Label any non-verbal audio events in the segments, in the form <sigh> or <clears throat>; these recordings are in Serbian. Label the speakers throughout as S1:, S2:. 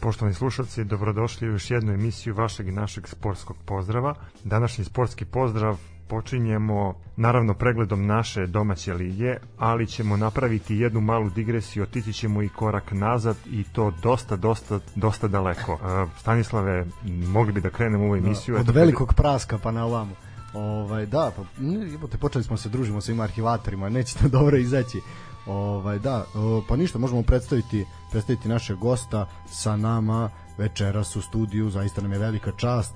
S1: Poštovani slušalci, dobrodošli u još jednu emisiju vašeg i našeg sportskog pozdrava. Današnji sportski pozdrav počinjemo naravno pregledom naše domaće lige, ali ćemo napraviti jednu malu digresiju, otići ćemo i korak nazad i to dosta, dosta, dosta daleko. Stanislave, mogli bi da krenemo u ovu emisiju.
S2: Da, od velikog praska pa na ovamo. Ovaj, da, pa, te počeli smo se družimo sa ima arhivatorima, neće to <laughs> dobro izaći. Ovaj, da, pa ništa, možemo predstaviti, predstaviti našeg gosta sa nama večeras u studiju, zaista nam je velika čast.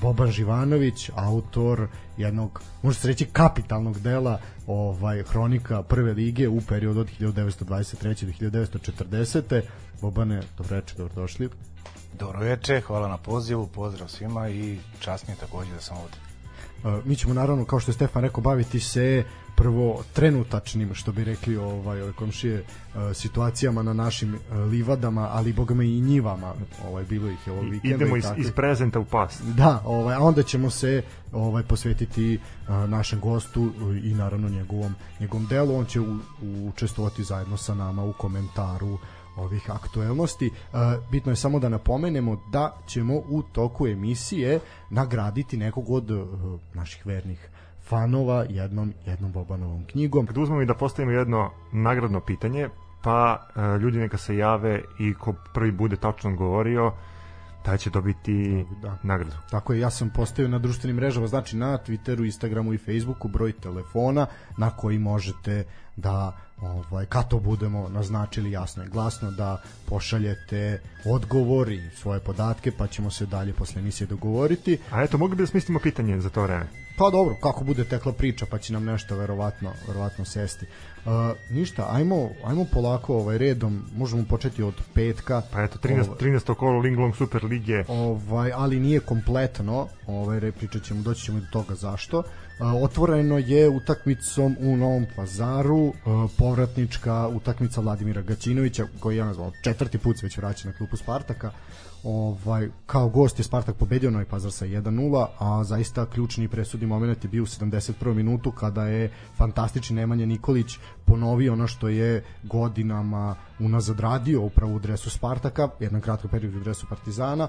S2: Boban Živanović, autor jednog, može se reći, kapitalnog dela ovaj hronika prve lige u periodu od 1923. do 1940. Bobane, dobro večer, dobrodošli.
S3: Dobro večer, hvala na pozivu, pozdrav svima i čast mi je takođe da sam ovde.
S2: Mi ćemo naravno, kao što je Stefan rekao, baviti se prvo trenutačnim što bi rekli ovaj ove komšije e, situacijama na našim e, livadama, ali bogama i njivama, ovaj bilo ih je ovog vikenda.
S1: Idemo iz, iz prezenta u past.
S2: Da, ovaj a onda ćemo se ovaj posvetiti uh, našem gostu i naravno njegovom njegovom delu, on će u, u, učestvovati zajedno sa nama u komentaru ovih aktuelnosti. bitno je samo da napomenemo da ćemo u toku emisije nagraditi nekog od naših vernih fanova jednom, jednom Bobanovom knjigom.
S1: Kad uzmemo i da postavimo jedno nagradno pitanje, pa e, ljudi neka se jave i ko prvi bude tačno govorio, taj će dobiti da. nagradu.
S2: Tako je, ja sam postavio na društvenim mrežama, znači na Twitteru, Instagramu i Facebooku broj telefona na koji možete da ovaj kad to budemo naznačili jasno i glasno da pošaljete odgovor i svoje podatke pa ćemo se dalje posle emisije dogovoriti.
S1: A eto, mogli bi da smislimo pitanje za to vreme.
S2: Pa dobro, kako bude tekla priča, pa će nam nešto verovatno, verovatno sesti. Uh, ništa, ajmo, ajmo polako ovaj redom, možemo početi od petka.
S1: Pa eto, 13, ovaj, 13. kolo Linglong Super Lige.
S2: Ovaj, ali nije kompletno, ovaj, pričat ćemo, doći ćemo do toga zašto. Uh, otvoreno je utakmicom u Novom pazaru, povratnička utakmica Vladimira Gaćinovića, koji ja nazvao četvrti put već vraća na klupu Spartaka ovaj, kao gost je Spartak pobedio Novi Pazar sa 1-0, a zaista ključni presudni moment je bio u 71. minutu kada je fantastični Nemanja Nikolić ponovio ono što je godinama unazad radio upravo u dresu Spartaka, jedan kratko period u dresu Partizana,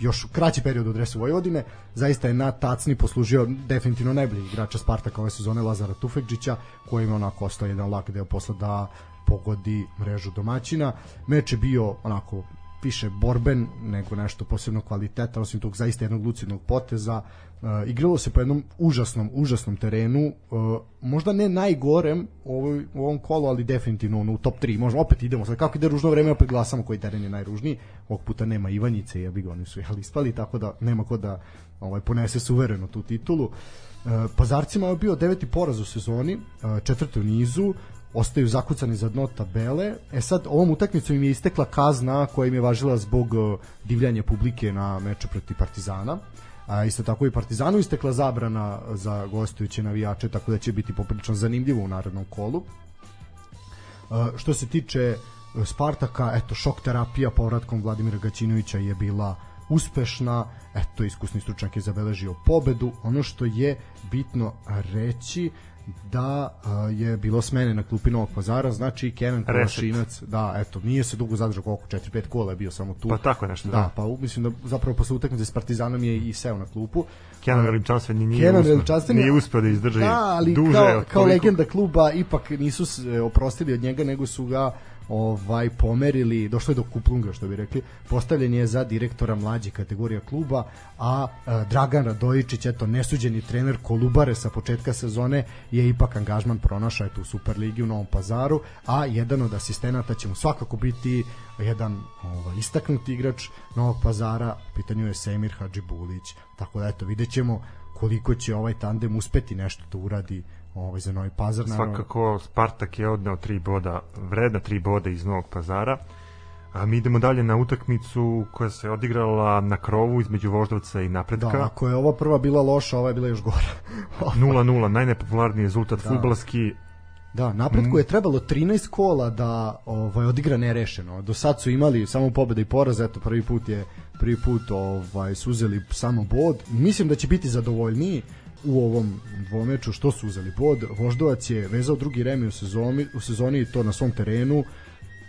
S2: još kraći period u dresu Vojvodine, zaista je na tacni poslužio definitivno najbolji igrača Spartaka ove sezone Lazara Tufekđića, koji ima onako ostao jedan lak deo posla da pogodi mrežu domaćina. Meč je bio onako više borben nego nešto posebno kvaliteta, osim tog zaista jednog lucidnog poteza. Uh, igralo se po jednom užasnom, užasnom terenu, uh, možda ne najgorem u, ovoj, u ovom kolu, ali definitivno ono, u top 3. Možda opet idemo, sad kako ide ružno vreme, opet glasamo koji teren je najružniji. Ovog puta nema Ivanjice, ja bi ga oni su jeli ispali, tako da nema ko da ovaj, ponese suvereno tu titulu. Uh, Pazarcima je bio deveti poraz u sezoni, uh, četvrti u nizu, ostaju zakucani za dno tabele. E sad, ovom utakmicom im je istekla kazna koja im je važila zbog divljanja publike na meču protiv Partizana. A isto tako i Partizanu istekla zabrana za gostujuće navijače, tako da će biti poprilično zanimljivo u narednom kolu. E, što se tiče e, Spartaka, eto, šok terapija povratkom Vladimira Gaćinovića je bila uspešna, eto, iskusni stručnjak je zabeležio pobedu. Ono što je bitno reći, da uh, je bilo smene na klupi Novog Pazara, znači Kenan Kolašinac, da, eto, nije se dugo zadržao koliko 4-5 kola je bio samo tu.
S1: Pa tako nešto,
S2: da. Da, pa mislim da zapravo posle utakmice s Partizanom je i seo na klupu.
S1: Kenan Veličanstveni nije, Kenan Veličanstveni nije uspeo da izdrži da, ali duže
S2: kao, kao legenda kluba ipak nisu se oprostili od njega, nego su ga ovaj pomerili, došlo je do kuplunga što bi rekli, postavljen je za direktora mlađe kategorija kluba, a, a Dragan Radojičić, eto nesuđeni trener Kolubare sa početka sezone je ipak angažman pronašao eto u Superligi u Novom Pazaru, a jedan od asistenata će mu svakako biti jedan ovaj, istaknuti igrač Novog Pazara, u pitanju je Semir Hadžibulić, tako da eto vidjet ćemo koliko će ovaj tandem uspeti nešto da uradi ovaj, za Novi Pazar.
S1: Naravno. Svakako Spartak je odneo tri boda, vredna tri boda iz Novog Pazara. A mi idemo dalje na utakmicu koja se odigrala na krovu između Voždovca i Napretka.
S2: Da, ako je ova prva bila loša, ova je bila još gora.
S1: 0-0, najnepopularniji rezultat da. futbalski
S2: Da, napretku mm. je trebalo 13 kola da ovaj odigra nerešeno. Do sad su imali samo pobeda i poraz, eto prvi put je prvi put ovaj su uzeli samo bod. Mislim da će biti zadovoljniji u ovom dvomeču što su uzeli bod. Voždovac je vezao drugi remi u sezoni, u sezoni to na svom terenu.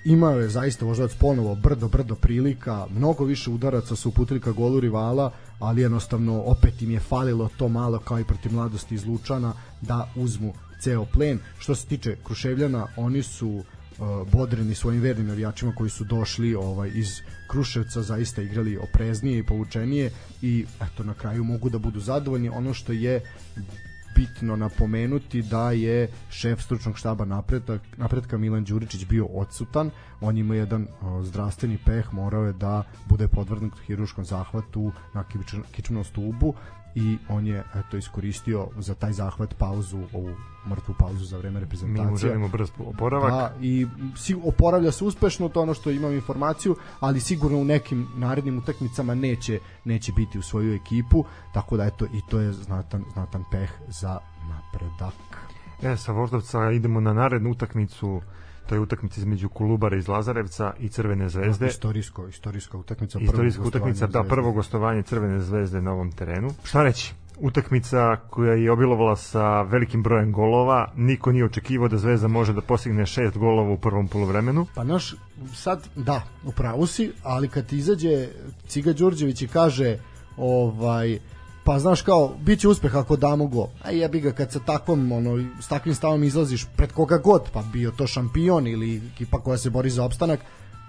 S2: Imao je zaista Voždovac ponovo brdo, brdo prilika, mnogo više udaraca su uputili ka golu rivala, ali jednostavno opet im je falilo to malo kao i protiv mladosti iz Lučana da uzmu ceo plen. Što se tiče Kruševljana, oni su uh, bodreni svojim vernim navijačima koji su došli ovaj iz Kruševca zaista igrali opreznije i povučenije i eto na kraju mogu da budu zadovoljni. Ono što je bitno napomenuti da je šef stručnog štaba napredak, napretka Milan Đuričić bio odsutan, on ima jedan o, zdravstveni peh, morao je da bude podvrgnut hiruškom zahvatu na kičmenom stubu i on je eto iskoristio za taj zahvat pauzu, ovu mrtvu pauzu za vreme reprezentacije.
S1: Mi mu želimo brz oporavak.
S2: Da, i si, oporavlja se uspešno, to ono što imam informaciju, ali sigurno u nekim narednim utakmicama neće neće biti u svoju ekipu, tako da eto i to je znatan znatan peh za napredak.
S1: E, sa Voždovca idemo na narednu utakmicu to je utakmica između Kolubara iz Lazarevca i Crvene zvezde.
S2: Da, istorijsko, istorijska utakmica.
S1: Istorijska utakmica, da, prvo gostovanje Crvene zvezde na ovom terenu. Šta reći? Utakmica koja je obilovala sa velikim brojem golova, niko nije očekivao da Zvezda može da postigne šest golova u prvom polovremenu.
S2: Pa naš, sad, da, upravo si, ali kad izađe Ciga Đurđević i kaže ovaj, pa znaš kao biće uspeh ako damo go. A jebi ga kad sa takvom ono s takvim stavom izlaziš pred koga god, pa bio to šampion ili ekipa koja se bori za opstanak,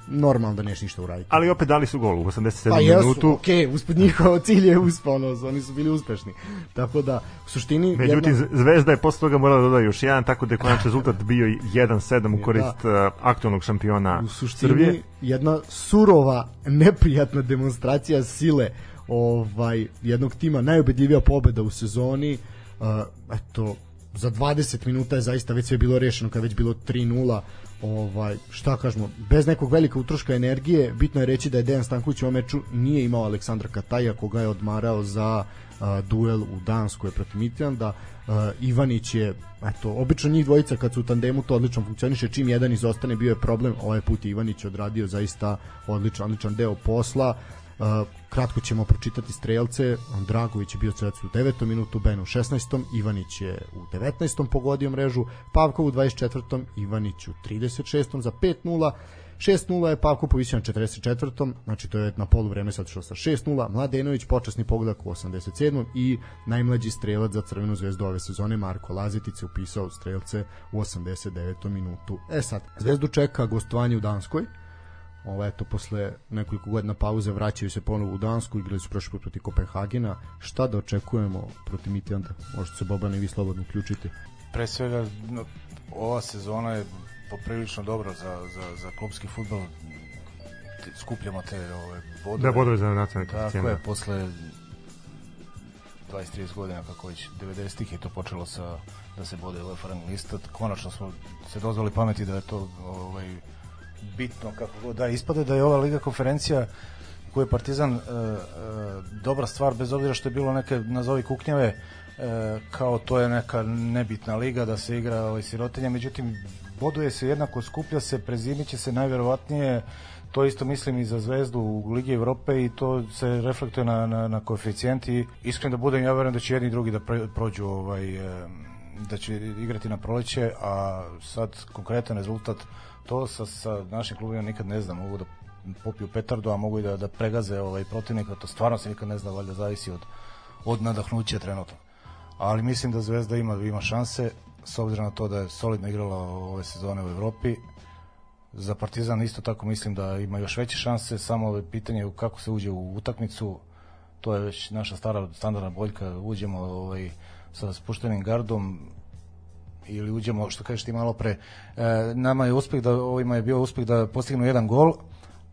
S2: normalno da neš ništa uraditi.
S1: Ali opet dali su gol u 87
S2: pa
S1: jesu, minutu.
S2: okej, okay, uspred njihov <laughs> cilj je uspeo, ono, oni su bili uspešni. Tako da, u suštini...
S1: Međutim, jedna... Zvezda je posle toga morala da doda još jedan, tako da je konačni <laughs> rezultat bio 1-7 u da. korist da. aktualnog šampiona
S2: u suštini, Srbije. jedna surova, neprijatna demonstracija sile ovaj jednog tima najubedljivija pobeda u sezoni uh, eto za 20 minuta je zaista već sve bilo rešeno kad već bilo 3:0 ovaj šta kažemo bez nekog velikog utroška energije bitno je reći da je Dejan Stanković u ovom meču nije imao Aleksandra Kataja koga je odmarao za uh, duel u Danskoj protiv Mitlanda uh, Ivanić je eto obično njih dvojica kad su u tandemu to odlično funkcioniše čim jedan izostane bio je problem ovaj put Ivanić odradio zaista odličan odličan deo posla kratko ćemo pročitati strelce. Dragović je bio strelac u 9. minutu, Ben u 16. Ivanić je u 19. pogodio mrežu, Pavkov u 24. Ivanić u 36. za 5-0. 6-0 je Pavko povisio na 44. Znači to je na polu vreme sad što sa 6-0. Mladenović počasni pogodak u 87. i najmlađi strelac za Crvenu zvezdu ove sezone Marko Lazetic je upisao strelce u 89. minutu. E sad, Zvezdu čeka gostovanje u Danskoj Ovo, eto, posle nekoliko godina pauze vraćaju se ponovo u Dansku, igrali su prošli put protiv Kopenhagena. Šta da očekujemo protiv Mitjanda? Možete se Boban i vi slobodno uključiti.
S3: Pre svega, ova sezona je poprilično dobra za, za, za klubski futbol. Skupljamo te ove bodove.
S1: Da, bodove za nacionalne
S3: Tako je, posle 20-30 godina, kako već 90-ih je to počelo sa da se bode UEFA rang lista. Konačno smo se dozvali pameti da je to ovaj, bitno kako god. Da ispade da je ova liga konferencija koju je Partizan e, e, dobra stvar bez obzira što je bilo neke nazovi kuknjave e, kao to je neka nebitna liga da se igra ovaj sirotinja. Međutim boduje se jednako skuplja se prezimiće se najverovatnije. To isto mislim i za Zvezdu u Ligi Evrope i to se reflektuje na, na, na koeficijenti iskreno da budem ja verujem da će jedni i drugi da prođu ovaj, e, da će igrati na proleće a sad konkretan rezultat to sa, sa našim klubima nikad ne znam, mogu da popiju petardu, a mogu i da, da pregaze ovaj protivnika, to stvarno se nikad ne zna, valjda zavisi od, od nadahnuća trenutno. Ali mislim da Zvezda ima, ima šanse, s obzirom na to da je solidno igrala ove sezone u Evropi, za Partizan isto tako mislim da ima još veće šanse, samo je pitanje kako se uđe u utakmicu, to je već naša stara standardna boljka, uđemo ovaj, sa spuštenim gardom, ili uđemo, što kažeš ti malo pre, e, nama je uspeh da, ovima je bio uspeh da postignu jedan gol,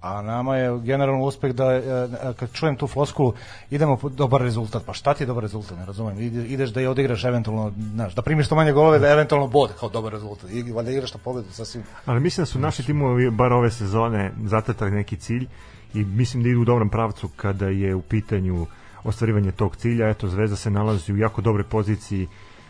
S3: a nama je generalno uspeh da e, kad čujem tu floskulu idemo po dobar rezultat. Pa šta ti je dobar rezultat? Ne razumem. Ideš da je odigraš eventualno znaš da primiš što manje golove da eventualno bod kao dobar rezultat. I valjda igraš na pobedu sasvim.
S1: Ali mislim da su naši timovi bar ove sezone zatetali neki cilj i mislim da idu u dobrom pravcu kada je u pitanju ostvarivanje tog cilja. Eto Zvezda se nalazi u jako dobroj poziciji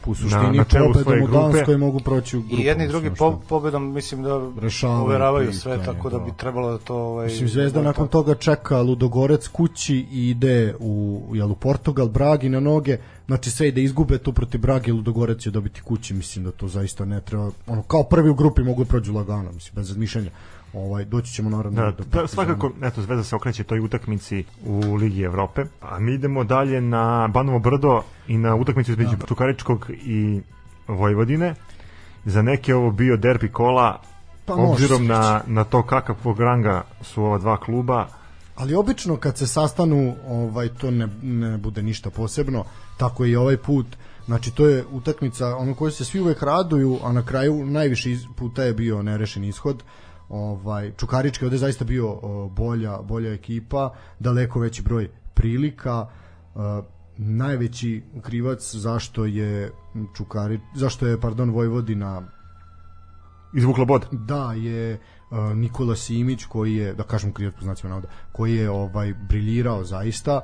S2: u suštini
S1: na, na
S2: pobedom u
S1: grupe.
S2: Danskoj mogu proći u grupu.
S3: I jedni i drugi po, pobedom mislim da
S2: Rešavaju
S3: uveravaju sve tako da bi
S2: da.
S3: trebalo da to ovaj
S2: Mislim, Zvezda
S3: da
S2: nakon
S3: to-
S2: toga čeka Ludogorec kući i ide u, jel, u Portugal, Bragi na noge, znači sve ide izgube tu protiv Brage, Ludogorec će dobiti kući, mislim da to zaista ne treba, ono, kao prvi u grupi mogu da prođu lagano, mislim, bez razmišljanja. Ovaj, doći ćemo naravno
S1: Da,
S2: do
S1: da, svakako, eto, Zvezda se okreće toj utakmici u Ligi Evrope. A mi idemo dalje na Banovo Brdo i na utakmicu između
S2: Da.
S1: Čukaričkog i Vojvodine. Za neke ovo bio derbi kola,
S2: Pa
S1: obzirom na, na to kakavog ranga su ova dva kluba.
S2: Ali obično kad se sastanu, ovaj to ne, ne bude ništa posebno, tako i ovaj put. Znači to je utakmica ono koju se svi uvek raduju, a na kraju najviše puta je bio nerešen ishod. Ovaj Čukarički ovde zaista bio bolja bolja ekipa, daleko veći broj prilika. najveći krivac zašto je Čukari zašto je pardon Vojvodina
S1: Izvukla bod.
S2: da je Nikola Simić koji je da kažem krivac po znacima navoda koji je ovaj briljirao zaista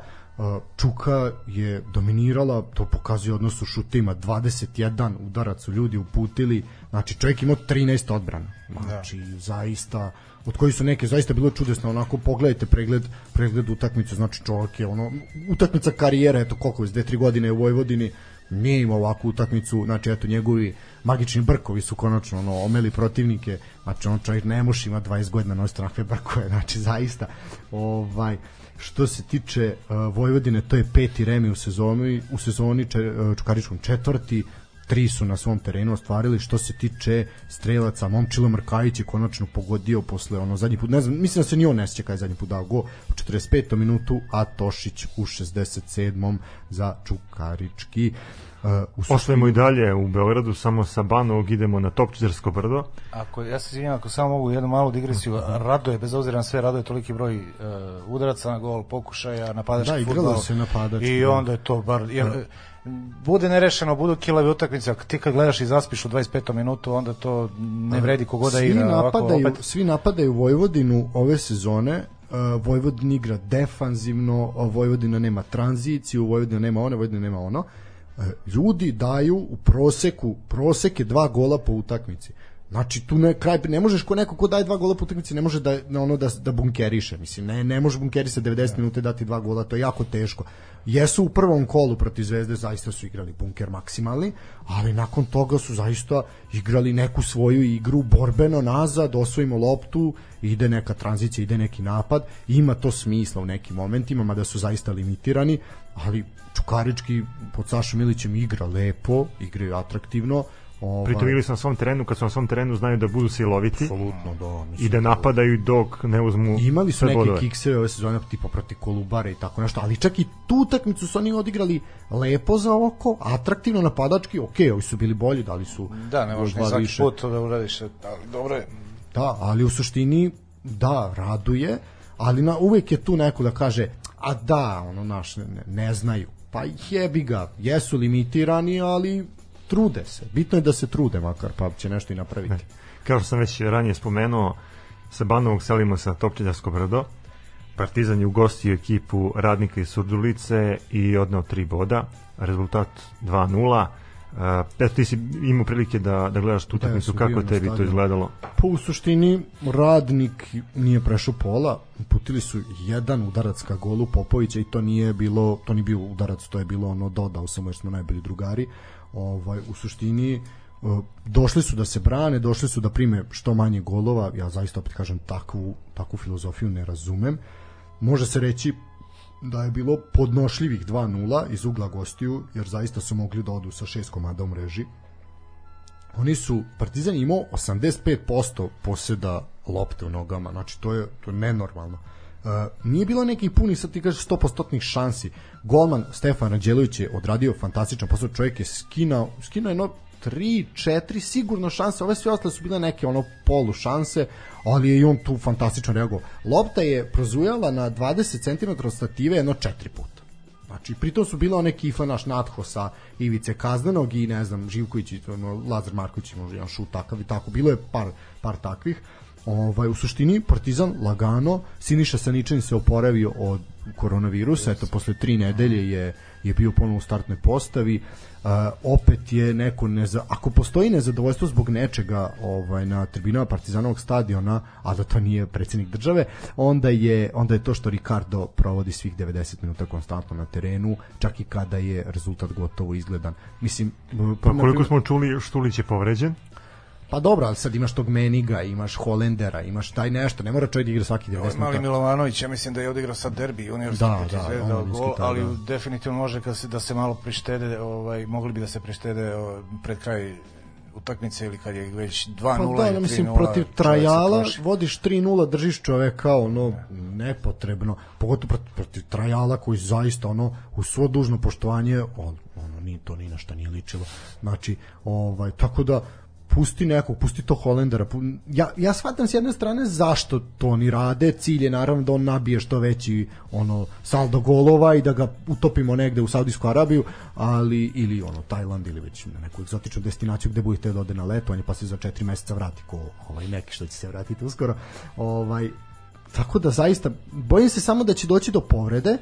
S2: Čuka je dominirala to pokazuje odnos u šutima 21 udarac su ljudi uputili znači čovjek imao 13 odbrana znači da. zaista od koji su neke zaista bilo čudesno onako pogledajte pregled pregled utakmice znači čovjek je ono utakmica karijere eto koliko je 2-3 godine u Vojvodini nije imao ovakvu utakmicu, znači eto njegovi magični brkovi su konačno ono, omeli protivnike, znači on čovjek ne može ima 20 godina nositi onakve brkove, znači zaista ovaj što se tiče uh, Vojvodine, to je peti remi u sezoni, u sezoni če, uh, Čukaričkom četvrti, tri su na svom terenu ostvarili što se tiče strelaca Momčilo Mrkajić je konačno pogodio posle ono zadnji put ne znam mislim da se ni on ne sjeća kada je zadnji put dao go u 45. minutu a Tošić u 67. za Čukarički uh, u suštini-
S1: Ostajemo i dalje u Beogradu, samo sa Banovog idemo na Topčizarsko brdo.
S3: Ako ja se izvinjavam, ako samo mogu jednu malu digresiju, raduje bez obzira na sve raduje toliki broj uh, udaraca na gol, pokušaja, napadački
S2: Da, igralo
S3: fudbal.
S2: se napadački,
S3: I
S2: da.
S3: onda je to bar jer, bude nerešeno, budu kilave utakmice, ako ti kad gledaš i zaspiš u 25. minutu, onda to ne vredi kogoda
S2: svi
S3: igra. ovako,
S2: napadaju,
S3: opet,
S2: svi napadaju Vojvodinu ove sezone Uh, Vojvodina igra defanzivno, Vojvodina nema tranziciju, Vojvodina nema ono, Vojvodina nema ono. Uh, ljudi daju u proseku, prosek je dva gola po utakmici. Znači tu ne kraj ne možeš ko neko ko daje dva gola po utakmici ne može da na ono da da bunkeriše, mislim ne ne može bunkerisati 90 minuta i dati dva gola, to je jako teško. Jesu u prvom kolu protiv Zvezde zaista su igrali bunker maksimalni, ali nakon toga su zaista igrali neku svoju igru borbeno nazad, osvojimo loptu, ide neka tranzicija, ide neki napad, ima to smisla u nekim momentima, mada su zaista limitirani, ali Čukarički pod Sašom Milićem igra lepo, igraju atraktivno, Ovaj,
S1: Pritom igli su na svom terenu, kad su na svom terenu znaju da budu siloviti
S2: apsolutno da, mislim,
S1: i da napadaju dok ne uzmu
S2: Imali su neke
S1: bodove.
S2: kikseve ove sezone tipa protiv Kolubare i tako nešto, ali čak i tu utakmicu su oni odigrali lepo za oko, atraktivno napadački, ok, ovi su bili bolji, dali su
S3: da, ne možeš ni svaki
S2: više.
S3: put to da uradiš, ali dobro je.
S2: Da, ali u suštini da, raduje, ali na, uvek je tu neko da kaže, a da, ono naš, ne, ne znaju. Pa jebi ga, jesu limitirani, ali trude se. Bitno je da se trude makar, pa će nešto i napraviti.
S1: Kao što sam već ranije spomenuo, sa Banovog selimo sa Topčiljarsko brdo. Partizan je ugostio ekipu radnika iz Surdulice i odneo tri boda. Rezultat 2-0. Uh, eto ti si imao prilike da, da gledaš tu utakmicu, kako tebi to izgledalo?
S2: Pa u suštini radnik nije prešao pola, putili su jedan udarac ka golu Popovića i to nije bilo, to nije bio udarac, to je bilo ono dodao samo jer smo najbolji drugari. Ovaj u suštini uh, došli su da se brane, došli su da prime što manje golova, ja zaista opet kažem takvu, takvu filozofiju ne razumem. Može se reći da je bilo podnošljivih 2-0 iz ugla gostiju, jer zaista su mogli da odu sa šest komada u mreži oni su Partizan imao 85% poseda lopte u nogama, znači to je to je nenormalno. Uh, nije bilo nekih punih, sad ti kažeš 100% šansi. Golman Stefan Ranđelović je odradio fantastičan posao, čovjek je skinao, skinao jedno 3, 4 sigurno šanse, ove sve ostale su bile neke ono polu šanse, ali je i on tu fantastično reagovao. Lopta je prozujala na 20 cm stative jedno 4 puta. Znači, pritom su bila one kifa naš Natho sa Ivice Kaznenog i ne znam, Živković i Lazar Marković može jedan šut takav i tako. Bilo je par, par takvih. Ovaj, u suštini, Partizan lagano, Siniša Saničan se oporavio od koronavirusa, eto, posle tri nedelje je, je bio ponovo u startnoj postavi. Uh, opet je neko neza, ako postoji nezadovoljstvo zbog nečega ovaj na tribinama Partizanovog stadiona, a da to nije predsednik države, onda je onda je to što Ricardo provodi svih 90 minuta konstantno na terenu, čak i kada je rezultat gotovo izgledan. Mislim,
S1: pa koliko smo čuli Štulić je povređen?
S2: Pa dobro, ali sad imaš tog Meniga, imaš Holendera, imaš taj nešto, ne mora čovjek da igra svaki 90 minuta.
S3: Mali Milovanović, ja mislim da je odigrao sad derbi, univerzitet
S2: Da, da,
S3: Zvezda, gol, ali
S2: da.
S3: definitivno može da se, da se malo prištede, ovaj, mogli bi da se prištede ovaj, pred kraj utakmice ili kad je već 2-0
S2: Pa da, mislim,
S3: 3:0,
S2: protiv
S3: čovjek
S2: Trajala vodiš 3-0, držiš čoveka, ono, nepotrebno, pogotovo protiv, protiv Trajala koji zaista, ono, u svo dužno poštovanje, on, ono, ni, to ni na šta nije ličilo. Znači, ovaj, tako da, pusti nekog, pusti to Holendera. Ja, ja shvatam s jedne strane zašto to oni rade, cilj je naravno da on nabije što veći ono saldo golova i da ga utopimo negde u Saudijsku Arabiju, ali ili ono Tajland ili već na neku egzotičnu destinaciju gde budete da ode na letovanje pa se za 4 meseca vrati ko ovaj neki što će se vratiti uskoro. Ovaj tako da zaista bojim se samo da će doći do povrede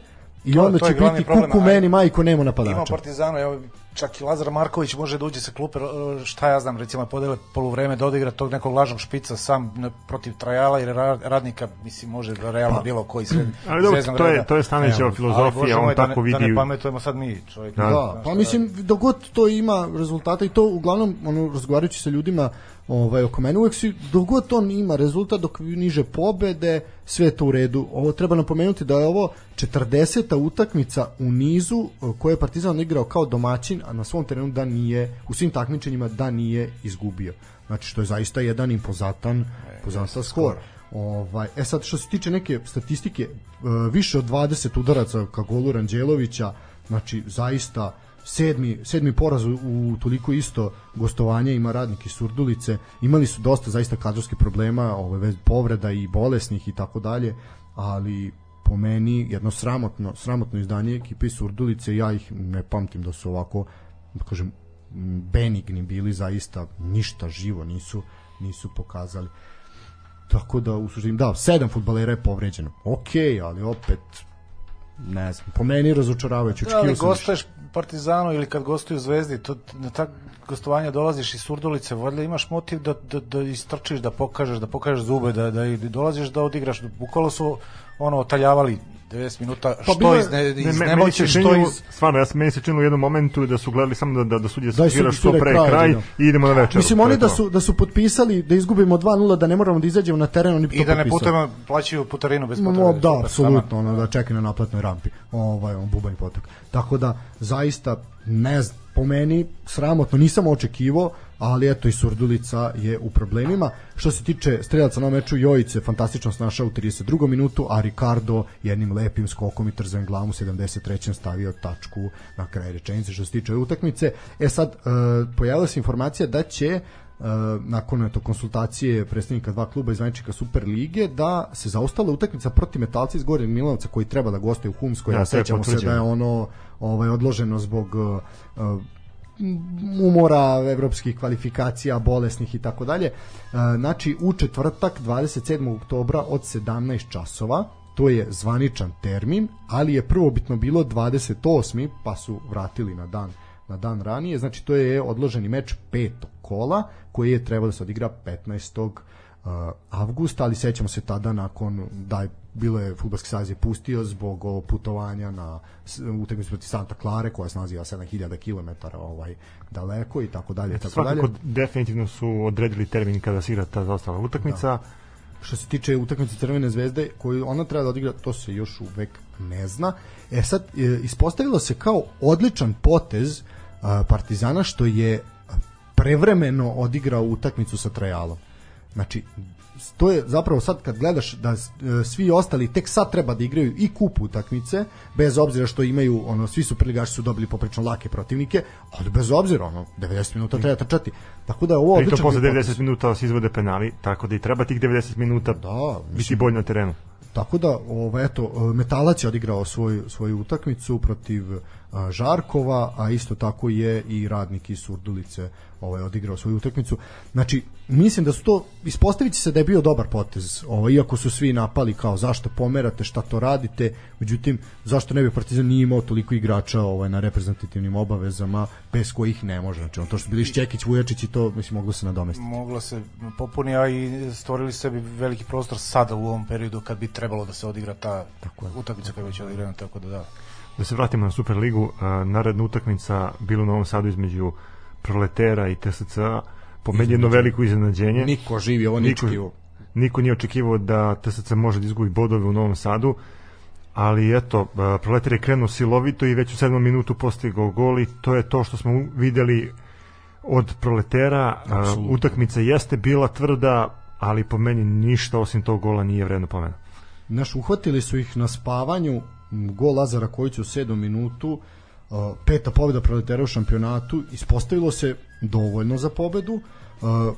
S2: i onda će biti
S3: problem,
S2: kuku meni majko nema
S3: Ima
S2: napadača.
S3: Partizanu, evo, čak i Lazar Marković može da uđe sa klupe, e, šta ja znam, recimo podele poluvreme da odigra tog nekog lažnog špica sam protiv Trajala ra- radnika, mislim, može da realno
S2: Pa-
S3: bilo koji sred,
S1: Ali dobro, to je- to je Stanićeva filozofija, on
S3: moj, da
S1: tako
S3: ne, Da
S1: vidi-
S3: ne pametujemo sad mi, čovjek.
S1: Da.
S2: Da,
S3: znaš
S2: pa mislim dok god to ima rezultata i to uglavnom ono razgovarajući sa ljudima ovaj oko mene uvek si dok god to ima rezultat dok niže pobede sve to u redu. Ovo treba napomenuti da je ovo 40. utakmica u nizu eh, koje je Partizan igrao kao domaćin, a na svom terenu da nije u svim takmičenjima da nije izgubio. Znači što je zaista jedan impozantan, impozantan skor. Ovaj, e sad što se tiče neke statistike, e, više od 20 udaraca ka golu Ranđelovića, znači zaista sedmi, sedmi poraz u, toliko isto gostovanje ima radnik iz Surdulice, imali su dosta zaista kadrovskih problema, ovaj, vez povreda i bolesnih i tako dalje, ali po meni jedno sramotno, sramotno izdanje ekipe iz Surdulice, ja ih ne pamtim da su ovako, da kažem, benigni bili zaista, ništa živo nisu nisu pokazali. Tako da u suštini da, sedam fudbalera je povređeno. Okej, ali opet ne znam, po meni razočaravajuće.
S3: Da, ali gostuješ Partizanu ili kad gostuju Zvezdi, to, na ta gostovanja dolaziš iz Surdulice, valjda imaš motiv da, da, da istrčiš, da pokažeš, da pokažeš zube, da, da, dolaziš da odigraš. Bukvalo su ono otaljavali 90 minuta,
S2: Pa
S3: što
S2: je-
S3: iz, ne,
S1: Ne,
S3: iz što
S1: činilo,
S3: iz...
S1: stvarno, ja sam, meni se činilo u jednom momentu da su gledali samo da, da, da sudje
S2: Da,
S1: svira
S2: su-
S1: što pre
S2: kraj,
S1: kraj,
S2: da.
S1: i idemo na večer.
S2: Mislim, oni da su, da su potpisali da izgubimo 2-0, da ne moramo da izađemo na teren, oni bi to
S3: I da ne
S2: potpisali.
S3: putujemo, plaćaju putarinu bez potrebe.
S2: da,
S3: super,
S2: apsolutno, ono da čeka na naplatnoj rampi. Ovaj on bubanj potok. Tako da zaista ne znam, po meni sramotno nisam očekivao, ali eto i Surdulica je u problemima. Što se tiče strelaca na meču Jojice fantastično snašao u 32. minutu, a Ricardo jednim lepim skokom i trzem glavom u 73. stavio tačku na kraj rečenice što se tiče utakmice. E sad e, pojavila se informacija da će Uh, nakon eto konsultacije predstavnika dva kluba iz zvaničnika Super lige da se zaustala utakmica protiv Metalca iz Gornjeg Milanovca koji treba da gostuje u Humskoj,
S1: Da,
S2: ja,
S1: to je
S2: sećamo se da je ono ovaj odloženo zbog uh, umora evropskih kvalifikacija, bolesnih i tako dalje. Uh, Znači u četvrtak 27. oktobra od 17 časova to je zvaničan termin, ali je prvobitno bilo 28. pa su vratili na dan na dan ranije, znači to je odloženi meč petog kola koji je trebao da se odigra 15. uh, avgusta, ali sećamo se tada nakon da je bilo je fudbalski savez je pustio zbog putovanja na utakmicu protiv Santa Klare koja se naziva 7000 km ovaj daleko i tako dalje i tako dalje.
S1: Svakako definitivno su odredili termin kada se igra ta zaostala utakmica.
S2: što se tiče utakmice Crvene zvezde koju ona treba da odigra, to se još uvek ne zna. E sad, e, ispostavilo se kao odličan potez a, Partizana što je prevremeno odigrao utakmicu sa Trajalom. Znači, to je zapravo sad kad gledaš da e, svi ostali tek sad treba da igraju i kup utakmice, bez obzira što imaju, ono, svi su priligaši su dobili poprečno lake protivnike, ali bez obzira, ono, 90 minuta treba trčati. Tako da je ovo odličan
S1: posle
S2: bio potez.
S1: 90 minuta se izvode penali, tako da i treba tih 90 minuta
S2: Da,
S1: biti bolji na terenu.
S2: Tako da, ovo, eto, Metalac je odigrao svoju, svoju utakmicu protiv Žarkova, a isto tako je i radnik iz Surdulice ovaj, odigrao svoju utakmicu. Znači, mislim da su to, ispostavit se da je bio dobar potez, ovaj, iako su svi napali kao zašto pomerate, šta to radite, međutim, zašto ne bi Partizan nije imao toliko igrača ovaj, na reprezentativnim obavezama, bez kojih ne može. Znači, on to što bili Šćekić, Vujačić i to, mislim, moglo se nadomestiti.
S3: Moglo se popuni, a i stvorili sebi veliki prostor sada u ovom periodu kad bi trebalo da se odigra ta utakmica koja je već odigrana, tako da da.
S1: Da se vratimo na Superligu, naredna utakmica bila u Novom Sadu između Proletera i TSC po meni jedno veliko iznenađenje.
S2: Niko živi ovo niko, niko,
S1: nije očekivao da TSC može da izgubi bodove u Novom Sadu ali eto, Proletar je krenuo silovito i već u sedmom minutu postigao gol i to je to što smo videli od Proletera. Absolutno. Utakmica jeste bila tvrda, ali po meni ništa osim tog gola nije vredno pomena.
S2: Naš uhvatili su ih na spavanju, gol Lazara Kojića u sedmom minutu, Uh, peta pobjeda proletera u šampionatu ispostavilo se dovoljno za pobedu. Uh,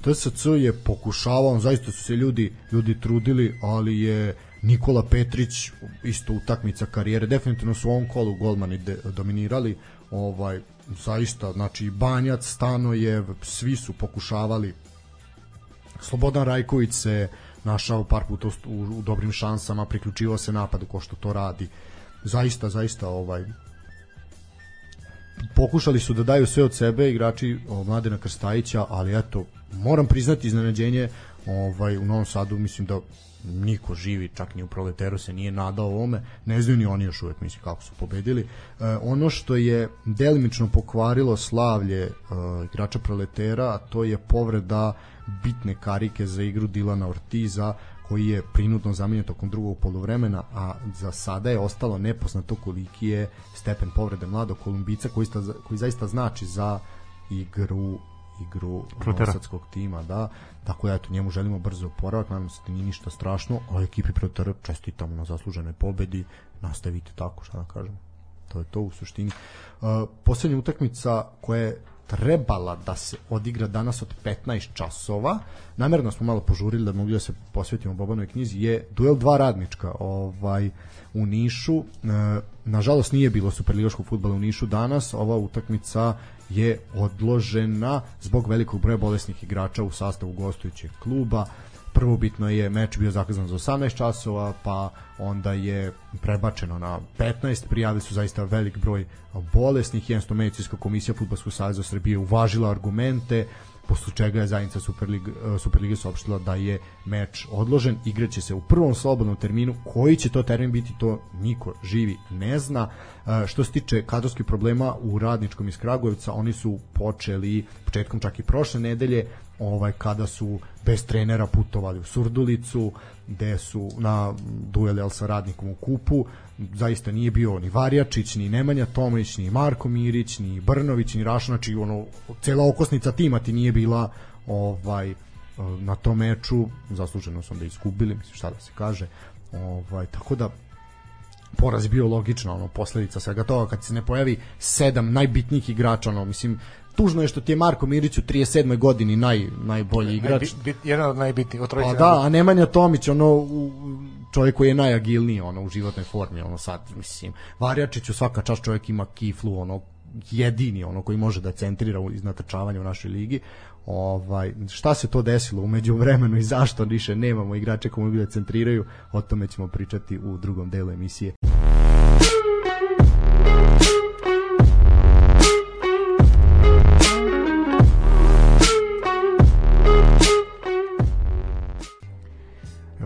S2: TSC je pokušavao zaista su se ljudi ljudi trudili ali je Nikola Petrić isto utakmica karijere definitivno su on kolu golmani de, dominirali ovaj zaista znači Banjac Stanojev svi su pokušavali. Slobodan Rajković se našao par puta u, u dobrim šansama priključivao se napadu ko što to radi zaista zaista ovaj pokušali su da daju sve od sebe igrači o, Mladena Krstajića, ali eto, moram priznati iznenađenje ovaj, u Novom Sadu, mislim da niko živi, čak ni u Proleteru se nije nadao ovome, ne znaju ni oni još uvek mislim kako su pobedili. E, ono što je delimično pokvarilo slavlje e, igrača Proletera, to je povreda bitne karike za igru Dilana Ortiza, koji je prinudno zamenjen tokom drugog poluvremena, a za sada je ostalo nepoznato koliki je stepen povrede mladog Kolumbica koji, sta, koji zaista znači za igru igru novosadskog tima, da. Tako da eto njemu želimo brzo oporavak, nadam se da nije ništa strašno, a ekipi Protera čestitamo na zasluženoj pobedi. Nastavite tako, šta da kažem. To je to u suštini. Uh, poslednja utakmica koja je trebala da se odigra danas od 15 časova. Namerno smo malo požurili da mogli da se posvetimo Bobanoj knjizi. Je duel dva radnička ovaj u Nišu. E, nažalost nije bilo superligaškog fudbala u Nišu danas. Ova utakmica je odložena zbog velikog broja bolesnih igrača u sastavu gostujućeg kluba prvobitno je meč bio zakazan za 18 časova, pa onda je prebačeno na 15, prijavili su zaista velik broj bolesnih, jednostavno medicinska komisija Futbolskog saveza Srbije uvažila argumente, posle čega je zajednica Superliga, Superliga saopštila da je meč odložen, igraće se u prvom slobodnom terminu, koji će to termin biti, to niko živi ne zna. E, što se tiče kadrovskih problema u radničkom iz Kragujevca, oni su počeli početkom čak i prošle nedelje ovaj kada su bez trenera putovali u Surdulicu gde su na duel sa radnikom u kupu. Zaista nije bio ni Varjačić, ni Nemanja Tomić, ni Marko Mirić, ni Brnović, ni Rašo, znači ono, cela okosnica tima ti nije bila ovaj na tom meču, zasluženo su onda izgubili, mislim šta da se kaže, ovaj, tako da poraz bio logično, ono, posledica svega toga, kad se ne pojavi sedam najbitnijih igrača, ono, mislim, tužno je što ti je Marko Mirić u 37. godini naj, najbolji igrač. Najbit,
S3: bit, jedan od najbitnijih. Od
S2: pa da, a Nemanja Tomić, ono, čovjek koji je najagilniji ono, u životnoj formi, ono sad, mislim, Varjačić u svaka čast čovjek ima kiflu, ono, jedini ono koji može da centrira iz natrčavanja u našoj ligi. Ovaj šta se to desilo umeđu vremenu i zašto više nemamo igrače koji mogu da centriraju, o tome ćemo pričati u drugom delu emisije.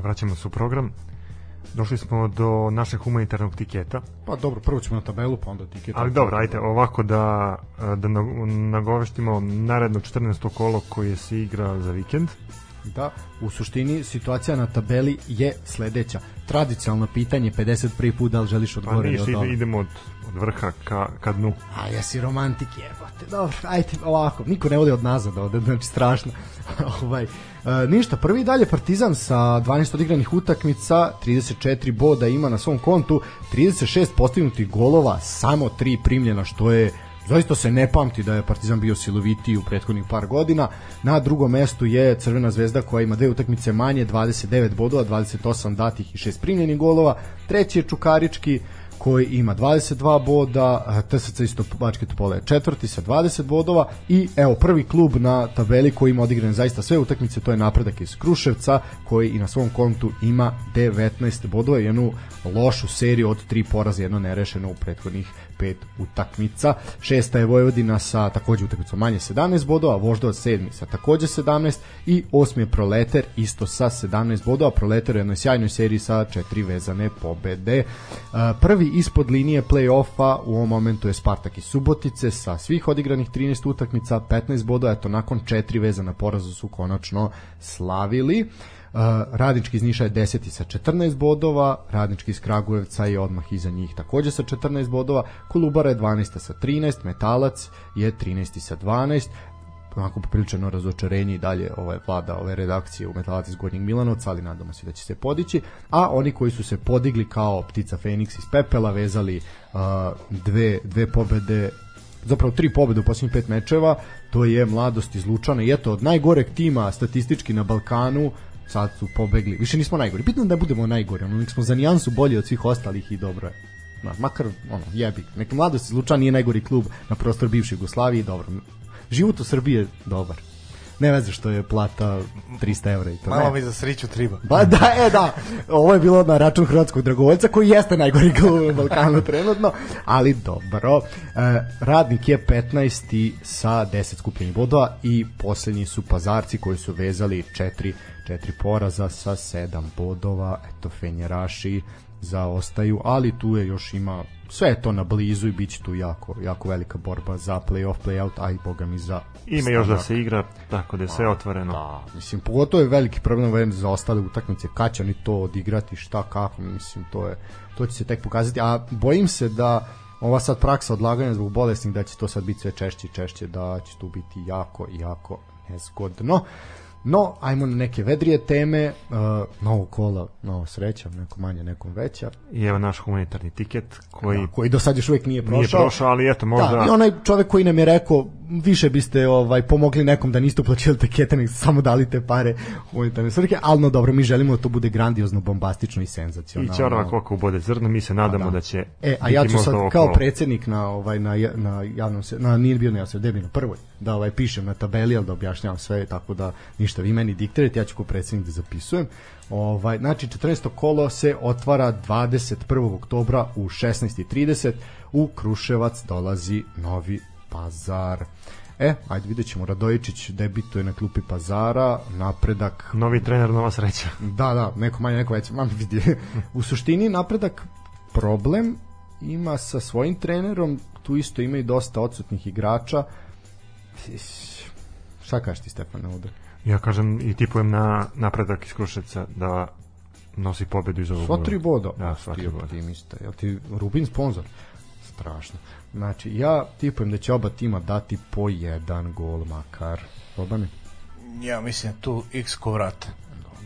S1: Vraćamo se u program. Došli smo do našeg humanitarnog tiketa.
S2: Pa dobro, prvo ćemo na tabelu, pa onda tiket.
S1: Ali dobro, ajte, ovako da, da nagoveštimo naredno 14. kolo koje se igra za vikend.
S2: Da, u suštini situacija na tabeli je sledeća. Tradicionalno pitanje, 51. put, da li želiš odgovoriti
S1: pa, od idemo od, od vrha ka, ka dnu.
S2: A jesi romantik jebote. Dobro, ajde ovako. Niko ne vodi od nazad ovde, znači strašno. <laughs> ovaj, e, ništa, prvi dalje Partizan sa 12 odigranih utakmica, 34 boda ima na svom kontu, 36 postignutih golova, samo 3 primljena, što je zaista se ne pamti da je Partizan bio silovitiji u prethodnih par godina. Na drugom mestu je Crvena zvezda koja ima dve utakmice manje, 29 bodova, 28 datih i 6 primljenih golova. Treći je Čukarički koji ima 22 boda, TSC isto Bačke Topole je četvrti sa 20 bodova i evo prvi klub na tabeli koji ima odigrane zaista sve utakmice, to je napredak iz Kruševca koji i na svom kontu ima 19 bodova i jednu lošu seriju od tri poraza, jedno nerešeno u prethodnih pet utakmica. Šesta je Vojvodina sa takođe utakmicom manje 17 bodova, Voždovac sedmi sa takođe 17 i osmi je Proleter isto sa 17 bodova. Proleter u jednoj sjajnoj seriji sa četiri vezane pobede. Prvi ispod linije play-offa u ovom momentu je Spartak iz Subotice sa svih odigranih 13 utakmica, 15 bodova, eto nakon četiri vezana poraza su konačno slavili. Radnički iz Niša je 10. sa 14 bodova, Radnički iz Kragujevca je odmah iza njih takođe sa 14 bodova, Kolubara je 12. sa 13, Metalac je 13. sa 12, onako popriličeno razočarenje i dalje ovaj vlada ove redakcije u Metalac iz Gornjeg Milanovca, ali nadamo se da će se podići, a oni koji su se podigli kao ptica Feniks iz pepela, vezali uh, dve, dve pobede zapravo tri pobede u posljednjih pet mečeva, to je mladost iz Lučana i eto od najgoreg tima statistički na Balkanu sad su pobegli. Više nismo najgori. Bitno da budemo najgori. Ono, smo za nijansu bolji od svih ostalih i dobro je. Ma, makar, ono, jebi. Neka mladost iz Lučana nije najgori klub na prostor bivše Jugoslavije, dobro. Život u Srbiji je dobar ne veze što je plata 300 evra i to.
S3: Malo
S2: ne.
S3: mi za sriću triba.
S2: Ba da, e da, ovo je bilo na račun hrvatskog dragovoljca koji jeste najgori klub na Balkanu trenutno, ali dobro. E, radnik je 15. sa 10 skupljenih bodova i poslednji su pazarci koji su vezali 4 četiri poraza sa 7 bodova. Eto, Fenjeraši zaostaju, ali tu je još ima sve je to na blizu i biće tu jako, jako velika borba za play-off, play-out, a i boga mi za
S1: Ima još da se igra, tako da je sve otvoreno.
S2: Da, mislim, pogotovo je veliki problem za ostale utakmice, kad će oni to odigrati, šta, kako, mislim, to je to će se tek pokazati, a bojim se da ova sad praksa odlaganja zbog bolesnih da će to sad biti sve češće i češće, da će tu biti jako, jako nezgodno. Uh, No, ajmo na neke vedrije teme, uh, novo kola, novo sreća, neko manje, nekom veća.
S1: I evo naš humanitarni tiket koji,
S2: da, koji do sad još uvijek nije prošao.
S1: Nije prošao, ali eto možda...
S2: Da, i onaj čovek koji nam je rekao, više biste ovaj pomogli nekom da niste uplaćivali tikete, nego samo dali te pare humanitarne svrhe, ali no dobro, mi želimo da to bude grandiozno, bombastično i senzacionalno.
S1: I čarova koliko bude zrno, mi se nadamo da. da. će
S2: E, a ja ću sad kao predsednik na ovaj na na javnom se na nije bio ja se debino prvoj da ovaj pišem na tabeli, al da objašnjavam sve tako da ništa vi meni diktirajte, ja ću kao predsednik da zapisujem. Ovaj znači 14. kolo se otvara 21. oktobra u 16:30 u Kruševac dolazi Novi Pazar. E, ajde vidjet ćemo, Radojičić debituje na klupi Pazara, napredak...
S1: Novi trener, nova sreća.
S2: Da, da, neko manje, neko veće, mam vidi. U suštini napredak problem ima sa svojim trenerom, tu isto ima i dosta odsutnih igrača. Šta kažeš ti Stefan ovde?
S1: Ja kažem i tipujem na napredak iz Kruševca da nosi pobedu iz ovog.
S2: Sva tri boda.
S1: Da, sva tri
S2: boda. Optimista. Jel ti Rubin sponsor? Strašno. Znači, ja tipujem da će oba tima dati po jedan gol makar. Robani?
S3: Ja mislim tu x ko vrate.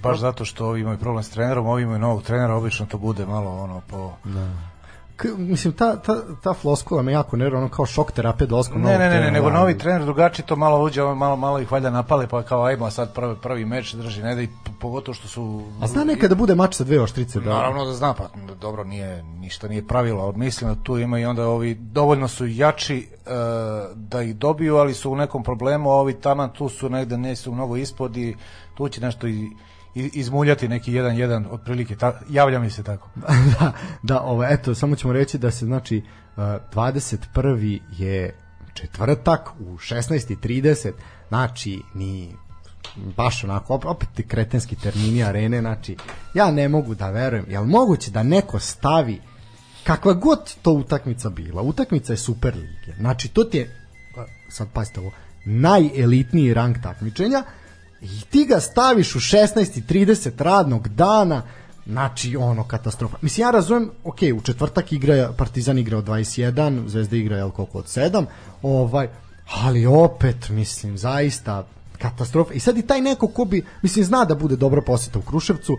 S3: Baš zato što ovi imaju problem s trenerom, ovi imaju novog trenera, obično to bude malo ono po...
S2: Da K, mislim ta ta ta floskula me jako nervira ono kao šok terapija dolaskom
S3: ne, ne, ne, ne, nego novi trener drugačije to malo uđe malo malo ih valjda napale pa kao ajmo sad prvi prvi meč drži ne da i pogotovo što su
S2: A zna nekada bude mač sa dve oštrice
S3: da? Naravno da zna pa dobro nije ništa nije pravilo mislim da tu ima i onda ovi dovoljno su jači uh, da ih dobiju ali su u nekom problemu a ovi taman tu su negde ne su mnogo ispod i tu će nešto i izmuljati neki jedan jedan otprilike ta, javlja mi se tako <laughs>
S2: da da ovo eto samo ćemo reći da se znači uh, 21. je četvrtak u 16:30 znači ni baš onako opet kretenski termini arene znači ja ne mogu da verujem jel moguće da neko stavi kakva god to utakmica bila utakmica je super lige znači to ti je sad pazite ovo najelitniji rang takmičenja i ti ga staviš u 16:30 radnog dana znači ono katastrofa. Mislim ja razumem, ok, u četvrtak igra Partizan igra od 21, Zvezda igra jel koliko od 7, ovaj ali opet mislim zaista katastrofa. I sad i taj neko ko bi mislim zna da bude dobra poseta u Kruševcu,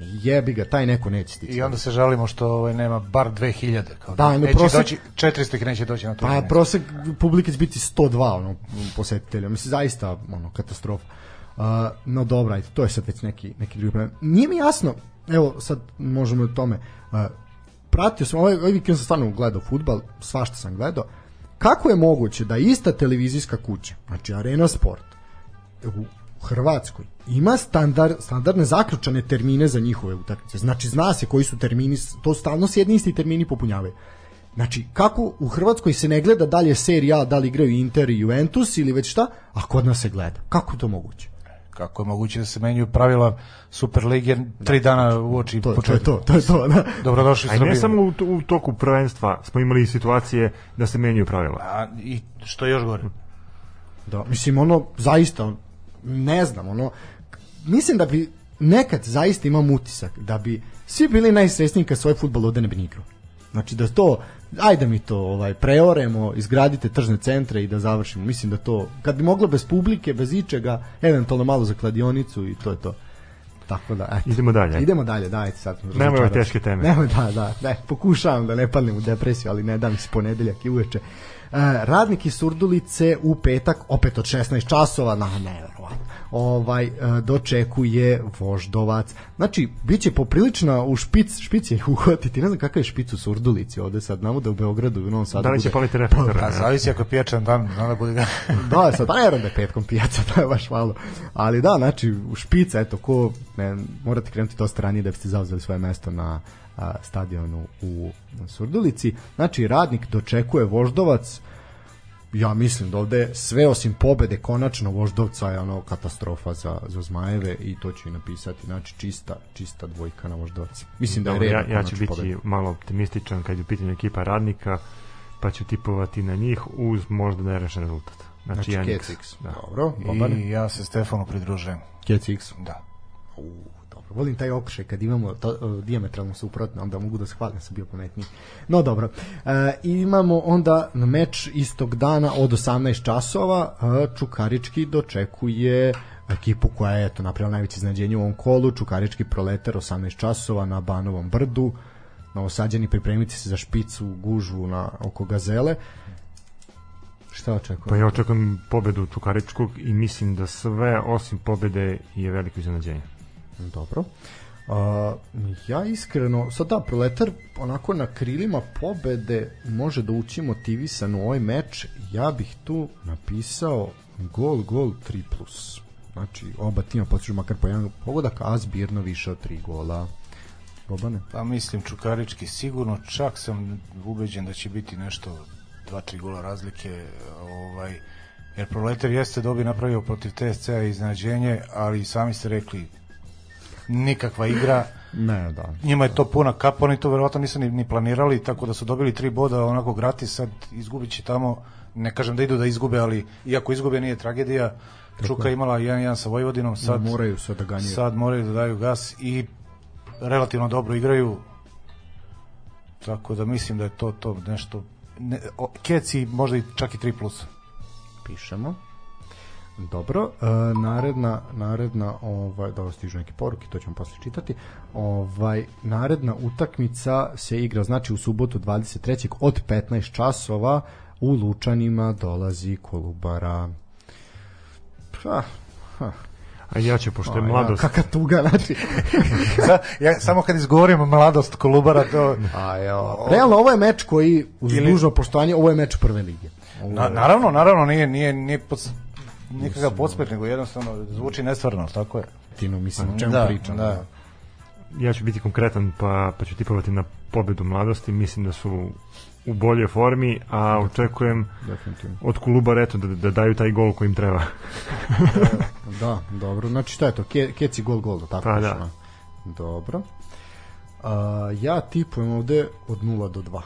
S2: jebi ga, taj neko neće stići.
S3: I onda se žalimo što ovaj, nema bar 2000. Kao
S2: da,
S3: neće prosek, doći, 400 ih neće doći na to.
S2: Pa prosek publike će biti 102 ono, posetitelja. Mislim, zaista ono, katastrofa. Uh, no dobra, ajde, to je sad već neki, neki drugi problem. Nije mi jasno, evo sad možemo o tome, uh, pratio sam, ovaj, ovaj vikend sam stvarno gledao futbal, svašta sam gledao, kako je moguće da ista televizijska kuća, znači Arena Sport, u Hrvatskoj ima standard, standardne zaključane termine za njihove utakmice. Znači zna se koji su termini, to stalno se jedni isti termini popunjavaju. Znači, kako u Hrvatskoj se ne gleda dalje serija A, da li igraju Inter i Juventus ili već šta, a kod nas se gleda. Kako je to moguće?
S3: Kako je moguće da se menjuju pravila Superlige tri dana u oči
S2: To, to je to, to je to, da.
S3: Dobrodošli u Srbiju.
S1: ne samo u, u toku prvenstva smo imali situacije da se menjaju pravila.
S3: A, I što je još gore?
S2: Da, mislim, ono, zaista, ne znam, ono, mislim da bi nekad zaista imam utisak da bi svi bili najsrećniji kad svoj futbol ovde ne bi ni igrao. Znači da to, ajde mi to ovaj preoremo, izgradite tržne centre i da završimo. Mislim da to, kad bi moglo bez publike, bez ičega, eventualno malo za kladionicu i to je to. Tako da, eto.
S1: Idemo dalje.
S2: Idemo dalje, dajte sad.
S1: Nemoj ove teške teme.
S2: Nemoj, da, da, ne, pokušavam da ne padnem u depresiju, ali ne da mi se ponedeljak i uveče. Radnik iz Surdulice u petak, opet od 16 časova, na neverovatno, ovaj, e, dočekuje Voždovac. Znači, bit će poprilična u špic, špic je uhvatiti, ne znam kakav je špic u Surdulici ovde sad, znamo da u Beogradu i u Novom Sadu
S1: Da li će
S2: bude-
S1: paliti reflektor?
S3: A zavisi ako pijačan dan, zna da bude ga... <laughs>
S2: da, sad pa vjerujem da je petkom pijaca, <laughs> to je baš malo. Ali da, znači, u špica, eto, ko, ne, morate krenuti dosta ranije da biste zauzeli svoje mesto na a, stadionu u Surdulici. Znači, radnik dočekuje Voždovac, ja mislim da ovde sve osim pobede konačno Voždovca je ono katastrofa za, za Zmajeve i to ću i napisati, znači čista, čista dvojka na Voždovac. Mislim da je
S1: Dobro,
S2: red
S1: ja, ja ću biti
S2: pobedu.
S1: malo optimističan kad je u pitanju ekipa radnika, pa ću tipovati na njih uz možda nerešen rezultat. Znači,
S2: Znači. Kecix.
S1: Da.
S2: Dobro, Boban.
S3: I ja se Stefanu pridružujem.
S2: Kecix.
S3: Da.
S2: U, volim taj okršaj kad imamo to, uh, diametralno suprotno, onda mogu da shvalim da sam bio pametniji. No dobro, e, imamo onda meč istog dana od 18 časova, e, Čukarički dočekuje ekipu koja je eto, napravila najveće iznenađenje u ovom kolu, Čukarički proletar 18 časova na Banovom brdu, Novosađani pripremiti se za špicu, gužvu na, oko gazele. Šta očekujemo?
S1: Pa ja očekujem pobedu Čukaričkog i mislim da sve osim pobede je veliko iznenađenje.
S2: Dobro. Uh, ja iskreno, sad da, Proletar onako na krilima pobede može da ući motivisan u ovaj meč. Ja bih tu napisao gol, gol 3+. Plus. Znači, oba tima potiču makar po jedan pogodak, a zbirno više od 3 gola. Bobane?
S3: Pa mislim Čukarički sigurno, čak sam ubeđen da će biti nešto 2-3 gola razlike, ovaj, jer Proletar jeste dobi napravio protiv TSC-a iznenađenje, ali sami ste rekli nikakva igra,
S2: Ne, da.
S3: njima je to puna kapa, oni to verovatno nisu ni, ni planirali, tako da su dobili tri boda onako gratis, sad izgubit će tamo, ne kažem da idu da izgube, ali iako izgube nije tragedija, Čuka je imala 1-1 sa Vojvodinom, sad,
S2: Sad, moraju sad da ganjaju.
S3: sad moraju da daju gas i relativno dobro igraju, tako da mislim da je to to nešto, ne, o, Keci možda i čak i 3+. Plus.
S2: pišemo. Dobro, e, naredna naredna ovaj da stižu neke poruke, to ćemo posle čitati. Ovaj naredna utakmica se igra znači u subotu 23. od 15 časova u Lučanima dolazi Kolubara. Pa, ha,
S1: A ja ću, pošto je
S2: a, ja,
S1: mladost,
S2: Kaka tuga, znači. <laughs>
S3: Sa- ja, samo kad izgovorim mladost Kolubara, to...
S2: A, jo. Realno, ovo je meč koji, uz
S3: Ili-
S2: dužno poštovanje, ovo je meč prve lige. Ovo
S3: Na, naravno, naravno, nije, nije, nije pod, nikakav podsmeh, nego jednostavno zvuči nestvarno, tako je.
S2: Tino, mislim, o čemu
S3: Da,
S2: pričam.
S3: da.
S1: ja ću biti konkretan pa, pa ću tipovati na pobedu mladosti. Mislim da su u boljoj formi, a očekujem
S2: Definitivno.
S1: od kluba eto, da, da daju taj gol koji im treba.
S2: Da, dobro. Znači šta je to? Ke, keci gol gol, da tako
S1: Pa, da.
S2: Dobro. A, ja tipujem ovde od 0 do 2.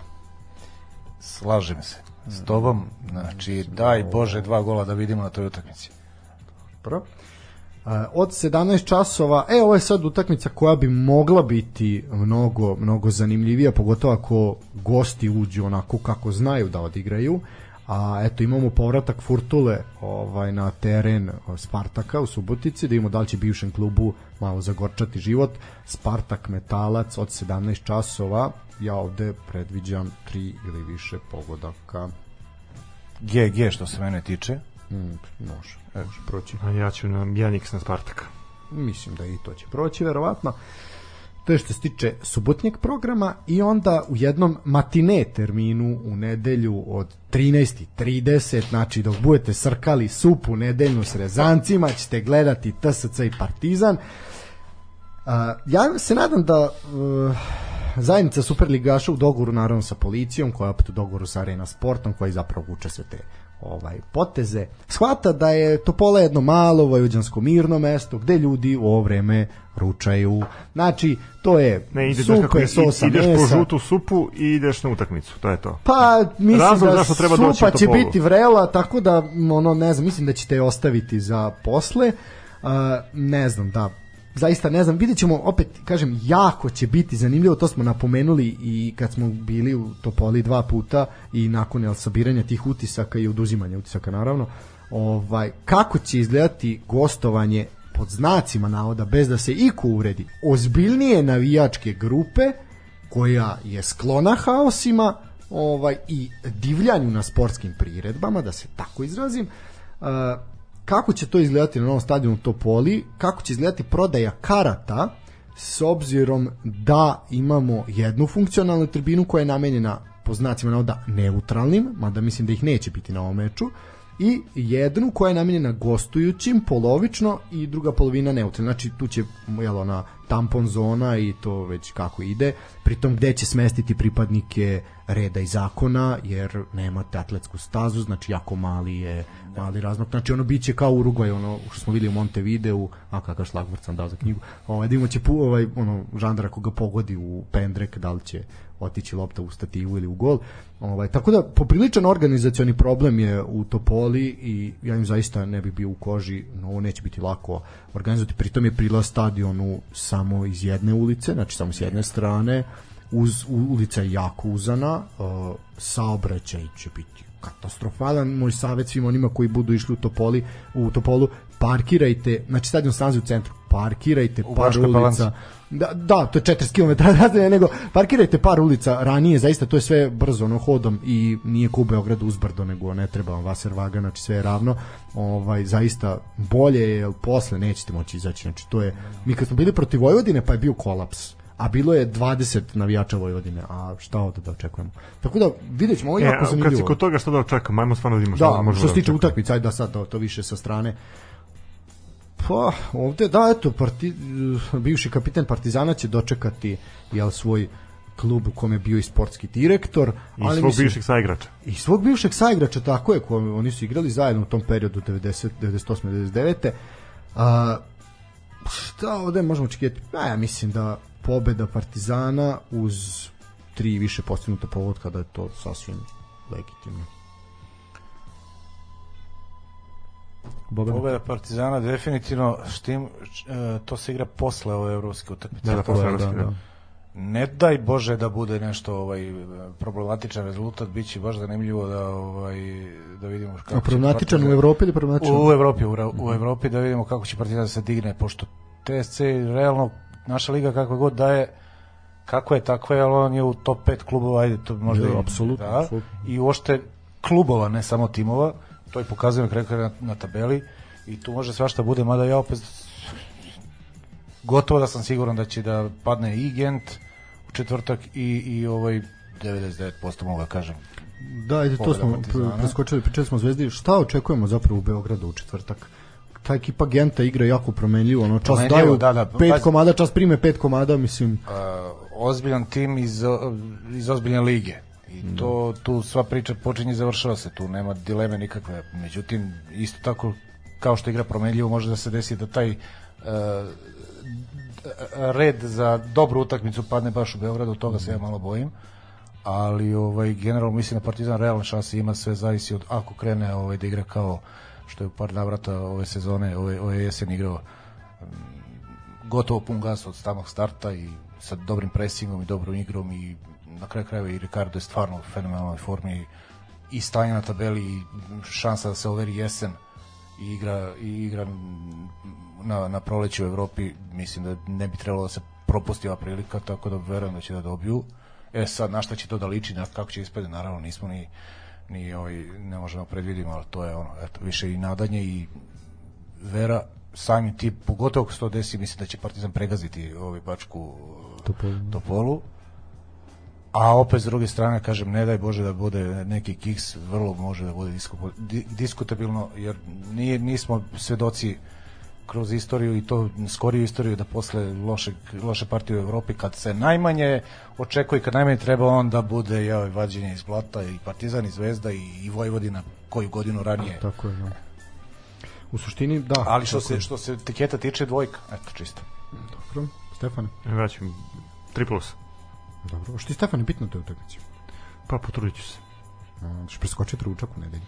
S3: Slažem se s tobom, znači daj Bože dva gola da vidimo na toj utakmici.
S2: Dobro. A, od 17 časova, e, ovo je sad utakmica koja bi mogla biti mnogo, mnogo zanimljivija, pogotovo ako gosti uđu onako kako znaju da odigraju. A eto imamo povratak Furtule ovaj na teren Spartaka u Subotici, da imamo da li će bivšem klubu malo zagorčati život. Spartak Metalac od 17 časova, ja ovde predviđam tri ili više pogodaka.
S3: GG što se mene tiče.
S2: Mm, može, može proći.
S1: A ja ću na Janix na Spartak.
S2: Mislim da i to će proći verovatno. To je što se tiče subotnjeg programa i onda u jednom matine terminu u nedelju od 13.30, znači dok budete srkali supu nedeljnu s rezancima, ćete gledati TSC i Partizan. Uh, ja se nadam da uh, zajednica Superligaša u dogovoru naravno sa policijom, koja je opet u dogovoru sa Arena Sportom, koji zapravo vuče sve te ovaj poteze, shvata da je Topola jedno malo vojvođansko mirno mesto gde ljudi u ovo vreme ručaju. Znači, to je
S1: Ne, ideš,
S2: supe,
S1: kako,
S2: sosa,
S1: ideš
S2: mesa.
S1: po žutu supu i ideš na utakmicu, to je to.
S2: Pa mislim
S1: Razlog
S2: da
S1: zašto treba
S2: supa će biti vrela, tako da ono ne znam, mislim da ćete je ostaviti za posle. Uh, ne znam, da zaista ne znam, vidjet ćemo opet, kažem, jako će biti zanimljivo, to smo napomenuli i kad smo bili u Topoli dva puta i nakon jel, sabiranja tih utisaka i oduzimanja utisaka naravno, ovaj, kako će izgledati gostovanje pod znacima navoda, bez da se iko uvredi, ozbiljnije navijačke grupe koja je sklona haosima ovaj i divljanju na sportskim priredbama, da se tako izrazim. Uh, kako će to izgledati na novom stadionu Topoli, kako će izgledati prodaja karata s obzirom da imamo jednu funkcionalnu tribinu koja je namenjena po znacima navoda neutralnim, mada mislim da ih neće biti na ovom meču, i jednu koja je namenjena gostujućim polovično i druga polovina neutralna. Znači tu će jel, ona tampon zona i to već kako ide, pritom gde će smestiti pripadnike reda i zakona, jer nemate atletsku stazu, znači jako mali je mali razmak. Znači ono biće kao Urugvaj, ono što smo videli u Montevideu, a kakav šlagvort sam dao za knjigu. Ovaj da imaće pu, ovaj ono žandara koga pogodi u pendrek, da li će otići lopta u stativu ili u gol. Ovaj tako da popriličan organizacioni problem je u Topoli i ja im zaista ne bih bio u koži, no ovo neće biti lako organizovati. Pritom je prilaz stadionu samo iz jedne ulice, znači samo s jedne strane uz ulica je jako uzana, uh, saobraćaj će biti katastrofalan. Moj savjet svim onima koji budu išli u Topoli, u Topolu, parkirajte, znači stadion se nalazi u centru, parkirajte
S3: U
S2: par ulica. Da, da, to je 40 km razdaje, nego parkirajte par ulica ranije, zaista to je sve brzo, ono, hodom i nije ko u Beogradu uzbrdo, nego ne treba vam vaser vaga, znači sve je ravno. Ovaj, zaista bolje je, posle nećete moći izaći, znači to je, mi kad smo bili protiv Vojvodine, pa je bio kolaps a bilo je 20 navijača Vojvodine, a šta ovde da očekujemo. Tako da vidjet ćemo, ovo je
S1: E,
S2: jako
S1: kad si
S2: zanimljivo.
S1: kod toga što da očekamo, ajmo stvarno da vidimo šta
S2: Da,
S1: možemo
S2: što se
S1: da
S2: tiče utakmice, ajde da sad to, to više sa strane. Pa, ovde, da, eto, parti, bivši kapiten Partizana će dočekati jel, svoj klub u kome je bio i sportski direktor.
S1: I svog
S2: mislim-
S1: bivšeg saigrača.
S2: i svog bivšeg saigrača, tako je, koji oni su igrali zajedno u tom periodu 90, 98. 99. A, šta ovde možemo očekivati? A, ja mislim da pobeda Partizana uz tri više postignuta povodka da je to sasvim legitimno. Boban?
S3: Pobeda Partizana definitivno štim, e, to se igra posle ove evropske utakmice.
S1: Da, da, posle evropske, da.
S3: Ne daj Bože da bude nešto ovaj problematičan rezultat, biće baš zanimljivo da ovaj da vidimo kako
S2: A
S3: će
S2: problematičan u
S3: Partizan-
S2: Evropi ili problematičan?
S3: U Evropi, u, u Evropi da vidimo kako će Partizan da se digne, pošto TSC realno naša liga kakva god da je kako je takva je, ali on je u top 5 klubova, ajde, to možda
S2: Da,
S3: i-
S2: apsolutno,
S3: da,
S2: apsolutno.
S3: i uopšte klubova, ne samo timova, to i pokazuje na kraju krajeva na, na tabeli i tu može svašta bude, mada ja opet gotovo da sam siguran da će da padne i Gent u četvrtak i, i ovaj 99% mogu da kažem.
S2: Da, ajde, to smo
S3: Partizana.
S2: pre- preskočili, pričali smo Zvezdi. Šta očekujemo zapravo u Beogradu u četvrtak? Ta ekipa Genta igra jako promenljivo, ono čas daju
S3: da, da,
S2: pet
S3: pazi.
S2: komada, čas prime pet komada, mislim.
S3: uh, ozbiljan tim iz, iz ozbiljne lige. I to, tu sva priča počinje i završava se, tu nema dileme nikakve. Međutim, isto tako, kao što igra promenljivo, može da se desi da taj uh, red za dobru utakmicu padne baš u Beogradu, toga se ja malo bojim. Ali ovaj generalno mislim da Partizan realne šanse ima, sve zavisi od ako krene ovaj da igra kao što je u par navrata ove sezone, ove, ove jesen igrao gotovo pun gas od samog starta i sa dobrim presingom i dobrom igrom i na kraju krajeva i Ricardo je stvarno u fenomenalnoj formi i stanje na tabeli i šansa da se overi jesen i igra, i igra na, na proleću u Evropi mislim da ne bi trebalo da se propusti ova prilika tako da verujem da će da dobiju e sad na šta će to da liči na kako će ispade naravno nismo ni ni ovaj, ne možemo predvidimo ali to je ono eto, više i nadanje i vera samim ti, pogotovo ako se to desi, mislim da će Partizan pregaziti ovaj Bačku
S2: Topolu.
S3: Topolu. A opet s druge strane, kažem, ne daj Bože da bude neki kiks, vrlo može da bude disku- di- diskutabilno, jer nije, nismo svedoci kroz istoriju i to skoriju istoriju da posle lošeg, loše partije u Evropi kad se najmanje očekuje, kad najmanje treba on da bude jao, vađenje iz blata i Partizan i Zvezda i, i Vojvodina koju godinu ranije.
S2: Tako je, da. U suštini, da.
S3: Ali što se, što se tiketa tiče dvojka, eto čisto.
S2: Dobro. Stefane.
S1: Vraćam 3 plus.
S2: Dobro. Što ti Stefane bitno u toj utakmici?
S1: Pa potrudit ću se.
S2: A, Što preskočiti ručak u nedelju.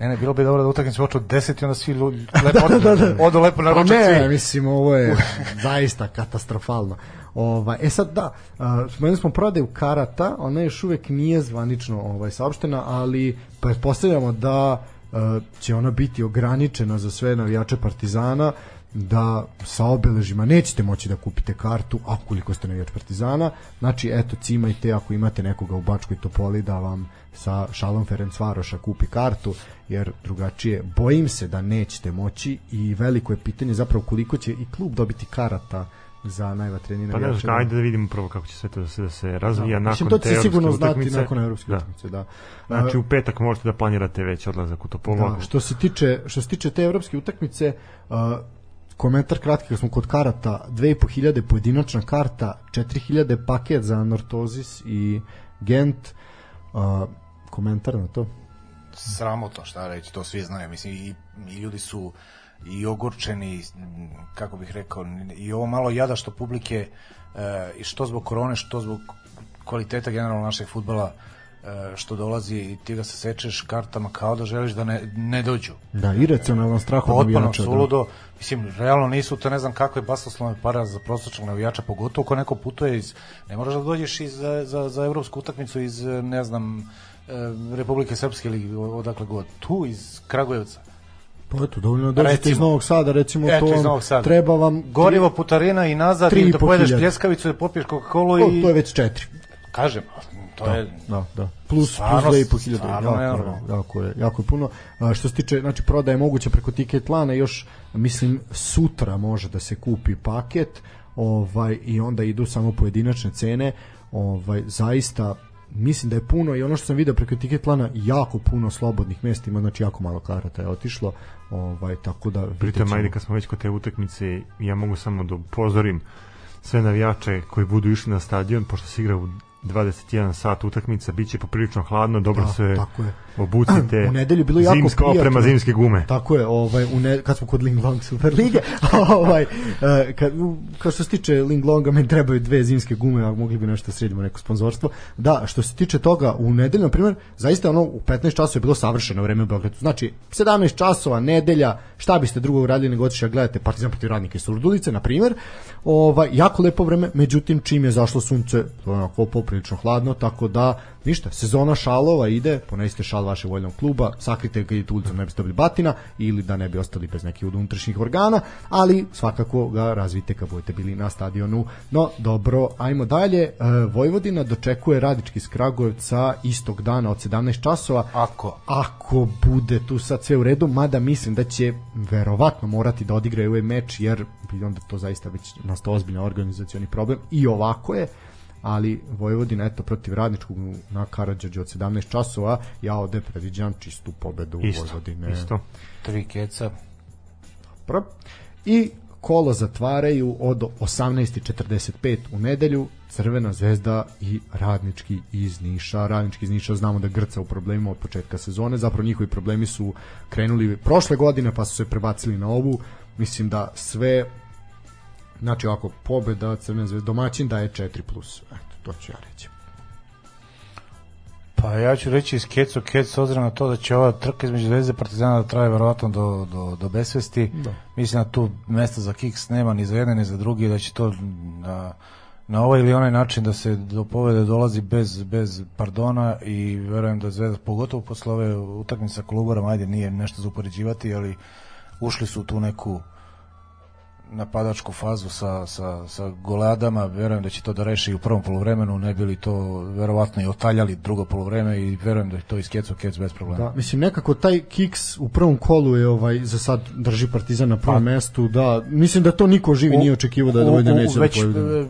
S3: Ne, ne, bilo bi dobro da utakmica počne od 10 i onda svi lu- lepo <laughs> da, da, da. odu lepo na
S2: Pa
S3: ručak
S2: ne,
S3: svi.
S2: mislim, ovo je zaista katastrofalno. Ovaj, e sad, da, uh, spomenuli smo prodaju karata, ona još uvek nije zvanično ovaj, saopštena, ali pretpostavljamo da uh, će ona biti ograničena za sve navijače Partizana, da sa obeležima nećete moći da kupite kartu akoliko ste navijač Partizana znači eto cimajte ako imate nekoga u Bačkoj Topoli da vam sa šalom Ferencvaroša kupi kartu jer drugačije bojim se da nećete moći i veliko je pitanje zapravo koliko će i klub dobiti karata za najvatrenije
S1: Pa ne
S2: navijače.
S1: znam, ajde da vidimo prvo kako će sve to da se, da se razvija nakon
S2: Mislim, to
S1: te
S2: će se sigurno znati
S1: utakmice.
S2: nakon evropske
S1: Da.
S2: utakmice, da.
S1: Znači u petak možete da planirate već odlazak u Topolu.
S2: Da,
S1: ako-
S2: što se tiče što se tiče te evropske utakmice, uh, komentar kratki kad smo kod karata, 2500 pojedinačna karta, 4000 paket za Nortozis i Gent. Uh, komentar na to?
S3: Sramotno, šta reći, to svi znaju. Mislim, i, i ljudi su i ogorčeni, kako bih rekao, i ovo malo jada što publike, e, i što zbog korone, što zbog kvaliteta generalno našeg futbala, e, što dolazi i ti ga se sečeš kartama kao da želiš da ne, ne dođu.
S2: Da, iracionalan strah od
S3: Potpuno
S2: navijača. Da.
S3: suludo. Mislim, realno nisu to ne znam kakve basoslovne para za prosječnog navijača, pogotovo ako neko putuje iz... Ne moraš da dođeš iz, za, za, za evropsku utakmicu iz, ne znam, e, Republike Srpske ili odakle god. Tu iz Kragujevca.
S2: Pa eto, dovoljno da dođete iz. Novog Sada, recimo
S3: Eto,
S2: to
S3: iz
S2: vam
S3: Novog Sada.
S2: treba vam
S3: Gorivo putarina i nazad
S2: tri
S3: i da
S2: po
S3: pojedeš pljeskavicu i da popiješ Coca-Cola
S2: O,
S3: i...
S2: to je već četiri.
S3: Kažem, to je...
S2: Da, da. Plus
S3: Stvarno,
S2: plus 2500.
S3: stvarno
S2: Jako,
S3: nenormalno.
S2: jako je, jako je puno. A, što se tiče, znači prodaje je moguće preko ticket lana, još mislim sutra može da se kupi paket, ovaj i onda idu samo pojedinačne cene. Ovaj zaista mislim da je puno i ono što sam video preko ticket lana jako puno slobodnih mesta ima znači jako malo karata je otišlo ovaj tako da
S1: Pritom, ajde kad smo već kod te utakmice, ja mogu samo da upozorim sve navijače koji budu išli na stadion, pošto se igra u 21 sat utakmica, bit će poprilično hladno, dobro
S2: Da,
S1: se
S2: tako je.
S1: obucite.
S2: U nedelju bilo jako
S1: Zimska
S2: prijatno.
S1: oprema, zimske gume.
S2: Tako je, ovaj u ne, kad smo kod Ling Long Super lige, <laughs> ovaj e, kad kao što se tiče Ling Longa meni trebaju dve zimske gume, a mogli bi nešto da sredimo neko sponzorstvo. Da, što se tiče toga u nedelju na primjer, zaista ono u 15 časova je bilo savršeno vreme u Beogradu. Znači 17 časova nedelja, šta biste drugo uradili nego otišli da gledate Partizan protiv Radnika iz Surdulice na primjer. Ovaj jako lepo vreme, međutim čim je zašlo sunce, to je onako poprilično hladno, tako da ništa, sezona šalova ide, ponesite šal vašeg voljnog kluba, sakrite ga idete ulicom, ne biste dobili batina ili da ne bi ostali bez nekih unutrašnjih organa, ali svakako ga razvite kad budete bili na stadionu. No, dobro, ajmo dalje. E, Vojvodina dočekuje Radički iz Kragujevca istog dana od 17 časova.
S3: Ako.
S2: Ako bude tu sad sve u redu, mada mislim da će verovatno morati da odigraju ovaj meč, jer onda to zaista već nastao ozbiljan organizacioni problem. I ovako je, ali Vojvodina eto protiv Radničkog na Karadžođu od 17 časova ja ovde predviđam čistu pobedu
S1: Isto,
S2: Vojvodine.
S1: isto.
S3: Tri keca.
S2: Dobro. I kolo zatvaraju od 18.45 u nedelju Crvena zvezda i Radnički iz Niša. Radnički iz Niša znamo da grca u problemima od početka sezone. Zapravo njihovi problemi su krenuli prošle godine pa su se prebacili na ovu. Mislim da sve znači ovako pobeda Crvena zvezda domaćin daje 4+. plus. Eto, to ću ja reći.
S3: Pa ja ću reći iz Kecu Kec obzirom na to da će ova trka između Zvezde i Partizana da traje verovatno do, do, do besvesti.
S2: Da.
S3: Mislim da tu mesta za kiks nema ni za jedne ni za drugi, da će to na, na ovaj ili onaj način da se do pobede dolazi bez, bez pardona i verujem da Zvezda, pogotovo posle ove utakmice sa Kolubarom, ajde nije nešto za upoređivati, ali ušli su u tu neku napadačku fazu sa, sa, sa goleadama, verujem da će to da reši u prvom polovremenu, ne bili to verovatno i otaljali drugo polovreme i verujem da je to iskeco kec bez problema.
S2: Da, mislim nekako taj kiks u prvom kolu je ovaj za sad drži Partizan na prvom pa, mestu, da, mislim da to niko živi u, nije očekivao da dovede neće da već, da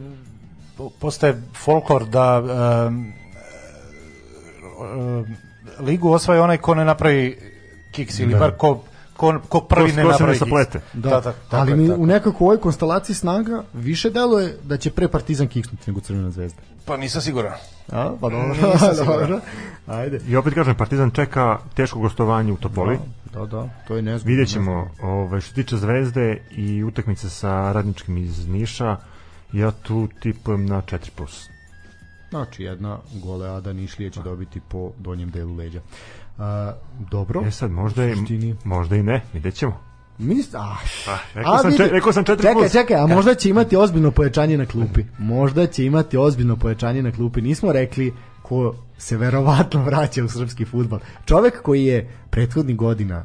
S3: postaje folklor da um, um, ligu osvaja onaj ko ne napravi kiks ili da. bar ko ko, ko prvi ko, ne napravi
S1: saplete.
S2: Da, da, da, ali mi u nekako u ovoj konstelaciji snaga više deluje da će pre Partizan kiksnuti nego Crvena zvezda.
S3: Pa nisam siguran.
S2: A, pa dobro. <laughs> dobro. Ajde.
S1: I opet kažem, Partizan čeka teško gostovanje u Topoli.
S2: Da, da, da to je nezgodno.
S1: Vidjet ćemo, ovaj, što tiče Zvezde i utakmice sa radničkim iz Niša, ja tu tipujem na 4+.
S2: Znači, jedna goleada Nišlije će dobiti po donjem delu leđa. Uh, dobro.
S1: E sad, možda i, možda i ne, vidjet ćemo.
S2: Mis, ah,
S1: pa, rekao, a, sam vidi, rekao sam 4
S2: čekaj. Čekaj, a možda će imati ozbiljno pojačanje na klupi. Možda će imati ozbiljno pojačanje na klupi. Nismo rekli ko se verovatno vraća u srpski futbal. Čovek koji je prethodnih godina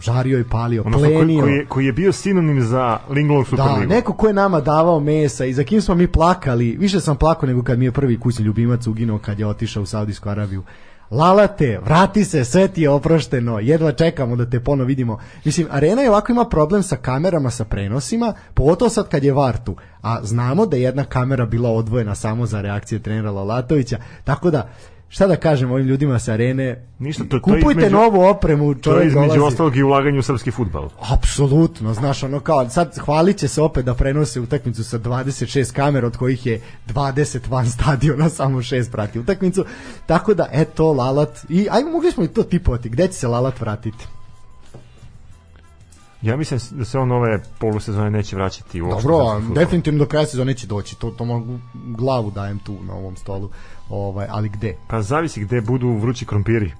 S2: žario i palio, ono plenio. Koji,
S1: koji, je, koji je bio sinonim za Linglong Superligu.
S2: Da, neko ko je nama davao mesa i za kim smo mi plakali. Više sam plakao nego kad mi je prvi kućni ljubimac uginuo kad je otišao u Saudijsku Arabiju. Lalate, vrati se, sve ti je oprošteno, jedva čekamo da te ponovo vidimo. Mislim, Arena je ovako ima problem sa kamerama, sa prenosima, pogotovo sad kad je Vartu, a znamo da je jedna kamera bila odvojena samo za reakcije trenera Lalatovića, tako da šta da kažem ovim ljudima sa arene,
S1: Ništa, to,
S2: kupujte to između, novu opremu, čovjek
S1: To je između dolazi. ostalog i ulaganje u srpski futbal.
S2: Apsolutno, znaš, ono kao, sad hvalit će se opet da prenose utakmicu sa 26 kamera, od kojih je 20 van stadiona, <laughs> samo 6 prati utakmicu, tako da, eto, Lalat, i ajmo, mogli smo i to tipovati, gde će se Lalat vratiti?
S1: Ja mislim da se on ove polusezone neće vraćati u
S2: Dobro, definitivno do kraja sezone će doći. To, to mogu glavu dajem tu na ovom stolu. Ovaj, ali gde?
S1: Pa zavisi gde budu vrući krompiri.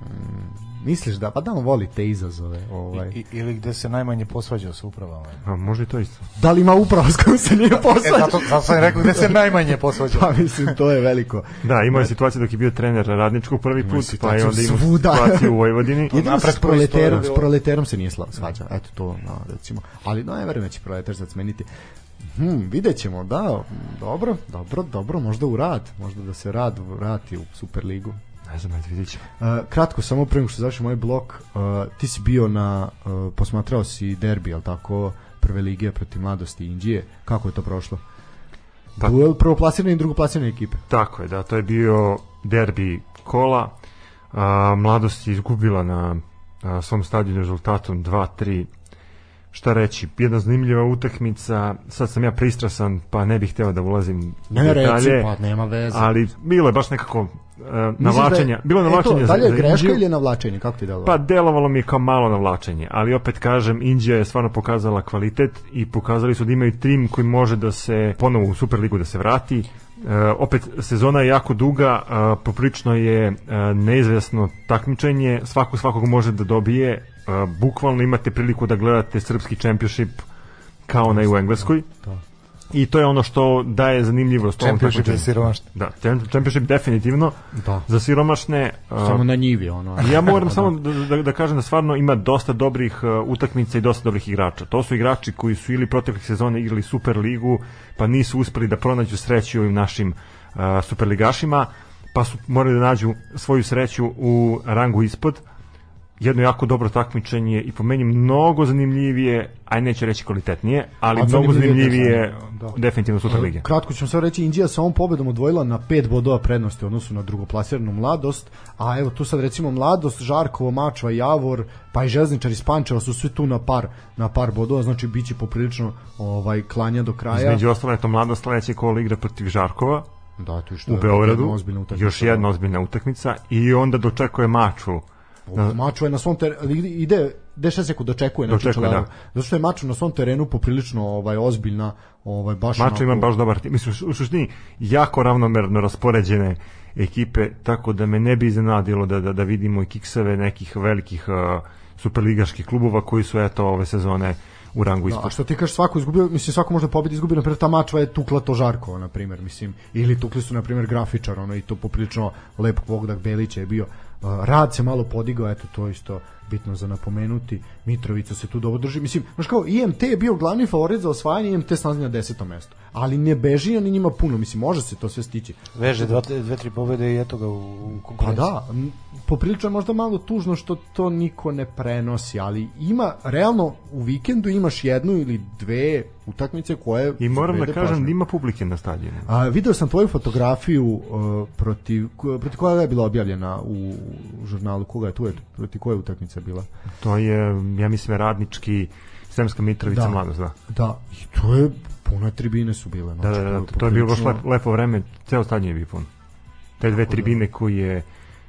S2: Mm, Misliš da, pa da on voli te izazove. Ovaj.
S3: I, ili gde se najmanje posvađa sa upravama.
S1: A može to isto.
S2: Da li ima uprava s kojom se nije posvađao? E,
S3: zato, zato sam rekao gde se najmanje posvađa.
S2: pa mislim, to je veliko.
S1: Da, imao je situaciju dok je bio trener radničkog prvi put, pa je onda imao situaciju u Vojvodini. <laughs>
S2: Jedino s proleterom, s proleterom se nije svađa. Eto to, no, recimo. Ali no, ne verujem da će proletar sad smeniti. Hmm, vidjet ćemo, da, dobro, dobro, dobro, možda u rad, možda da se rad vrati u Superligu.
S1: Ne znam, ajde vidjet ćemo.
S2: Uh, kratko, samo pre što završi moj blok, uh, ti si bio na, uh, posmatrao si derbi, al tako, prve lige protiv mladosti Indije, kako je to prošlo? Pa, Duel prvoplasirane i drugoplasirane ekipe.
S1: Tako je, da, to je bio derbi kola, uh, mladost je izgubila na uh, svom stadionu rezultatom 2-3 šta reći, jedna zanimljiva utakmica, sad sam ja pristrasan, pa ne bih hteo da ulazim
S2: ne, detalje, reci, pa nema veze.
S1: ali bilo je baš nekako uh, navlačenja. Da bilo je navlačenje
S2: da li je greška ili je navlačenje, kako ti delovalo?
S1: Pa delovalo mi je kao malo navlačenje, ali opet kažem, Indija je stvarno pokazala kvalitet i pokazali su da imaju tim koji može da se ponovo u Superligu da se vrati. Uh, opet sezona je jako duga, uh, poprično je uh, neizvesno takmičenje, svako svakog može da dobije, bukvalno imate priliku da gledate srpski championship kao na u Engleskoj. Da. I to je ono što daje zanimljivost
S3: Championship za siromašne.
S1: Da, Championship definitivno da. za siromašne.
S2: Samo na njivi ono.
S1: ja moram da. <laughs> samo da, da, da kažem da stvarno ima dosta dobrih uh, utakmica i dosta dobrih igrača. To su igrači koji su ili proteklih sezona igrali Super ligu, pa nisu uspeli da pronađu sreću ovim našim uh, superligašima, pa su morali da nađu svoju sreću u rangu ispod jedno jako dobro takmičenje i po meni mnogo zanimljivije, aj neće reći kvalitetnije, ali A mnogo zanimljivije da. definitivno Super lige.
S2: Kratko ćemo sve reći, Indija sa ovom pobedom odvojila na pet bodova prednosti u odnosu na drugoplasiranu mladost, a evo tu sad recimo mladost, Žarkovo, Mačva, Javor, pa i Železničar iz Pančeva su svi tu na par na par bodova, znači biće poprilično ovaj klanja do kraja.
S1: Između ostalo je to mladost sledeće kolo igra protiv Žarkova.
S2: Da, to je što
S1: u Beogradu, još jedna ozbiljna utakmica i onda dočekuje Maču
S2: Da. Maču je na svom terenu, ide, deša se dočekuje, na dočekuje da. Zato što je Maču na svom terenu poprilično ovaj, ozbiljna, ovaj, baš
S1: Maču ima baš dobar tim. Mislim, u suštini, jako ravnomerno raspoređene ekipe, tako da me ne bi iznenadilo da, da, da vidimo i kikseve nekih velikih uh, superligaških klubova koji su eto ove sezone u rangu ispod. Da,
S2: a što ti kažeš svako izgubio, mislim svako može pobedi izgubio, na primjer ta mačva je tukla to Žarko, na primjer, mislim, ili tukli su na primjer grafičar, ono i to poprilično lep Bogdak Belić je bio rad se malo podigao, eto to isto bitno za napomenuti, Mitrovica se tu dobro drži. Mislim, znaš kao, IMT je bio glavni favorit za osvajanje, IMT se nalazi na desetom mestu. Ali ne beži ni njima puno, mislim, može se to sve stići.
S3: Veže dva, dve, tri pobede i eto ga u, u
S2: Pa da, poprilično je možda malo tužno što to niko ne prenosi, ali ima, realno, u vikendu imaš jednu ili dve utakmice koje...
S1: I moram da kažem
S2: pažnje.
S1: da ima publike na stadionu.
S2: A, video sam tvoju fotografiju uh, protiv, protiv koja je bila objavljena u žurnalu, koga je tu je, protiv koje utakmice bila?
S1: To je, ja mislim, radnički Sremska Mitrovica
S2: Da.
S1: mladost, da.
S2: Da, i to je, pune tribine su bile.
S1: Da,
S2: Znači,
S1: da, da, to je bilo baš lepo, lepo vreme, ceo stadion je bio pun. Te dve tribine koje je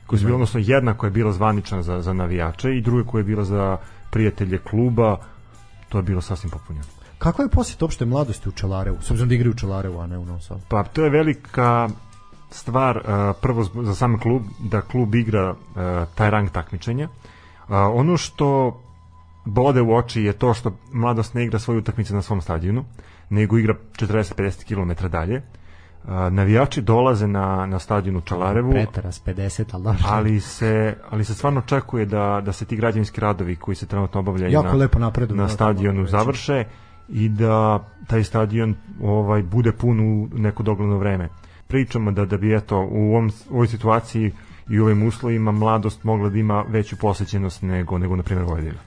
S1: koje su bile, odnosno jedna koja je bila zvanična za, za navijače i druga koja je bila za prijatelje kluba, to je bilo sasvim popunjeno.
S2: Kakva je posjet opšte mladosti u Čelarevu? S obzirom da igraju u Čelarevu, a ne u Novom Sadu.
S1: Pa to je velika stvar uh, prvo za sam klub da klub igra uh, taj rang takmičenja. Uh, ono što bode u oči je to što mladost ne igra svoje utakmice na svom stadionu, nego igra 40-50 km dalje. Uh, navijači dolaze na, na stadion u Čalarevu,
S2: Pretaras 50, ali
S1: ali se, ali se stvarno očekuje da, da se ti građevinski radovi koji se trenutno obavljaju
S2: Jako
S1: na,
S2: lepo napreduju,
S1: na stadionu završe i da taj stadion ovaj bude pun u neko dogledno vreme. Pričamo da da bi eto u ovom, u ovoj situaciji i u ovim uslovima mladost mogla da ima veću posećenost nego nego na primjer Vojvodina.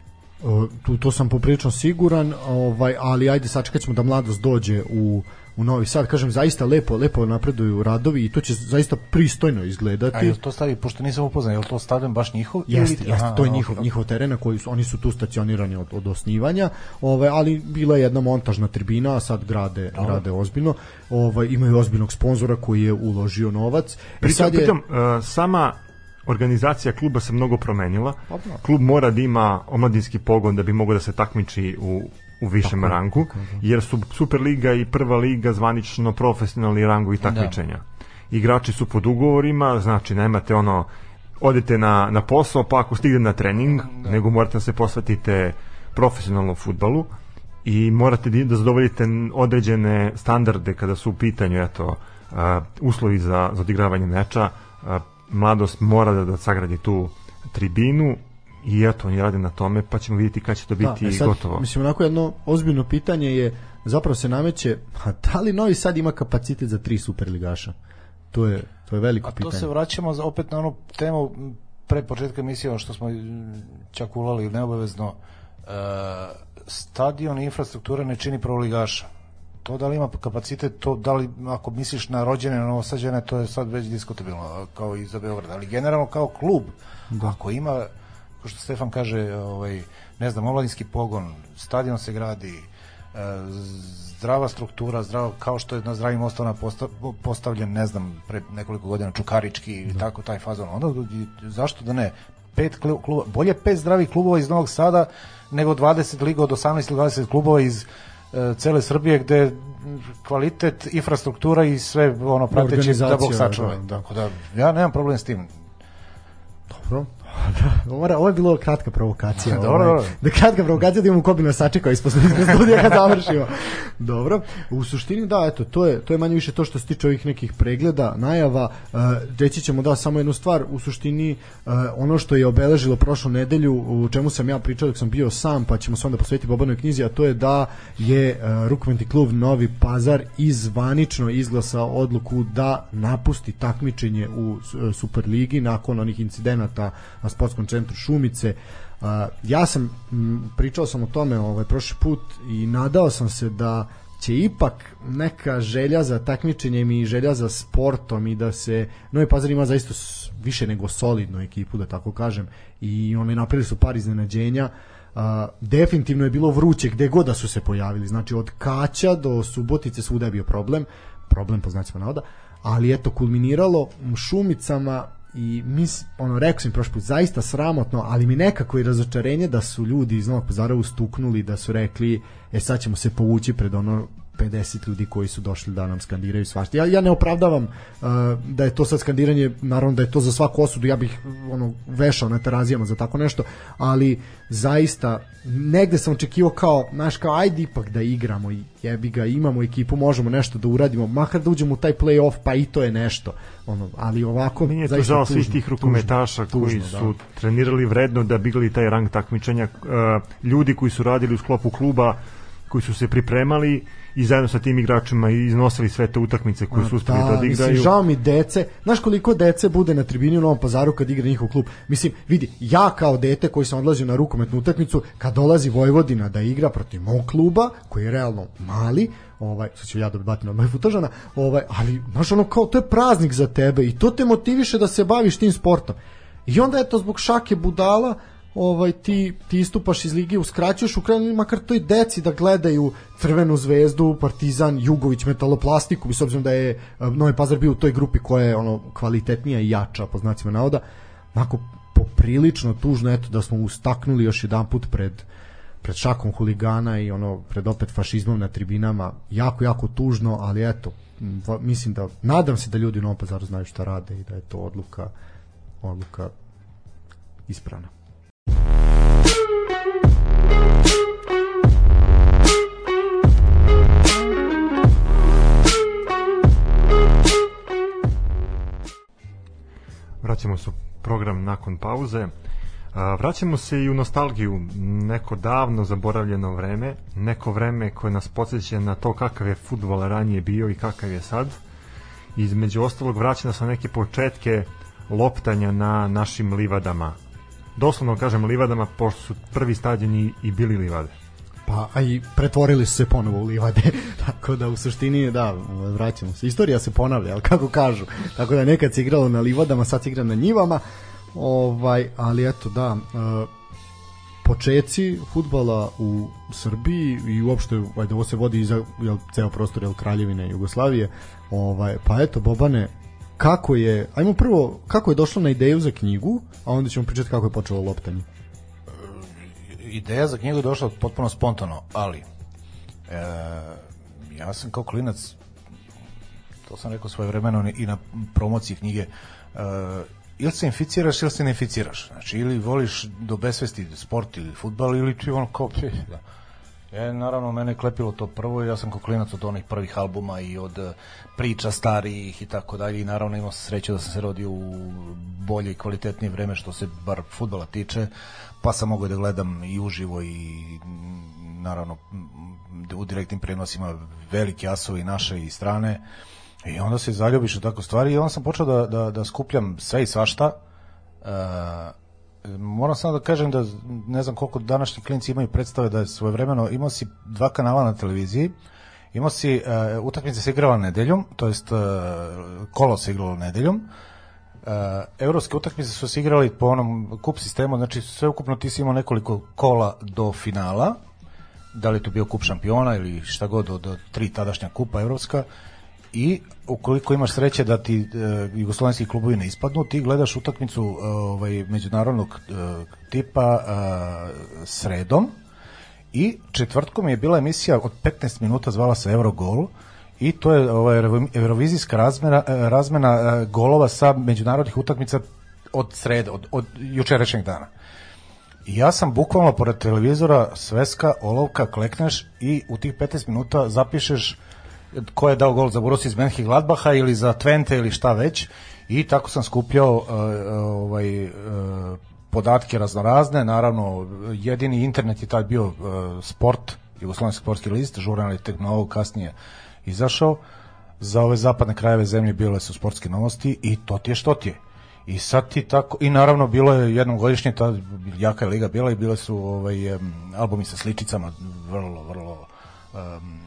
S2: O, tu to sam poprilično siguran, ovaj ali ajde sačekat ćemo da mladost dođe u u Novi Sad, kažem zaista lepo, lepo napreduju radovi i to će zaista pristojno
S3: A
S2: izgledati.
S3: je to stavi, pošto nisam upoznan, je li to stadion baš njihov?
S2: Jeste,
S3: ili-
S2: jeste, to je njihov, njihov teren na koji su, oni su tu stacionirani od, od osnivanja, ovaj, ali bila je jedna montažna tribina, a sad grade, grade ozbiljno, ovaj, imaju ozbiljnog sponzora koji je uložio novac. I
S1: Pritom,
S2: sad je,
S1: pritom uh, sama organizacija kluba se mnogo promenila.
S2: Pa da.
S1: Klub mora da ima omladinski pogon da bi mogao da se takmiči u u višem rangu, jer su Superliga i Prva liga zvanično profesionalni rangovi takmičenja. Igrači su pod ugovorima, znači nemate ono odete na, na posao, pa ako stigne na trening, nego morate da se posvetite profesionalnom futbalu i morate da da zadovoljite određene standarde kada su u pitanju eto, a, uslovi za, za odigravanje meča. A, mladost mora da, da sagradi tu tribinu i eto, oni rade na tome, pa ćemo vidjeti kad će to biti
S2: e sad,
S1: gotovo.
S2: Mislim, onako jedno ozbiljno pitanje je, zapravo se nameće, a da li Novi Sad ima kapacitet za tri superligaša? To je, to je veliko
S3: A to
S2: pitanje.
S3: se vraćamo za- opet na onu temu pre početka emisije, ono što smo čak ulali neobavezno, e, stadion i infrastruktura ne čini prvoligaša. To da li ima kapacitet, to da li, ako misliš na rođene, na novosađene, to je sad već diskutabilno, kao i za Beograd. Ali generalno kao klub, ako ima, kao što Stefan kaže, ovaj, ne znam, omladinski pogon, stadion se gradi, e, zdrava struktura, zdrava, kao što je na zdravim osnovama posta, postavljen, ne znam, pre nekoliko godina Čukarički i tako taj fazon. Onda zašto da ne? Pet klu- kluba, bolje pet zdravih klubova iz Novog Sada nego 20 liga od 18 ili 20 klubova iz e, cele Srbije gde kvalitet, infrastruktura i sve ono prateći da Bog sačuva.
S2: da, da.
S3: Tako da ja nemam problem s tim.
S2: Dobro. Da, Mora, ovo je bilo kratka provokacija. <laughs>
S3: Dobro,
S2: ovaj. Da kratka provokacija da imamo Kobina sačekao ispod studija kad završimo. Dobro. U suštini da, eto, to je, to je manje više to što se tiče ovih nekih pregleda, najava. Uh, reći ćemo da samo jednu stvar, u suštini uh, ono što je obeležilo prošlu nedelju, u čemu sam ja pričao dok sam bio sam, pa ćemo se onda posvetiti Bobanoj knjizi, a to je da je uh, rukometni klub Novi Pazar izvanično izglasao odluku da napusti takmičenje u e, Superligi nakon onih incidenata na sportskom centru Šumice. Ja sam pričao sam o tome ovaj prošli put i nadao sam se da će ipak neka želja za takmičenjem i želja za sportom i da se Novi Pazar ima zaista više nego solidnu ekipu da tako kažem i oni napravili su par iznenađenja. Uh, definitivno je bilo vruće gde god da su se pojavili. Znači od Kaća do Subotice svuda je bio problem. Problem po znacima navoda. Ali eto kulminiralo Šumicama i mis, ono rekao sam prošli put zaista sramotno ali mi nekako i razočarenje da su ljudi iz Novog Pazara ustuknuli da su rekli e sad ćemo se povući pred ono 50 ljudi koji su došli da nam skandiraju svašta. Ja, ja ne opravdavam uh, da je to sad skandiranje, naravno da je to za svaku osudu, ja bih ono, vešao na terazijama za tako nešto, ali zaista negde sam očekivao kao, znaš, kao ajde ipak da igramo i jebi ga, imamo ekipu, možemo nešto da uradimo, makar da uđemo u taj play-off, pa i to je nešto. Ono, ali ovako,
S1: Meni je to žao svih tih rukometaša tužno, koji tužno, su da. trenirali vredno da bigli taj rang takmičenja, uh, ljudi koji su radili u sklopu kluba, koji su se pripremali i zajedno sa tim igračima iznosili sve te utakmice koje su uspeli da, da odigraju.
S2: Mislim, žao mi dece, znaš koliko dece bude na tribini u Novom Pazaru kad igra njihov klub. Mislim, vidi, ja kao dete koji sam odlazio na rukometnu utakmicu, kad dolazi Vojvodina da igra protiv mog kluba, koji je realno mali, ovaj sad ću ja da batim od futažana, ovaj ali znaš ono kao to je praznik za tebe i to te motiviše da se baviš tim sportom. I onda je to zbog šake budala ovaj ti ti istupaš iz lige uskraćuješ u krajnjem makar toj deci da gledaju Crvenu zvezdu, Partizan, Jugović, Metaloplastiku, s obzirom da je eh, Novi Pazar bio u toj grupi koja je ono kvalitetnija i jača po znacima navoda. Onako poprilično tužno eto da smo ustaknuli još jedan put pred pred šakom huligana i ono pred opet fašizmom na tribinama jako jako tužno ali eto mislim da nadam se da ljudi u Novom Pazaru znaju šta rade i da je to odluka odluka ispravna
S1: Vraćamo se u program nakon pauze. Vraćamo se i u nostalgiju, neko davno zaboravljeno vreme, neko vreme koje nas podsjeća na to kakav je futbol ranije bio i kakav je sad. Između ostalog vraća nas na neke početke loptanja na našim livadama. Doslovno kažem livadama, pošto su prvi stadioni i bili livade.
S2: Pa, a i pretvorili su se ponovo u livade, <laughs> tako da u suštini, da, vraćamo se. Istorija se ponavlja, ali kako kažu. Tako da nekad se igralo na livadama, sad se igra na njivama, ovaj, ali eto, da, uh, počeci futbala u Srbiji i uopšte ajde ovo se vodi iza jel, ceo prostor jel, Kraljevine Jugoslavije ovaj, pa eto Bobane kako je ajmo prvo kako je došlo na ideju za knjigu a onda ćemo pričati kako je počelo loptanje
S3: ideja za knjigu je došla potpuno spontano, ali e, ja sam kao klinac to sam rekao svoje vremeno i na promociji knjige e, ili se inficiraš ili se ne inficiraš znači ili voliš do besvesti sport ili futbal ili ti ono kao da. E, naravno, mene je klepilo to prvo i ja sam kao klinac od onih prvih albuma i od e, priča starijih i tako dalje i naravno imao sam sreću da sam se rodio u bolje i kvalitetnije vreme što se bar futbala tiče, pa sam mogao da gledam i uživo i naravno u direktnim prenosima velike asovi naše i strane. I onda se zaljubiš u tako stvari i onda sam počeo da, da, da skupljam sve i svašta uh, moram samo da kažem da ne znam koliko današnji klinci imaju predstave da je svojevremeno. Imao si dva kanala na televiziji. Imao si uh, utakmice se igrala nedeljom to jest uh, kolo se igralo nedeljom. Uh, evropske utakmice su se igrali po onom kup sistemu znači sve ukupno ti si imao nekoliko kola do finala. Da li to bio kup šampiona ili šta god od, od tri tadašnja kupa evropska i ukoliko imaš sreće da ti e, jugoslovenski klubovi ne ispadnu, ti gledaš utakmicu e, ovaj međunarodnog e, tipa e, sredom i četvrtkom je bila emisija od 15 minuta zvala se Eurogol i to je ovaj eurovizijska razmena e, razmena e, golova sa međunarodnih utakmica od srede, od, od jučerašnjeg dana. I ja sam bukvalno pored televizora sveska, olovka, klekneš i u tih 15 minuta zapišeš ko je dao gol za Borussia iz Mönchengladbacha ili za Twente ili šta već. I tako sam skupljao uh, ovaj uh, podatke raznorazne, naravno jedini internet je tad bio uh, sport, Jugoslovenski sportski list, žurnal je tek mnogo kasnije izašao, za ove zapadne krajeve zemlje bile su sportske novosti i to ti je što ti je. I sad ti tako, i naravno bilo je jednom godišnje, ta jaka je liga bila i bile su ovaj, um, albumi sa sličicama, vrlo, vrlo um,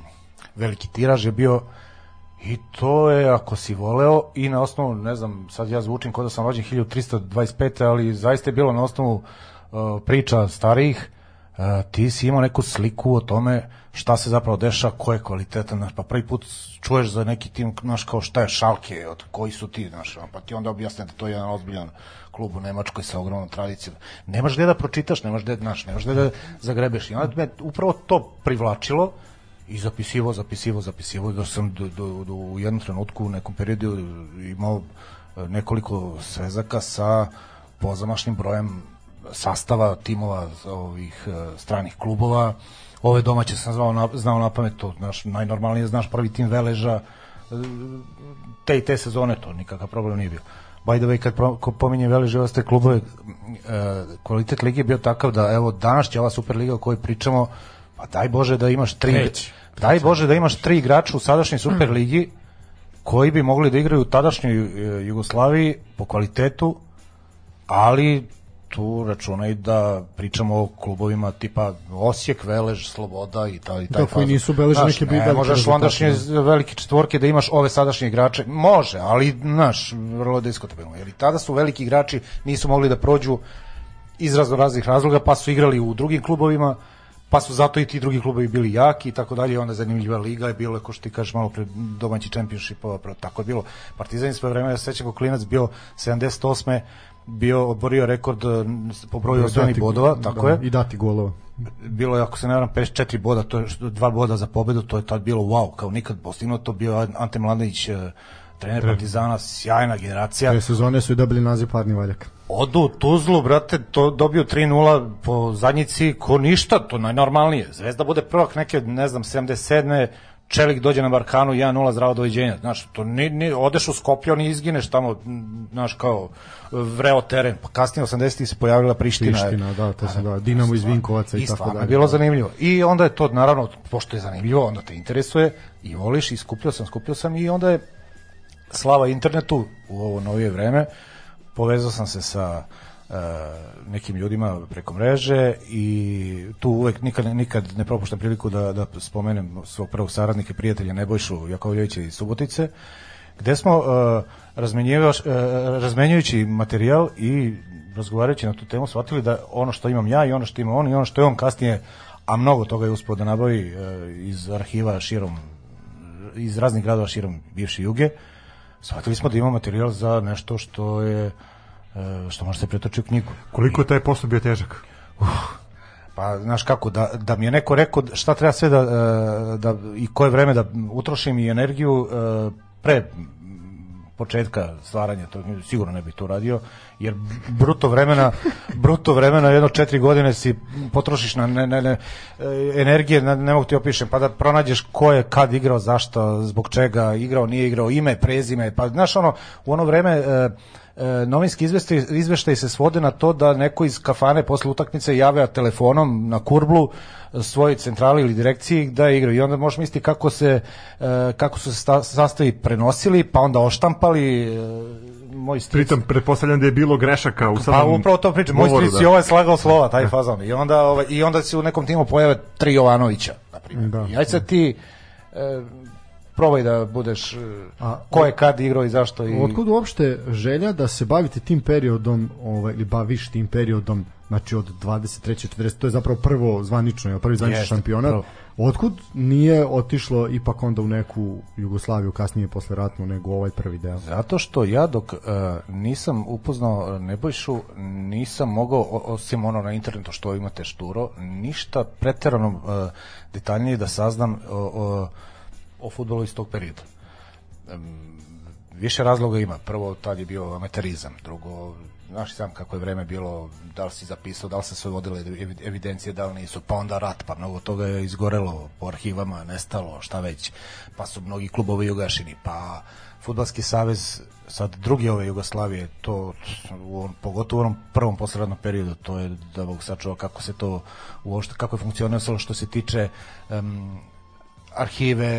S3: veliki tiraž je bio i to je ako si voleo i na osnovu, ne znam, sad ja zvučim kao da sam rođen 1325. ali zaista je bilo na osnovu uh, priča starijih uh, ti si imao neku sliku o tome šta se zapravo deša, ko je kvalitetan, znaš, pa prvi put čuješ za neki tim, znaš, kao šta je šalke, od koji su ti, znaš, pa ti onda objasne da to je jedan ozbiljan klub u Nemačkoj sa ogromnom tradicijom. Nemaš gde da pročitaš, nemaš gde, znaš, nemaš gde da zagrebeš. I onda me upravo to privlačilo, i zapisivo, zapisivo, zapisivo, da sam do, do, do, u jednom trenutku u nekom periodu imao e, nekoliko svezaka sa pozamašnim brojem sastava timova ovih uh, stranih klubova. Ove domaće sam znao na, znao na pamet, to znaš, najnormalnije znaš prvi tim Veleža, uh, te i te sezone, to nikakav problem nije bio. By the way, kad pro, ko pominje Veleže ostaje klubove, kvalitet lige je bio takav da, evo, danas će ova Superliga o kojoj pričamo, pa daj Bože da imaš tri,
S1: Kreć.
S3: daj Bože da imaš tri igrača u sadašnjoj Superligi koji bi mogli da igraju u tadašnjoj uh, Jugoslaviji po kvalitetu, ali tu računaj da pričamo o klubovima tipa Osijek, Velež, Sloboda i taj, i taj
S2: Da, koji nisu beležili neke
S3: ne,
S2: velike
S3: možeš ondašnje velike četvorke da imaš ove sadašnje igrače, može, ali, znaš, vrlo diskutabilno, jer i tada su veliki igrači nisu mogli da prođu iz razno raznih razloga, pa su igrali u drugim klubovima, pa su zato i ti drugi klubovi bili jaki i tako dalje, onda zanimljiva liga je bilo, je, ko što ti kažeš malo pre domaći čempionšipova, tako je bilo. Partizan je svoje vreme, ja se sećam klinac bio 78 bio oborio rekord eh, po broju osvojenih bodova, tako
S2: da,
S3: je.
S2: I dati golova.
S3: Bilo je, ako se ne varam, 54 boda, to je dva boda za pobedu, to je tad bilo wow, kao nikad postignuto, bio Ante Mladenić, eh, trener Partizana, sjajna generacija.
S2: Te sezone su i dobili naziv parni valjak.
S3: Odu u Tuzlu, brate, to dobio 3-0 po zadnjici, ko ništa, to najnormalnije. Zvezda bude prvak neke, ne znam, 77. Čelik dođe na Barkanu 1-0 zdravo doviđenja. Znaš, to ni, ni, odeš u Skoplje, oni izgineš tamo, znaš, kao vreo teren. Pa kasnije 80. se pojavila Priština.
S2: Priština, da, to sam da. Dinamo iz Vinkovaca i,
S3: I
S2: tako dalje.
S3: je bilo zanimljivo. I onda je to, naravno, pošto je zanimljivo, onda te interesuje i voliš i skupljao sam, skupljao sam i onda je slava internetu u ovo novije vreme. Povezao sam se sa e, nekim ljudima preko mreže i tu uvek nikad, nikad ne propuštam priliku da, da spomenem svog prvog saradnika i prijatelja Nebojšu Jakovljevića iz Subotice, gde smo e, razmenjivaš, e, razmenjujući materijal i razgovarajući na tu temu shvatili da ono što imam ja i ono što ima on i ono što je on kasnije a mnogo toga je uspio da nabavi e, iz arhiva širom iz raznih gradova širom bivše juge shvatili smo da imamo materijal za nešto što je e, što može se pretočiti u knjigu
S1: Koliko je taj posao bio težak?
S3: Pa, znaš kako, da, da mi je neko rekao šta treba sve da, e, da i koje vreme da utrošim i energiju e, pre početka stvaranja, to sigurno ne bih to radio, jer bruto vremena, bruto vremena jedno četiri godine si potrošiš na ne, ne, ne, energije, ne, ne mogu ti opišem, pa da pronađeš ko je kad igrao, zašto, zbog čega, igrao, nije igrao, ime, prezime, pa znaš ono, u ono vreme e, novinski izveštaj, izveštaj se svode na to da neko iz kafane posle utakmice javlja telefonom na kurblu e, svojoj centrali ili direkciji da igraju. I onda možeš misliti kako se e, kako su se sta, sastavi prenosili pa onda oštampali e, moj stric
S1: Pritom, pretpostavljam da je bilo grešaka u
S3: pa
S1: samom
S3: upravo to pričam. Moj stric je ovaj slagao slova taj fazon. I onda ovaj i onda se u nekom timu pojave tri Jovanovića na primjer.
S2: Da.
S3: i aj sad ti e, probaj da budeš e,
S2: A-
S3: ko je kad igrao i zašto i
S2: Otkud uopšte želja da se bavite tim periodom, ovaj, ili baviš tim periodom, znači od 23. 40. to je zapravo prvo zvanično, je prvi zvanični
S3: Jeste,
S2: šampionat.
S3: prvo.
S2: Otkud nije otišlo ipak onda u neku Jugoslaviju kasnije posle ratnu nego ovaj prvi deo?
S3: Zato što ja dok uh, nisam upoznao uh, Nebojšu, nisam mogao, osim ono na internetu što imate šturo, ništa preterano uh, detaljnije da saznam o, o, o futbolu iz tog perioda. Um, više razloga ima. Prvo, tad je bio amaterizam. Drugo, znaš sam kako je vreme bilo, da li si zapisao, da li se sve vodile evi- evidencije, da li nisu, pa onda rat, pa mnogo toga je izgorelo po arhivama, nestalo, šta već, pa su mnogi klubovi ugašeni, pa Futbalski savez sad drugi ove Jugoslavije to u on, pogotovo u onom prvom posleradnom periodu to je da Bog sačuva kako se to uopšte kako je funkcionisalo što se tiče um, arhive,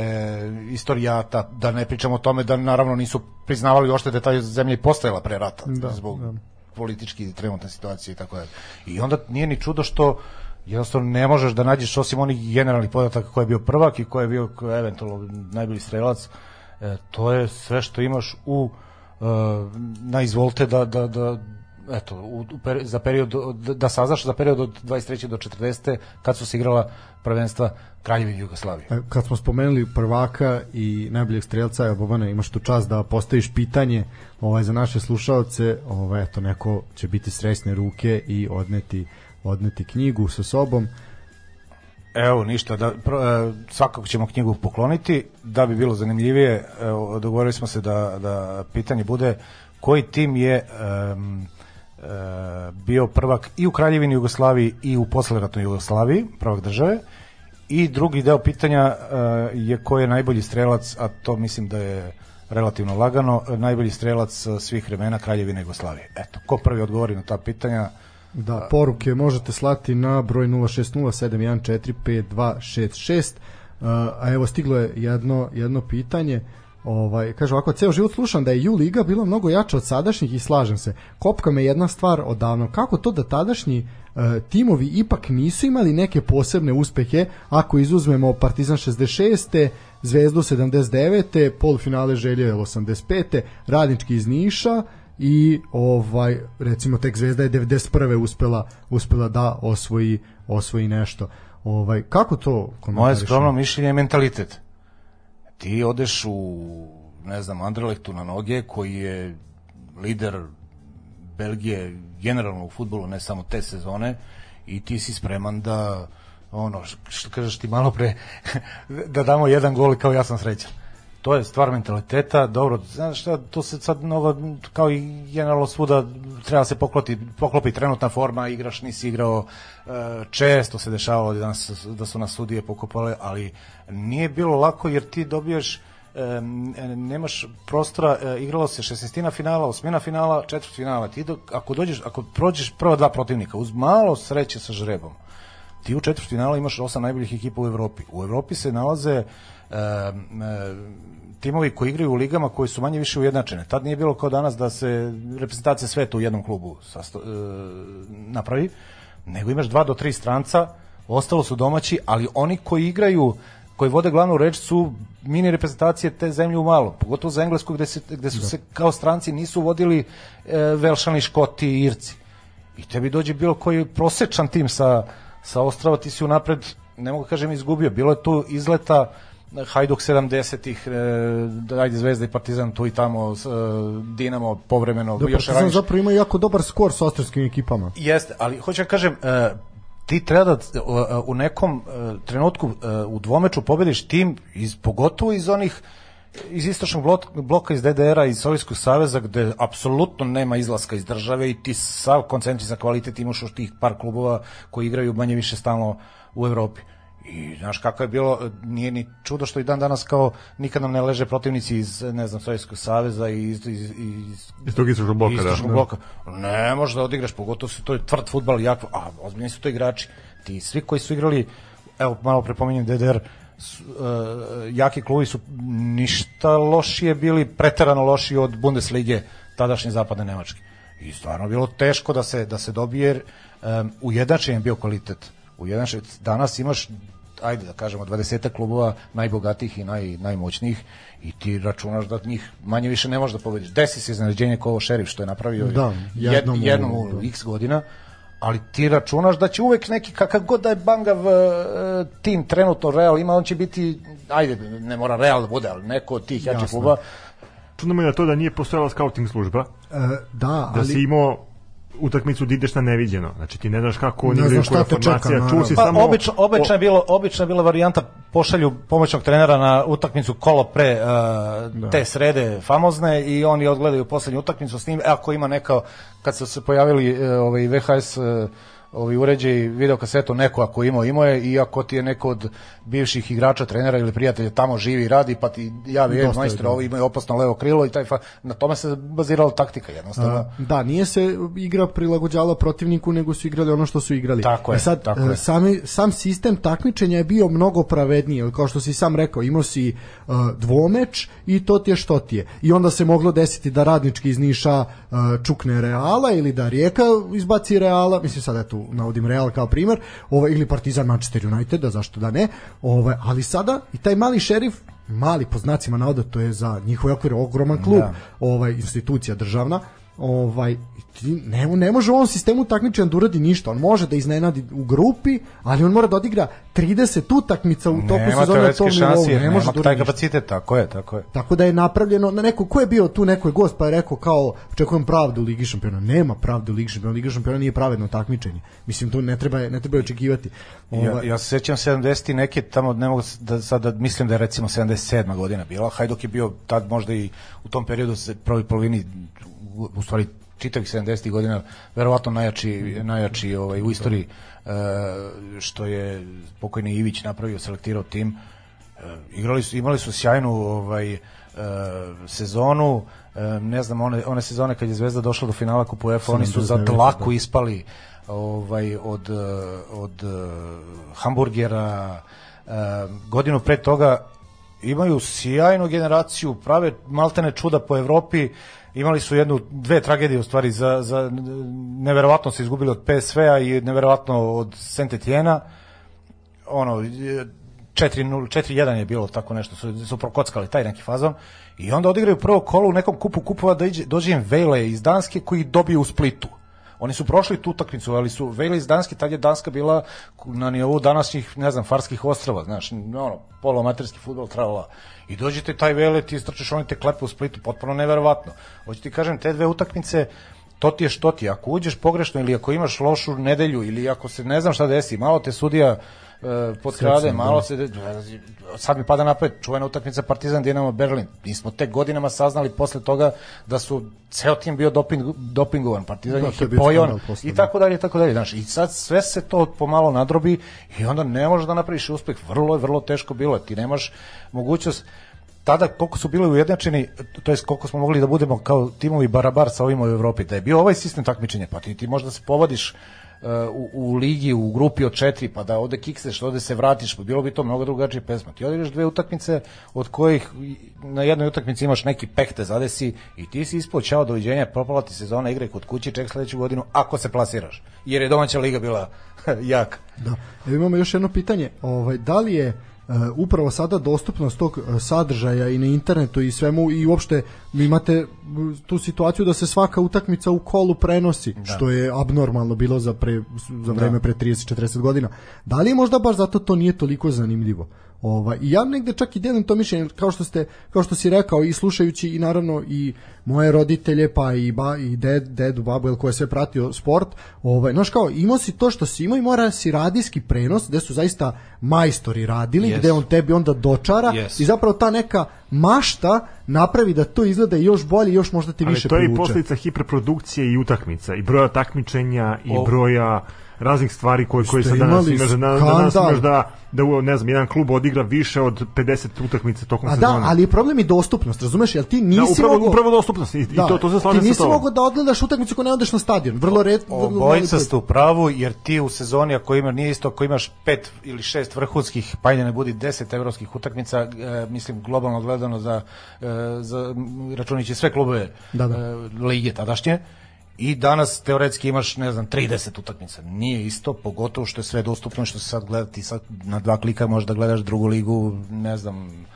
S3: istorijata, da ne pričamo o tome da naravno nisu priznavali uopšte da je ta zemlja i postojala pre rata
S2: Da,
S3: zbog
S2: da.
S3: politički trenutne situacije i tako dalje. I onda nije ni čudo što jednostavno ne možeš da nađeš osim onih generalnih podataka ko je bio prvak i ko je bio eventualno najbolji strelac e, to je sve što imaš u e, na izvolte da, da, da eto, u, u peri, za period, od- da saznaš za period od 23. do 40. kad su se igrala prvenstva Kraljevine Jugoslavije.
S2: E, Kad smo spomenuli prvaka i najboljeg strelca, evo Bobane, imaš tu čast da postaviš pitanje ovaj, za naše slušalce, ovaj, eto, neko će biti srećne ruke i odneti, odneti knjigu sa sobom.
S3: Evo, ništa, da, pro, e, svakako ćemo knjigu pokloniti, da bi bilo zanimljivije, evo, dogovorili smo se da, da pitanje bude koji tim je um, bio prvak i u Kraljevini Jugoslaviji i u posleratnoj Jugoslaviji, prvak države, i drugi deo pitanja e, je ko je najbolji strelac, a to mislim da je relativno lagano, najbolji strelac svih vremena Kraljevine Jugoslavije. Eto, ko prvi odgovori na ta pitanja,
S2: Da, poruke možete slati na broj 06071452266. A evo stiglo je jedno jedno pitanje. Ovaj kaže ovako ceo život slušam da je Ju liga bila mnogo jača od sadašnjih i slažem se. Kopka me jedna stvar odavno kako to da tadašnji uh, timovi ipak nisu imali neke posebne uspehe ako izuzmemo Partizan 66. Zvezdu 79. polufinale Želje 85. Radnički iz Niša i ovaj recimo tek Zvezda je 91. uspela uspela da osvoji osvoji nešto. Ovaj kako to
S3: Moje skromno mišljenje je mentalitet. Ti odeš u ne znam Anderlechtu na noge koji je lider Belgije generalno u fudbalu ne samo te sezone i ti si spreman da ono što kažeš ti malo pre <laughs> da damo jedan gol kao ja sam srećan to je stvar mentaliteta, dobro, znaš šta, to se sad mnogo, kao i generalno svuda, treba se poklopiti, poklopi trenutna forma, igraš, nisi igrao, e, često se dešavalo da, nas, da su nas sudije pokopale, ali nije bilo lako jer ti dobiješ e, nemaš prostora, e, igralo se šestina finala, osmina finala, četvrt finala. Ti do, ako dođeš, ako prođeš prva dva protivnika uz malo sreće sa žrebom, ti u četvrtfinalu imaš osam najboljih ekipa u Evropi. U Evropi se nalaze e, e, timovi koji igraju u ligama koji su manje više ujednačene. Tad nije bilo kao danas da se reprezentacija sveta u jednom klubu sasto, e, napravi, nego imaš dva do tri stranca, ostalo su domaći, ali oni koji igraju koji vode glavnu reč su mini reprezentacije te zemlje u malo, pogotovo za Englesku gde, se, gde su da. se kao stranci nisu vodili e, Velšani, Škoti i Irci. I tebi dođe bilo koji prosečan tim sa, sa Ostrava, ti si unapred, ne mogu da kažem izgubio, bilo je tu izleta Hajduk 70-ih, e, ajde Zvezda i Partizan tu i tamo, e, Dinamo povremeno.
S2: Da, još Partizan ranjiš. zapravo ima jako dobar skor sa ostarskim ekipama.
S3: Jeste, ali hoću da kažem, e, ti treba da e, u nekom e, trenutku e, u dvomeču pobediš tim, iz, pogotovo iz onih iz istočnog bloka iz DDR-a iz Sovjetskog saveza gde apsolutno nema izlaska iz države i ti sav koncentrisan kvalitet imaš u tih par klubova koji igraju manje više stalno u Evropi. I znaš kako je bilo, nije ni čudo što i dan danas kao nikad nam ne leže protivnici iz, ne znam, Sovjetskog saveza i iz, iz, iz,
S1: iz tog istočnog bloka,
S3: istočnog da. bloka. Ne možeš da odigraš, pogotovo se to je tvrd futbal, jak, a ozbiljni su to igrači. Ti svi koji su igrali, evo malo prepominjem DDR, uh, jaki klubi su ništa lošije bili, preterano lošiji od Bundeslige tadašnje zapadne Nemačke. I stvarno bilo teško da se da se dobije um, ujednačen je bio kvalitet. Ujednačen danas imaš ajde da kažemo 20 klubova najbogatijih i naj, najmoćnijih i ti računaš da njih manje više ne možeš da pobediš. Desi se iznenađenje kao ovo šerif što je napravio da, jednom, jednom, jednom u, u x godina ali ti računaš da će uvek neki kakav god da je bangav uh, tim trenutno Real ima, on će biti ajde, ne mora Real da bude, ali neko od tih jačih kluba
S1: Čudno je to da nije postojala scouting služba.
S2: E, da,
S1: da ali... si imao utakmicu da ideš na neviđeno. Znači ti ne znaš kako oni igraju koja formacija, čuo si pa, samo
S3: obično obično je bilo obično je bila varijanta pošalju pomoćnog trenera na utakmicu kolo pre uh, da. te srede famozne i oni odgledaju poslednju utakmicu s njim. E, ako ima neka kad su se pojavili uh, ovaj VHS uh, ovi uređaj video kasetu neko ako imao imao je i ako ti je neko od bivših igrača, trenera ili prijatelja tamo živi i radi pa ti javi je majstor, da. ovo ima opasno levo krilo i taj fa... na tome se bazirala taktika jednostavno. A,
S2: da, nije se igra prilagođala protivniku nego su igrali ono što su igrali.
S3: Tako je. E
S2: sad,
S3: tako je.
S2: Sami, sam sistem takmičenja je bio mnogo pravedniji, kao što si sam rekao, imao si uh, dvomeč i to ti je što ti je. I onda se moglo desiti da radnički iz Niša uh, čukne Reala ili da Rijeka izbaci Reala, mislim sad eto navodim Real kao primer, ovaj ili Partizan Manchester United, da zašto da ne. Ovaj ali sada i taj mali šerif mali po znacima navoda to je za njihov okvir ogroman klub, da. ovaj institucija državna ovaj ne, ne može u ovom sistemu takmičenja da uradi ništa. On može da iznenadi u grupi, ali on mora da odigra 30 utakmica u toku
S3: Nema
S2: sezone na tom nivou. Ne
S3: nema
S2: može da
S3: taj kapacitet, tako je, tako je.
S2: Tako da je napravljeno na neko ko je bio tu neko je gost pa je rekao kao očekujem pravdu u Ligi šampiona. Nema pravde u Ligi šampiona. Liga šampiona nije pravedno takmičenje. Mislim to ne treba ne treba očekivati.
S3: Ja,
S2: Ovaj,
S3: ja se sećam 70 i neke tamo ne mogu da sad da mislim da je recimo 77. godina bila. Hajduk je bio tad možda i u tom periodu se prvoj polovini u, stvari čitavih 70 godina verovatno najjači najjači ovaj u istoriji e, što je pokojni Ivić napravio selektirao tim. E, igrali su imali su sjajnu ovaj e, sezonu. Ne znam one one sezone kad je Zvezda došla do finala kupa UEFA oni su za
S2: 79,
S3: dlaku
S2: da.
S3: ispali ovaj od od hamburgera. Godinu pre toga imaju sjajnu generaciju prave maltene čuda po Evropi imali su jednu dve tragedije u stvari za za neverovatno se izgubili od PSV-a i neverovatno od Saint Etienne ono 4-0, 4-1 je bilo tako nešto, su, su prokockali taj neki fazon i onda odigraju prvo kolo u nekom kupu kupova da dođe im Vejle iz Danske koji dobiju u Splitu. Oni su prošli tu utakmicu, ali su Vejle iz Danske, tad je Danska bila na nivou današnjih, ne znam, Farskih ostrava, znaš, ono, poloamaterski futbol trala. I dođete taj Vejle, ti istrčeš, oni te klepe u Splitu, potpuno neverovatno. Hoću ti kažem, te dve utakmice, to ti je što ti, ako uđeš pogrešno ili ako imaš lošu nedelju ili ako se ne znam šta desi, malo te sudija potkrade,
S2: Srećno,
S3: malo
S2: da.
S3: se sad mi pada napred čuvena utakmica Partizan Dinamo Berlin. Mi smo tek godinama saznali posle toga da su ceo tim bio doping, dopingovan. Partizan
S2: Da,
S3: ih
S2: je
S3: pojon i
S2: da.
S3: tako dalje i tako dalje. Znaš, i sad sve se to pomalo nadrobi i onda ne možeš da napraviš uspeh. Vrlo je vrlo teško bilo. Ti nemaš mogućnost tada koliko su bili ujednačeni, to jest koliko smo mogli da budemo kao timovi barabar sa ovima u Evropi, da je bio ovaj sistem takmičenja, pa ti, ti možda se povodiš uh, u, u ligi, u grupi od četiri, pa da ovde kikseš, ovde se vratiš, pa bilo bi to mnogo drugačije pesma. Ti odigraš dve utakmice, od kojih na jednoj utakmici imaš neki pehte zadesi i ti si ispod ćao doviđenja, propala ti sezona, igraj kod kuće, ček sledeću godinu, ako se plasiraš. Jer je domaća liga bila <laughs> jaka.
S2: Da. Evo imamo još jedno pitanje. Ovaj, da li je upravo sada dostupnost tog e, sadržaja i na internetu i svemu i uopšte vi imate tu situaciju da se svaka utakmica u kolu prenosi, što je abnormalno bilo za, pre, za vreme pre 30-40 godina. Da li možda baš zato to nije toliko zanimljivo? Ovaj i ja negde čak i delim to mišljenje kao što ste kao što si rekao i slušajući i naravno i moje roditelje pa i ba i ded dedu babu el ko je sve pratio sport ovaj znaš kao imao si to što si imao i mora si radijski prenos gde su zaista majstori radili
S3: Yes.
S2: gde on tebi onda dočara
S3: Yes.
S2: i zapravo ta neka mašta napravi da to izgleda još bolje još možda ti
S1: Ali
S2: više
S1: to je i
S2: privuče.
S1: posljedica hiperprodukcije i utakmica i broja takmičenja i
S3: O-
S1: broja raznih stvari koje koje se danas imaš da, da danas imaš da da u, ne znam jedan klub odigra više od 50 utakmica tokom
S2: A
S1: sezone.
S2: da, ali je problem i dostupnost, razumeš? Jel ti nisi
S1: da, upravo,
S2: mogao...
S1: upravo dostupnost i, i to, to se slažem
S2: ti
S1: sa
S2: nisi
S1: tobom.
S2: mogao da odgledaš utakmicu ako ne odeš na stadion. Vrlo red,
S3: Obojica
S2: put.
S3: ste u pravu, jer ti u sezoni, ako ima, nije isto, ako imaš pet ili šest vrhunskih, pa da ne budi deset evropskih utakmica, e, mislim, globalno gledano za, e, za računići sve klubove
S2: Da, da.
S3: e, lige tadašnje, i danas teoretski imaš, ne znam, 30 utakmica. Nije isto, pogotovo što je sve dostupno, što se sad gledati, sad na dva klika možeš da gledaš drugu ligu, ne znam,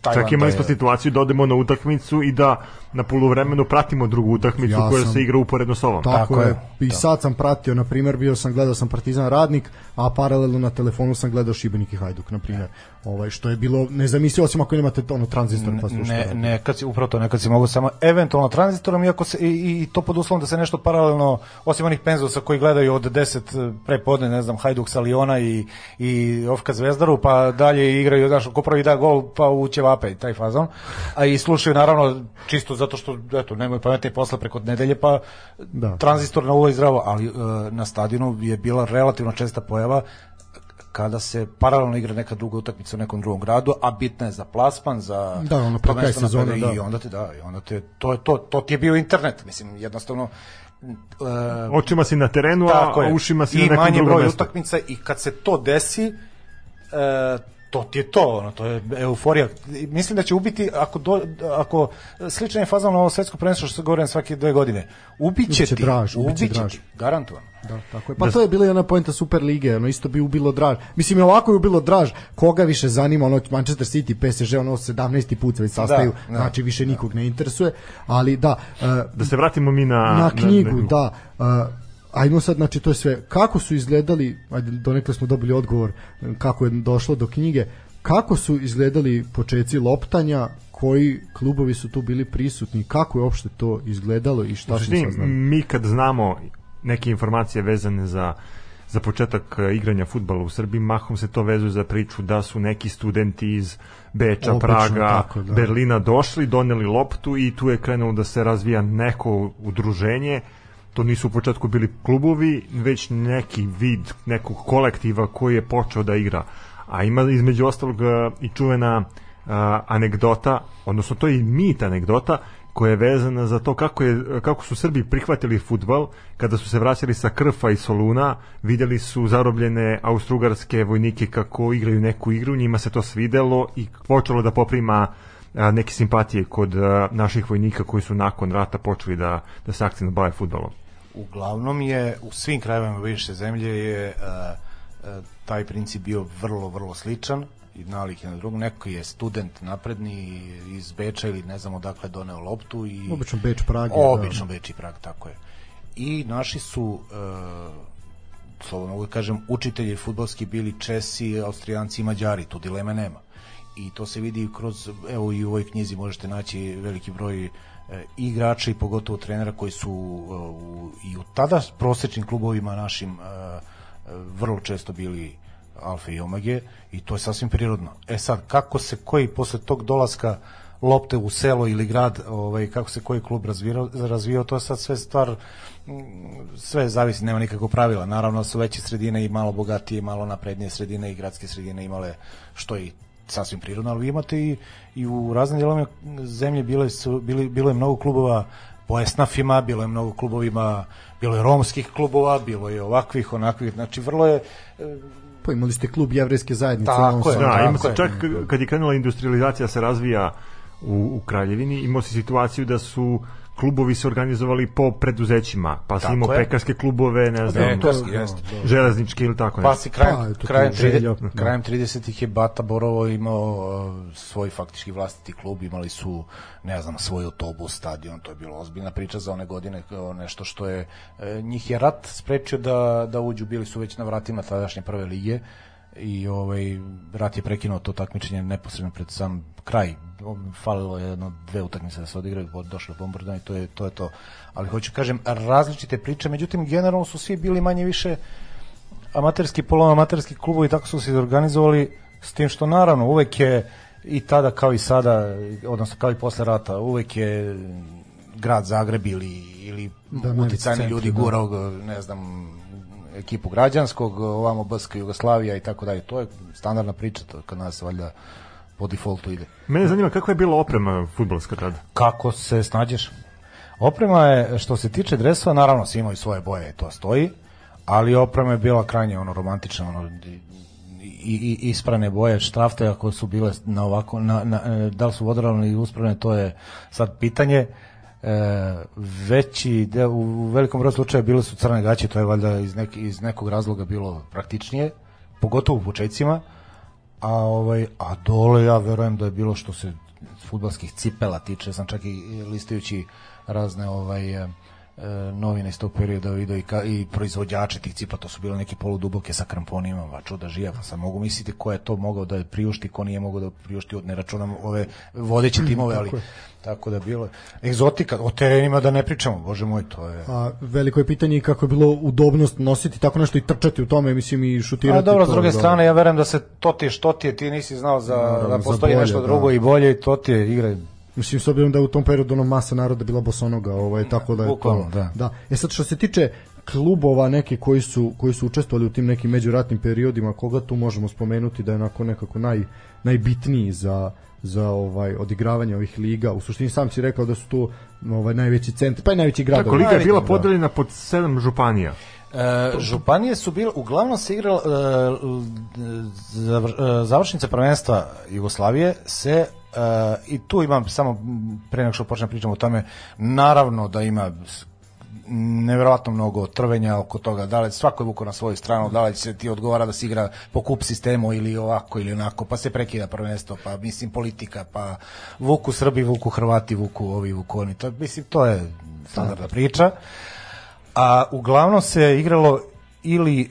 S3: Tajlanda
S1: Čak imali
S3: je-
S1: smo situaciju da odemo na utakmicu i da na poluvremenu pratimo drugu utakmicu
S2: Ja
S1: koja
S2: sam-
S1: se igra uporedno s ovom.
S2: Tako,
S3: Tako
S2: je.
S3: je,
S2: I
S3: da.
S2: sad sam pratio, na primjer, bio sam gledao sam Partizan Radnik, a paralelno na telefonu sam gledao Šibenik i Hajduk, na primjer. Ovaj što je bilo nezamislivo osim ako nemate ono tranzistor pa slušate.
S3: ne, nekad si, upravo to, nekad si mogu samo eventualno tranzitorom, iako se, i, i to pod uslovom da se nešto paralelno, osim onih penzosa koji gledaju od 10 prepodne, ne znam, Hajduk sa Liona i, i Ofka Zvezdaru, pa dalje igraju, znaš, ko prvi da gol, pa u ćevape, taj fazon. A i slušaju, naravno, čisto zato što, eto, nemoj pametni posle preko nedelje, pa
S2: Da.
S3: tranzistor na uvo i zdravo, ali e, na stadionu je bila relativno česta pojava kada se paralelno igra neka druga utakmica u nekom drugom gradu, a bitna je za plasman, za
S2: Da, ono,
S3: to
S2: pred kraj sezone,
S3: pedalji
S2: da.
S3: i onda te da, i onda te to je to, to ti je bio internet, mislim, jednostavno e,
S1: Očima si na terenu, a, ušima si
S3: I
S1: na nekom
S3: manje
S1: drugom
S3: broj
S1: mestu.
S3: utakmica i kad se to desi, e, to ti je to, ono, to je euforija. Mislim da će ubiti, ako, do, ako sličan je fazan na ovo svetsko prvenstvo što se govore svake dve godine, ubiće ti,
S2: draž, ubiće draž.
S3: ti, garantovano.
S2: Da, tako je. Pa to je bila i ona poenta Super lige, ono isto bi ubilo draž. Mislim i ovako je ubilo draž. Koga više zanima ono Manchester City, PSG, ono 17. put se već sastaju,
S3: Da, da.
S2: znači više nikog ne interesuje, ali da, e,
S1: Da se vratimo mi na...
S2: na knjigu,
S1: na-
S2: da. Uh, ajmo sad, znači to je sve. Kako su izgledali, ajde, donekle smo dobili odgovor kako je došlo do knjige, kako su izgledali počeci loptanja, koji klubovi su tu bili prisutni, kako je uopšte to izgledalo i šta smo saznali?
S1: mi kad znamo neke informacije vezane za za početak e, igranja futbala u Srbiji, mahom se to vezuje za priču da su neki studenti iz Beča,
S2: Obično
S1: Praga,
S2: tako, da.
S1: Berlina došli, doneli loptu i tu je krenulo da se razvija neko udruženje to nisu u početku bili klubovi, već neki vid nekog kolektiva koji je počeo da igra. A ima između ostalog e, i čuvena a, anegdota, odnosno to je i mit anegdota, koja je vezana za to kako, je, kako su Srbi prihvatili futbal kada su se vraćali sa Krfa i Soluna videli su zarobljene austrugarske vojnike kako igraju neku igru njima se to svidelo i počelo da poprima a, neke simpatije kod naših vojnika koji su nakon rata počeli da, da se aktivno bave futbalom
S3: Uglavnom je u svim krajevima bivše zemlje je uh, taj princip bio vrlo, vrlo sličan i nalik je na drugom. Neko je student napredni iz Beča ili ne znam odakle doneo loptu i
S2: Obično Beč, Praga.
S3: Obično Beč i Prag, tako je. I naši su uh, slobodno mogu da kažem, učitelji futbalski bili Česi, Austrijanci i Mađari, tu dileme nema. I to se vidi kroz, evo i u ovoj knjizi možete naći veliki broj igrača i pogotovo trenera koji su e, u, i u tada prosečnim klubovima našim e, e, vrlo često bili alfa i omege i to je sasvim prirodno. E sad, kako se koji posle tog dolaska lopte u selo ili grad, ovaj, kako se koji klub razvijao, razvijao to je sad sve stvar mm, sve zavisi, nema nikakvog pravila. Naravno su veće sredine i malo bogatije, malo naprednije sredine i gradske sredine imale što i sasvim prirodno, ali vi imate i, i u raznim dijelovima zemlje bile su, bili, bilo je mnogo klubova po esnafima, bilo je mnogo klubovima, bilo je romskih klubova, bilo je ovakvih, onakvih, znači vrlo je
S2: Pa imali ste klub jevrejske zajednice.
S3: Tako je.
S1: Da,
S3: tako
S1: ima se čak kad je krenula industrializacija se razvija u, u Kraljevini, imao si situaciju da su klubovi se organizovali po preduzećima, pa si imao
S3: je.
S1: pekarske klubove, ne znam,
S3: Pekarski, jeste.
S1: železničke ili tako
S3: Pa
S1: nešto.
S3: si krajem,
S2: Pa,
S3: krajem,
S2: želja,
S3: 30,
S2: da.
S3: krajem 30-ih je Bata Borovo imao uh, svoj faktički vlastiti klub, imali su, ne znam, svoj autobus, stadion, to je bilo ozbiljna priča za one godine, nešto što je, e, njih je rat sprečio da, da uđu, bili su već na vratima tadašnje prve lige i ovaj rat je prekinuo to takmičenje neposredno pred sam kraj. Falilo je jedno dve utakmice da se odigraju, došlo je bombardovanje, to je to je to. Ali hoću kažem različite priče, međutim generalno su svi bili manje više amaterski poluamaterski klubovi tako su se organizovali s tim što naravno uvek je i tada kao i sada odnosno kao i posle rata uvek je grad Zagreb ili ili
S2: Da,
S3: uticajni ljudi
S2: da.
S3: gurao ne znam ekipu građanskog ovamo Baska Jugoslavija i tako dalje to je standardna priča to kod nas valjda po defaultu ide
S1: Mene zanima kakva je bila oprema futbolska tada?
S3: kako se snađeš? Oprema je, što se tiče dresova, naravno svi imaju svoje boje, to stoji, ali oprema je bila krajnje ono romantična, ono i, i, i isprane boje, štrafte ako su bile na ovako, na, na, e, da li su vodoravne ili uspravne, to je sad pitanje. E, veći deo, u velikom broju slučaja bile su crne gaće, to je valjda iz, nek, iz nekog razloga bilo praktičnije, pogotovo u početcima, a ovaj a dole ja verujem da je bilo što se fudbalskih cipela tiče sam čak i listajući razne ovaj novine iz tog perioda video i, ka, i proizvođače tih cipela, to su bile neke poluduboke sa kramponima, va čuda žija, pa sam mogu misliti ko je to mogao da priušti, ko nije mogao da priušti, od ne računam ove vodeće timove, ali tako da bilo. Egzotika, o terenima da ne pričamo, bože moj, to je...
S2: A veliko je pitanje kako je bilo udobnost nositi tako nešto i trčati u tome, mislim i šutirati.
S3: A dobro, s druge
S2: da.
S3: strane, ja verujem da se to ti je što ti je, ti nisi znao za, da
S2: za
S3: postoji
S2: bolje,
S3: nešto
S2: da.
S3: drugo i bolje i to ti je igra
S2: Mislim, s obzirom da je u tom periodu ono masa naroda bila bosonoga, ovaj, tako da je
S3: Bukvalno,
S2: to...
S3: da.
S2: da. E sad, što se tiče klubova neki koji su koji su učestvovali u tim nekim međuratnim periodima koga tu možemo spomenuti da je onako nekako naj najbitniji za za ovaj odigravanje ovih liga. U suštini sam si rekao da su tu ovaj najveći centri, pa i najveći gradovi.
S1: Tako, liga je bila
S2: Da.
S1: podeljena pod sedam županija.
S3: E, županije su bile, uglavnom se igrala e, zavr- e, završnica prvenstva Jugoslavije se e, i tu imam samo pre nego što počnem pričam o tome naravno da ima neverovatno mnogo trvenja oko toga. Da li svako je vuko na svoju stranu da li se ti odgovara da se igra po kup sistemu ili ovako ili onako pa se prekida prvenstvo pa mislim politika pa vuku Srbi vuku Hrvati vuku ovi vuku oni. To mislim to je standardna priča. A uglavnom se igralo ili e,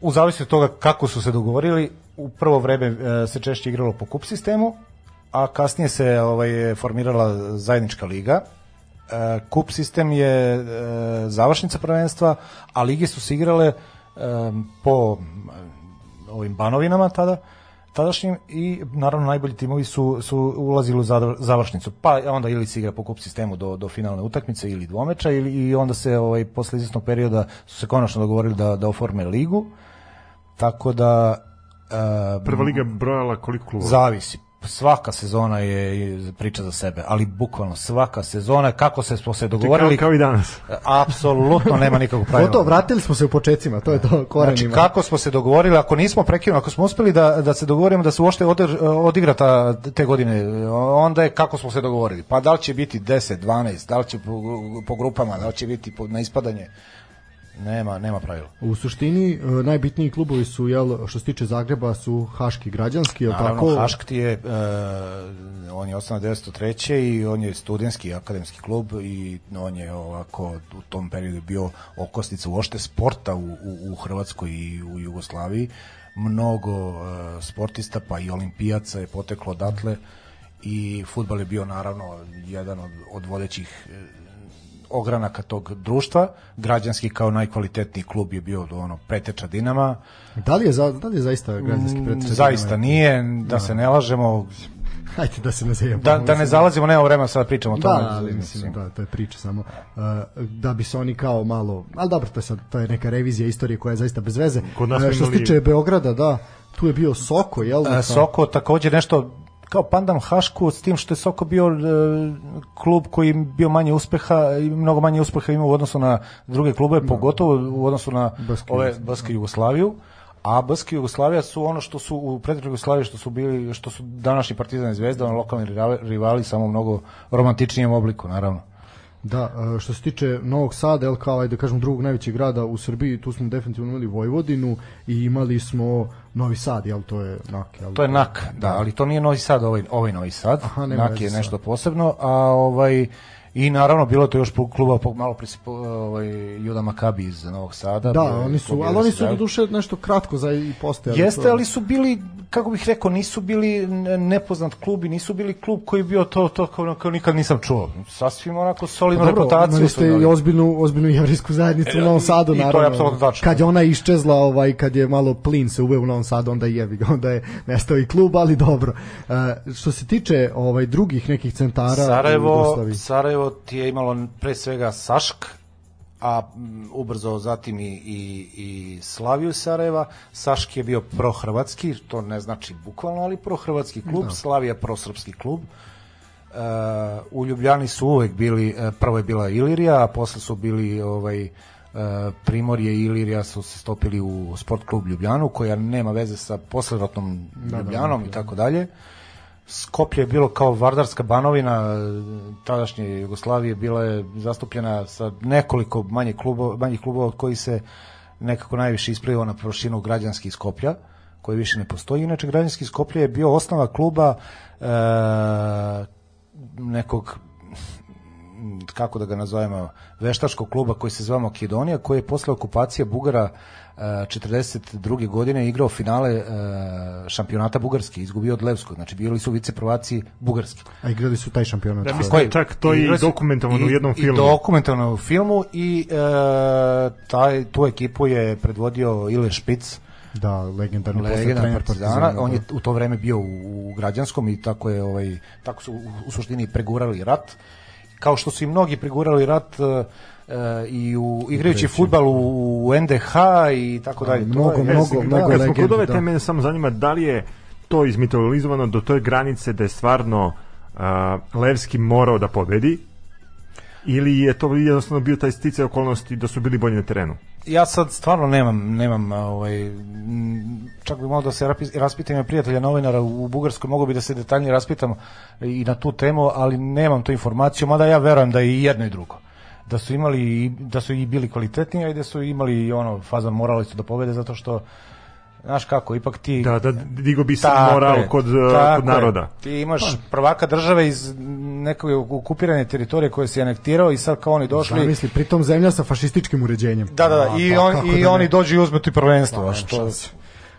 S3: u zavisnosti od toga kako su se dogovorili u prvo vreme e, se češće igralo po kup sistemu a kasnije se ovaj formirala zajednička liga e, kup sistem je e, završnica prvenstva a lige su se igrale e, po ovim banovinama tada tadašnjim i naravno najbolji timovi su, su ulazili u završnicu. Pa onda ili se igra po kup sistemu do, do finalne utakmice ili dvomeča ili, i onda se ovaj, posle izvesnog perioda su se konačno dogovorili da, da oforme ligu. Tako da e,
S1: Prva liga brojala koliko klubova?
S3: zavisi. Svaka sezona je priča za sebe, ali bukvalno svaka sezona, kako se smo se
S1: Kao,
S3: dogovorili,
S1: kao i danas. <laughs>
S3: apsolutno nema nikakvog pravila.
S2: Gotovo, vratili smo se u početcima, to je to korenima.
S3: Znači, kako smo se dogovorili, ako nismo prekinuli, ako smo uspeli da, da se dogovorimo da se uopšte odr, odigra ta, te godine, onda je kako smo se dogovorili. Pa da li će biti 10, 12, da li će po, po grupama, da li će biti po, na ispadanje, nema, nema pravila.
S2: U suštini e, najbitniji klubovi su jel što se tiče Zagreba su Haški građanski, jel
S3: Naravno,
S2: tako?
S3: Haškt je, e, on je osnovan 1903. i on je studentski akademski klub i on je ovako u tom periodu bio okosnica uošte sporta u, u, u Hrvatskoj i u Jugoslaviji. Mnogo e, sportista, pa i olimpijaca je poteklo odatle i futbal je bio naravno jedan od, od vodećih e, ogranaka tog društva. Građanski kao najkvalitetniji klub je bio ono preteča Dinama.
S2: Da li je, za, da li je zaista građanski?
S3: Mm, Zaista nije, da se ne lažemo, <laughs>
S2: Hajde da se ne zajebamo.
S3: da, da ne zalazimo, nema vremena sad da pričamo o tome.
S2: Da, ali mislim, da, to je priča samo. Uh, da bi se oni kao malo, ali dobro, to je sad, to je neka revizija istorije koja je zaista bez veze.
S1: Kod nas
S2: Uh, što se tiče Beograda, da, tu je bio Soko, jel? da,
S3: Soko takođe nešto kao pandan Hašku s tim što je Soko bio e, klub koji je bio manje uspeha i mnogo manje uspeha imao u odnosu na druge klubove, pogotovo u odnosu na
S2: Baske
S3: ove
S2: Jugoslavije.
S3: Baske Jugoslaviju. A Baske Jugoslavija su ono što su u predred Jugoslaviji što su bili što su današnji Partizan i Zvezda, ono lokalni rivali, samo mnogo romantičnijem obliku, naravno.
S2: Da, uh, što se tiče Novog Sada, kao, ajde da kažem, drugog najvećeg grada u Srbiji, tu smo definitivno imali Vojvodinu i imali smo Novi Sad, jel, to je NAK, jel?
S3: To je NAK, da, ali to nije Novi Sad, ovaj, ovaj Novi Sad.
S2: Aha,
S3: NAK je nešto posebno, a ovaj i naravno bilo to još kluba po- malo pre po- ovaj Juda Makabi iz Novog Sada.
S2: Da, oni su, ali oni su do duše nešto kratko za i postojali.
S3: Jeste, ali su bili, kako bih rekao, nisu bili ne- nepoznat klub i nisu bili klub koji bio to, to kao, kao nikad nisam čuo. Sasvim onako solidnu
S2: Pa Dobro,
S3: reputaciju. su
S2: ste i ozbiljnu, ozbiljnu jevrijsku zajednicu u Novom Sadu,
S3: i to je
S2: naravno.
S3: apsolutno tačno.
S2: Kad je ona iščezla, ovaj, kad je malo plin se uveo u Novom Sadu, onda je jebi ga, onda je nestao i klub, ali dobro. E, što se tiče ovaj drugih nekih centara u
S3: Sarajevo,
S2: Jugoslaviji,
S3: Sarajevo ti je imalo pre svega Sašk, a mm, ubrzo zatim i, i, i Slaviju Sarajeva. Sašk je bio prohrvatski, to ne znači bukvalno, ali prohrvatski klub, Slavija prosrpski klub. Uh, u Ljubljani su uvek bili, e, prvo je bila Ilirija, a posle su bili ovaj, e, Primorje i Ilirija su se stopili u sport klub Ljubljanu, koja nema veze sa posleratnom Ljubljanom i tako dalje. Skoplje je bilo kao Vardarska banovina tadašnje Jugoslavije, bila je zastupljena sa nekoliko manjih klubova, manjih klubova od kojih se nekako najviše ispravio na površinu građanski Skoplja, koji više ne postoji. Inače, građanski Skoplje je bio osnova kluba e, nekog kako da ga nazovemo, veštačkog kluba koji se zvao Makedonija, koji je posle okupacije Bugara e, 42. godine igrao finale e, šampionata Bugarske, izgubio od Levskog, znači bili su viceprvaci Bugarski.
S2: a igrali su taj šampionat.
S1: Ja mislim
S3: Koji?
S1: čak to je i dokumentovano u
S3: i-
S1: jednom filmu.
S3: I dokumentovano u filmu i e, taj, tu ekipu je predvodio Ile Špic,
S2: Da, legendarni posle
S3: legenda
S2: trener
S3: Partizana,
S2: Partizana.
S3: on je
S2: da.
S3: u to vreme bio u, u građanskom i tako je ovaj tako su u, u suštini pregurali rat. Kao što su i mnogi pregurali rat, e, i u igrajući futbal u, u NDH i tako dalje.
S2: Mnogo,
S3: To je-
S2: mnogo,
S1: Kad
S2: mnogo
S1: smo
S2: legendi,
S1: kod ove
S2: da.
S1: teme, samo zanima da li je to izmitolizovano do toj granice da je stvarno a, Levski morao da pobedi ili je to jednostavno bio taj sticaj okolnosti da su bili bolji na terenu?
S3: Ja sad stvarno nemam nemam ovaj čak bi mogao da se raspitam i prijatelja novinara u Bugarskoj mogu bi da se detaljnije raspitam i na tu temu ali nemam tu informaciju mada ja verujem da je i jedno i drugo. Da su imali da su i bili kvalitetniji i da su imali ono fazan morali su da pobede zato što znaš kako ipak ti
S1: Da, da digo bi se moral
S3: je,
S1: kod,
S3: tako
S1: kod
S3: je.
S1: naroda.
S3: Ti imaš prvaka države iz neke okupirane teritorije koje si anektirao i sad kao oni došli
S2: Zamisli, pritom zemlja sa fašističkim uređenjem.
S3: Da, da, da,
S2: A,
S3: i,
S2: pa
S3: on, i
S2: da
S3: oni
S2: ne?
S3: dođu i uzmu ti prvenstvo, a
S2: nema
S3: što...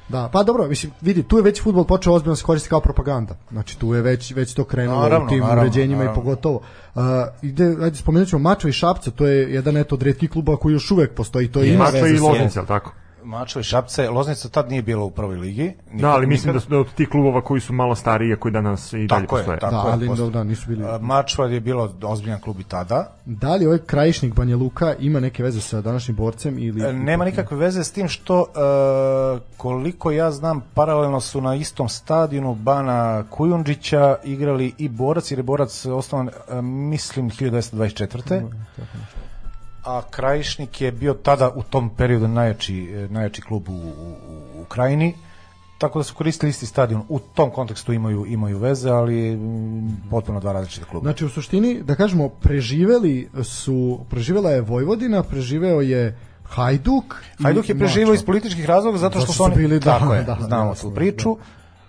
S2: Da, pa dobro, mislim, vidi, tu je već futbol počeo ozbiljno da se koristi kao propaganda. Znači, tu je već, već to krenulo
S3: Naravno,
S2: u tim
S3: naravno,
S2: uređenjima
S3: naravno.
S2: i pogotovo. Uh, ide, ajde, spomenut ćemo Mačva i Šapca, to je jedan eto od retkih kluba koji još uvek postoji, to
S3: Jest.
S2: ima
S1: Mačva i Loznica, tako?
S3: Mačo i Šapce, Loznica tad nije bila u prvoj ligi. Nikad,
S1: Da, ali mislim da
S3: nikad.
S1: su da od tih klubova koji su malo stariji, a koji danas i dalje
S3: Tako je,
S1: postoje.
S3: tako.
S2: Da,
S3: je,
S2: ali
S3: postoji.
S2: da, da, nisu bili.
S3: Mačva je bilo ozbiljan klub i tada.
S2: Da li ovaj krajišnik Banja Luka ima neke veze sa današnjim borcem ili...
S3: E, Nema nikakve veze s tim što e, koliko ja znam paralelno su na istom stadionu Bana Kujundžića igrali i Borac jer je Borac osnovan e, mislim 1924. A Krajišnik je bio tada u tom periodu najjači, najjači klub u, u, u Ukrajini tako da su koristili isti stadion u tom kontekstu imaju imaju veze ali mm, potpuno dva različita kluba
S2: Znači, u suštini, da kažemo, preživeli su, preživela je Vojvodina, preživeo je Hajduk.
S3: Hajduk je preživao
S2: Mačva.
S3: iz političkih razloga zato što
S2: Zato
S3: su
S2: su
S3: oni
S2: bili, da,
S3: tako je,
S2: da,
S3: znamo
S2: jasno,
S3: tu priču.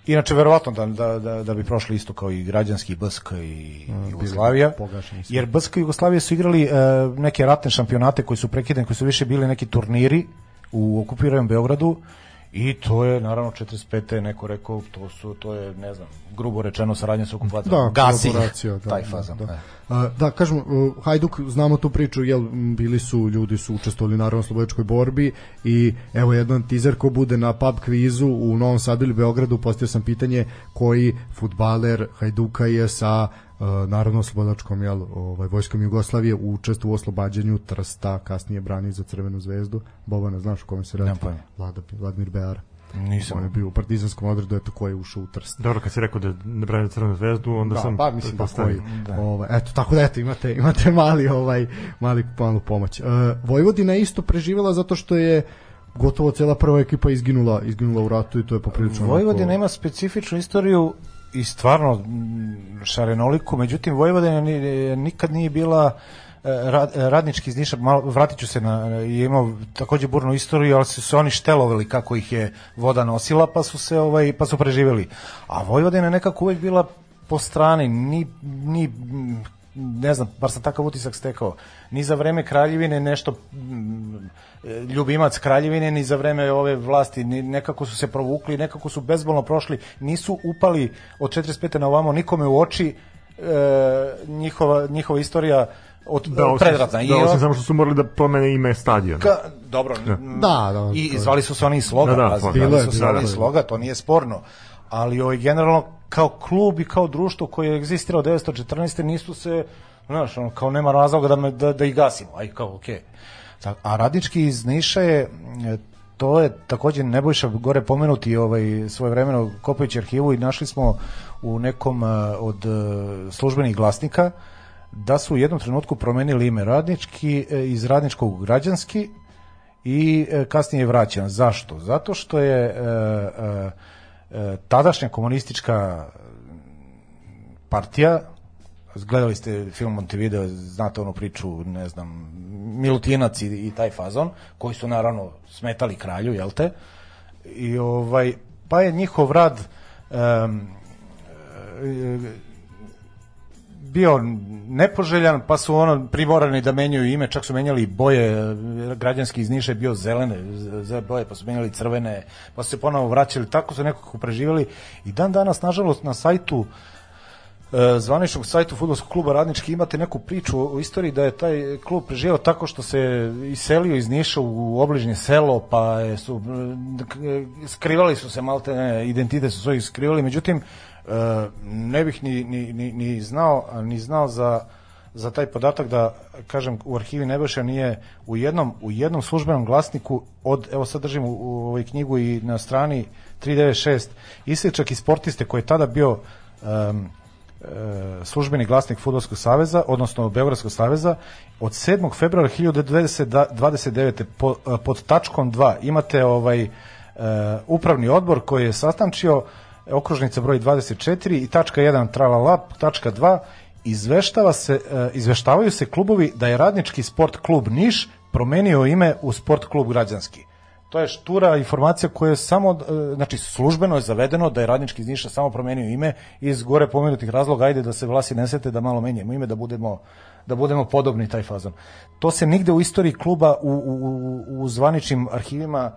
S3: Inače verovatno da, da, da, da bi prošli isto kao i građanski BSK i Jugoslavija.
S2: pogašeni su.
S3: Jer BSK i Jugoslavija su igrali e, neke ratne šampionate koji su prekidani, koji su više bili neki turniri u okupiranom Beogradu i to je naravno 45. neko rekao to su to je ne znam grubo rečeno saradnja sa okupacijom
S2: Da,
S3: Gasi
S2: da,
S3: taj
S2: da,
S3: fazan
S2: da.
S3: e.
S2: A, da, kažemo, uh, Hajduk, znamo tu priču, jel, bili su, ljudi su učestvovali naravno u slobodačkoj borbi i evo jedan teaser ko bude na pub kvizu u Novom Sadu ili Beogradu, postio sam pitanje koji futbaler Hajduka je sa uh, narodno slobodačkom jel, ovaj, vojskom Jugoslavije učestvovao u oslobađanju Trsta, kasnije brani za Crvenu zvezdu. Bobana, znaš o kome se radi?
S3: Nemam pojma.
S2: Vlada, Vladimir Beara.
S3: nisam
S2: On je bio u partizanskom odredu, eto ko je ušao u Trst.
S1: Dobro, kad si rekao da ne branio crvenu zvezdu, onda
S2: Da,
S1: sam
S2: pa mislim da koji. Ovaj eto tako da eto imate imate mali ovaj mali malu pomoć. Uh, Vojvodina je isto preživela zato što je gotovo cela prva ekipa izginula izginula u ratu i to je poprilično
S3: Vojvodina
S2: onako-
S3: ima specifičnu istoriju i stvarno šarenoliku, međutim Vojvodina ni- nikad nije bila e, ra- radnički iz Niša, malo, vratit ću se na, je imao takođe burnu istoriju, ali su se oni štelovali kako ih je voda nosila, pa su se ovaj, pa su preživjeli. A Vojvodina je nekako uvek bila po strani, ni, ni ne znam, bar sam takav utisak stekao, ni za vreme kraljevine nešto ljubimac kraljevine, ni za vreme ove vlasti, ni, nekako su se provukli, nekako su bezbolno prošli, nisu upali od 45. na ovamo nikome u oči e, njihova, njihova istorija od
S1: Da, osim,
S3: predratna. I
S1: da, osim samo što su morali da promene ime stadiona.
S3: Ka, dobro.
S2: Da, da,
S3: I
S2: to je-
S3: zvali su se oni i sloga,
S1: Da, da, pa,
S3: zvali
S2: je,
S3: su se
S2: bilo
S3: oni i sloga, to nije sporno. Ali ovaj, generalno kao klub i kao društvo koje je egzistirao 914. nisu se, znaš, ono, kao nema razloga da, me, da, da ih gasimo, aj kao, okej. Tak, a radnički iz Niša je, e, to je takođe Nebojša gore pomenuti ovaj, svoje vremeno kopajući arhivu i našli smo u nekom e, od e, službenih glasnika da su u jednom trenutku promenili ime radnički iz radničkog u građanski i kasnije je vraćen. Zašto? Zato što je tadašnja komunistička partija gledali ste film Montevideo, znate onu priču, ne znam, Milutinac i, i taj fazon, koji su naravno smetali kralju, jel te? I ovaj, pa je njihov rad e, bio nepoželjan, pa su ono primorani da menjaju ime, čak su menjali boje, građanski iz Niša bio zelene z- boje, pa su menjali crvene, pa su se ponovo vraćali, tako su nekako preživali i dan danas, nažalost, na sajtu e, zvaničnog sajtu fudbalskog kluba Radnički imate neku priču o istoriji da je taj klub preživao tako što se iselio iz Niša u obližnje selo, pa su e, skrivali su se malte ne, identitet su svojih skrivali, međutim e, ne bih ni, ni, ni, ni znao ni znao za za taj podatak da kažem u arhivi Nebojša nije u jednom u jednom službenom glasniku od evo sad držim u, u ovoj knjigu i na strani 396 isječak i sportiste koji je tada bio um, službeni glasnik Fudbalskog saveza, odnosno Beogradskog saveza, od 7. februara 1929. Po, pod tačkom 2 imate ovaj uh, upravni odbor koji je sastančio okružnica broj 24 i tačka 1 tralala, tačka 2 izveštava se, izveštavaju se klubovi da je radnički sport klub Niš promenio ime u sport klub građanski. To je štura informacija koja je samo, znači službeno je zavedeno da je radnički iz Niša samo promenio ime iz gore pomenutih razloga, ajde da se vlasi nesete da malo menjamo ime, da budemo, da budemo podobni taj fazon. To se nigde u istoriji kluba u, u, u zvaničnim arhivima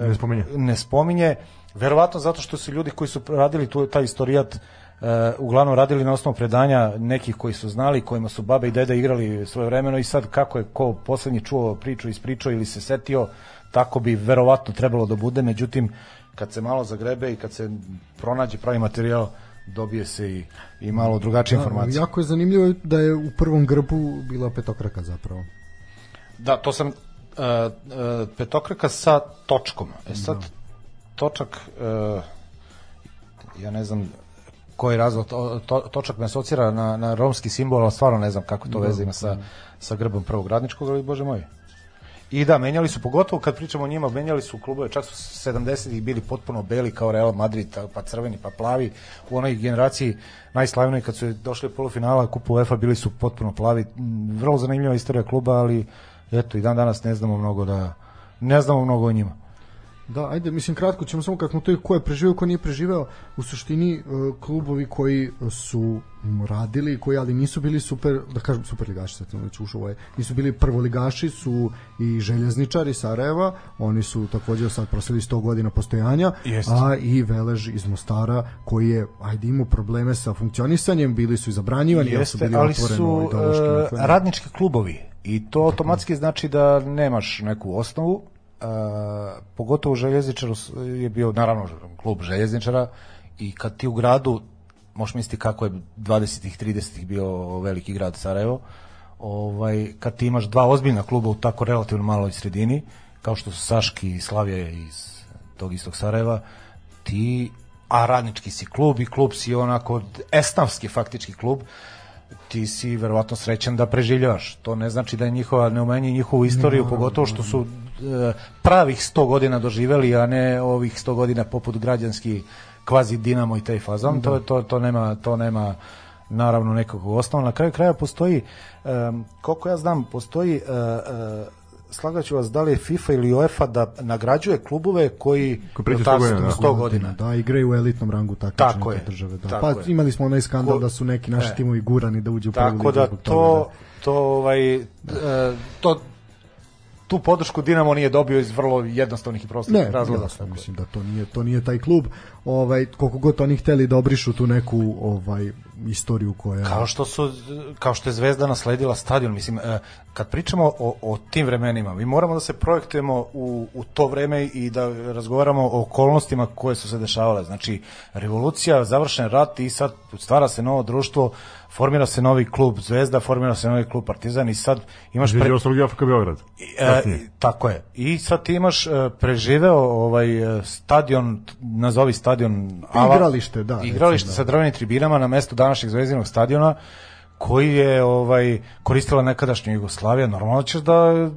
S1: ne spominje.
S3: ne spominje. Verovatno zato što su ljudi koji su radili tu, taj istorijat uh, uglavnom radili na osnovu predanja nekih koji su znali, kojima su babe i dede igrali svoje vremeno i sad kako je ko poslednji čuo priču, ispričao ili se setio, tako bi verovatno trebalo da bude, međutim kad se malo zagrebe i kad se pronađe pravi materijal dobije se i, i malo drugačije
S2: Da,
S3: informacije.
S2: jako je zanimljivo da je u prvom grbu bila petokraka zapravo.
S3: Da, to sam uh, uh, petokraka sa točkom. E sad, točak, uh, ja ne znam koji razlog, to, to, točak me asocira na, na romski simbol, ali stvarno ne znam kako to veze ima sa, sa grbom prvog radničkog, ali bože moj. I da, menjali su, pogotovo kad pričamo o njima, menjali su klubove, čak su 70-ih bili potpuno beli kao Real Madrid, pa crveni, pa plavi. U onoj generaciji najslavnoj kad su došli polufinala kupu UEFA bili su potpuno plavi. Vrlo zanimljiva istorija kluba, ali eto, i dan danas ne znamo mnogo da ne znamo mnogo o njima.
S2: Da, ajde, mislim kratko ćemo samo kad smo to ko je preživeo, ko nije preživeo, u suštini e, klubovi koji su radili, koji ali nisu bili super, da kažem superligaši, sad sam već ušao, ovaj, nisu bili prvoligaši, su i željezničari Sarajeva, oni su takođe sad prosili 100 godina postojanja,
S3: Jest.
S2: a i Velež iz Mostara koji je, ajde, imao probleme sa funkcionisanjem, bili su i zabranjivani, jer su
S3: Jeste,
S2: bili
S3: ali su
S2: ideološki naklonjeni.
S3: radnički klubovi i to automatski znači da nemaš neku osnovu, pogotovo u željezničaru je bio naravno klub željezničara i kad ti u gradu možeš misliti kako je 20-ih, 30-ih bio veliki grad Sarajevo, ovaj, kad ti imaš dva ozbiljna kluba u tako relativno maloj sredini, kao što su Saški i Slavija iz tog istog Sarajeva, ti, a radnički si klub i klub si onako esnavski faktički klub, ti si verovatno srećan da preživljavaš. To ne znači da je njihova ne umenji njihovu istoriju, pogotovo što su e, pravih 100 godina doživeli, a ne ovih 100 godina poput građanski kvazi Dinamo i taj fazon. To, to, to, nema, to nema naravno nekog osnova. Na kraju kraja postoji, um, koliko ja znam, postoji uh, uh, slagaću vas da li je FIFA ili UEFA da nagrađuje klubove koji
S1: Koji pređu
S3: jel
S1: 100
S3: tako,
S1: godina, da.
S3: 100 godina.
S2: Da, igraju u elitnom rangu takmičenja
S3: Tako je,
S2: države. Da.
S3: tako
S2: Pa
S3: je.
S2: imali smo onaj skandal
S3: Ko-
S2: da su neki naši
S3: e.
S2: timovi gurani da uđu u prvu
S3: Tako
S2: ligu
S3: da
S2: zbog
S3: to,
S2: toga,
S3: to ovaj, e, to, tu podršku Dinamo nije dobio iz vrlo jednostavnih i prostih
S2: Ne,
S3: razloga.
S2: jasno,
S3: Tako je.
S2: mislim da to nije to nije taj klub. Ovaj koliko god oni hteli da obrišu tu neku ovaj istoriju koja
S3: Kao što su kao što je Zvezda nasledila stadion, mislim e, kad pričamo o, o tim vremenima, mi moramo da se projektujemo u, u to vreme i da razgovaramo o okolnostima koje su se dešavale. Znači revolucija, završen rat i sad stvara se novo društvo, formira se novi klub Zvezda, formira se novi klub Partizan i sad imaš
S1: ostalog i AFK Beograd.
S3: E, tako je. I sad ti imaš e, preživeo ovaj e, stadion, nazovi stadion
S2: Igralište, da,
S3: Igralište
S2: recimo,
S3: sa drvenim tribinama na mestu današnjeg zvezdinog stadiona koji je ovaj koristila nekadašnja Jugoslavija. Normalno ćeš da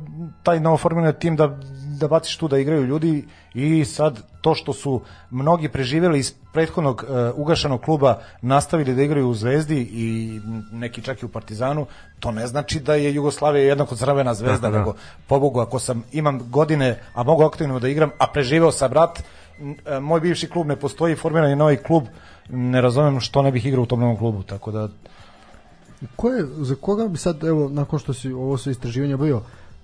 S3: taj novoformirani tim da da baciš tu da igraju ljudi i sad to što su mnogi preživeli iz prethodnog uh, ugašanog kluba nastavili da igraju u Zvezdi i neki čak i u Partizanu, to ne znači da je Jugoslavija jednako crvena zvezda,
S1: Tako da.
S3: nego pobogu ako sam imam godine, a mogu aktivno da igram, a preživeo sam rat, n- e, moj bivši klub ne postoji, formiran je novi klub, ne razumem što ne bih igrao u tom novom klubu, tako da
S2: Ko je, za koga bi sad, evo, nakon što si ovo sve istraživanja bio,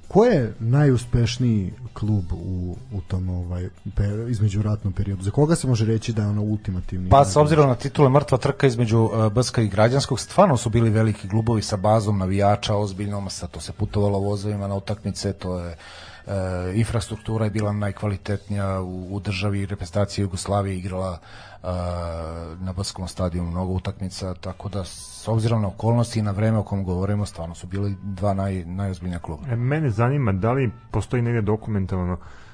S2: ko je najuspešniji klub u, u tom ovaj, per, između ratnom periodu? Za koga se može reći da je ono ultimativni?
S3: Pa s obzirom na titule mrtva trka između uh, Brska i Građanskog, stvarno su bili veliki klubovi sa bazom navijača, ozbiljnom, sa to se putovalo vozovima na utakmice, to je e, infrastruktura je bila najkvalitetnija u, u državi, reprezentacija Jugoslavije igrala e, na Brskom stadionu mnogo utakmica, tako da s obzirom na okolnosti i na vreme o kom govorimo, stvarno su bili dva naj, najozbiljnija kluba.
S1: E, mene zanima da li postoji negde dokumentovano Uh,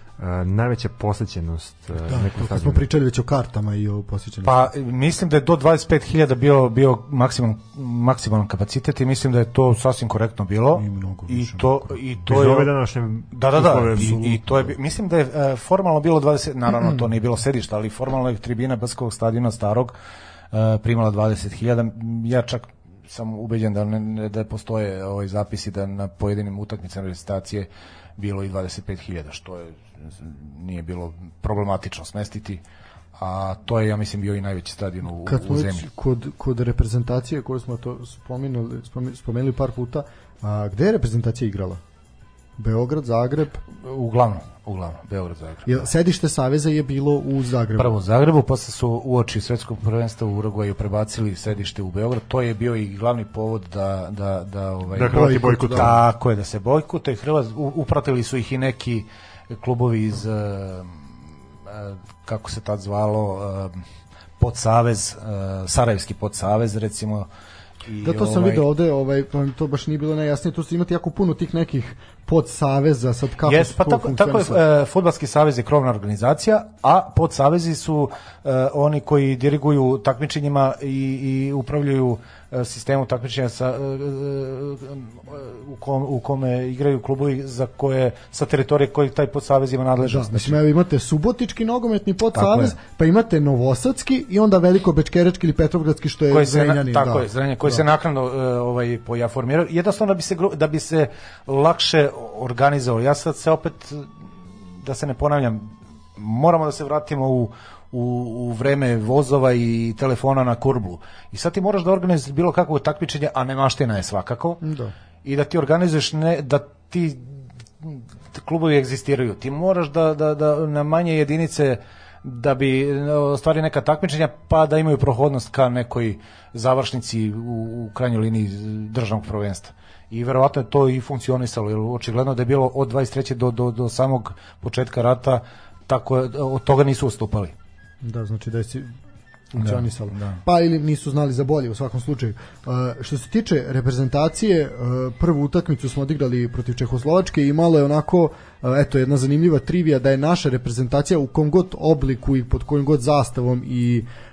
S1: najveća posećenost uh,
S2: da, nekom stadionu. smo pričali već o kartama i o posjećenosti.
S3: Pa mislim da je do 25.000 bio bio maksimum maksimalan kapacitet i mislim da je to sasvim korektno bilo.
S2: I mnogo
S3: I to i to
S1: je ove današnje
S3: Da, da, da. I, i to je mislim da je uh, formalno bilo 20 naravno to nije bilo sedište, ali formalno je tribina Brskog stadiona starog uh, primala 20.000. Ja čak sam ubeđen da ne, da postoje ovaj zapisi da na pojedinim utakmicama registracije bilo i 25.000 što je nije bilo problematično smestiti a to je ja mislim bio i najveći stadion u,
S2: Kad
S3: u zemlji.
S2: Kod, kod reprezentacije koju smo to spomenuli, spomenuli par puta, a gde je reprezentacija igrala? Beograd, Zagreb?
S3: Uglavnom, uglavnom, Beograd, Zagreb.
S2: Je, sedište Saveza je bilo u Zagrebu?
S3: Prvo u Zagrebu, posle su uoči svetskog prvenstva u Uruguayu prebacili sedište u Beograd. To je bio i glavni povod da da da ovaj
S1: da Hrvati bojkotuju.
S3: Tako je da se bojkotuje. Hrvat upratili su ih i neki klubovi iz uh, kako se tad zvalo uh, podsavez, Sarajevski podsavez recimo
S2: I da, to sam ovaj, video ovde, ovaj, to baš nije bilo najjasnije, tu ste imati jako puno tih nekih podsaveza, sad kako
S3: yes, pa tako, tako je, e, Futbalski savez je krovna organizacija, a podsavezi su e, oni koji diriguju takmičenjima i, i upravljaju sistemu takmičenja sa, e, e, u, kom, u kome igraju klubovi za koje sa teritorije koji taj podsavez ima nadležnost.
S2: Da, mislim, evo imate Subotički nogometni podsavez, pa imate Novosadski i onda Veliko Bečkerečki ili Petrovgradski što je koji se, Zrenjanin.
S3: Tako
S2: da.
S3: je, Zrenjanin, koji da. se naknadno ovaj, poja formirao. Jednostavno da bi se, da bi se lakše organizovao. Ja sad se opet, da se ne ponavljam, moramo da se vratimo u, u, u vreme vozova i telefona na kurblu. I sad ti moraš da organizuješ bilo kakvo takmičenje, a ne maština je svakako.
S2: Da.
S3: I da ti organizuješ ne, da ti klubovi egzistiraju. Ti moraš da, da, da na manje jedinice da bi ostvari neka takmičenja pa da imaju prohodnost ka nekoj završnici u, u krajnjoj liniji državnog prvenstva. I verovatno je to i funkcionisalo, jer očigledno da je bilo od 23. do, do, do samog početka rata tako od toga nisu ustupali.
S2: Da, znači da je funkcionisalo. Da, da. Pa ili nisu znali za bolje u svakom slučaju. Uh, što se tiče reprezentacije, uh, prvu utakmicu smo odigrali protiv Čehoslovačke i malo je onako uh, eto jedna zanimljiva trivija da je naša reprezentacija u kom god obliku i pod kojim god zastavom i uh,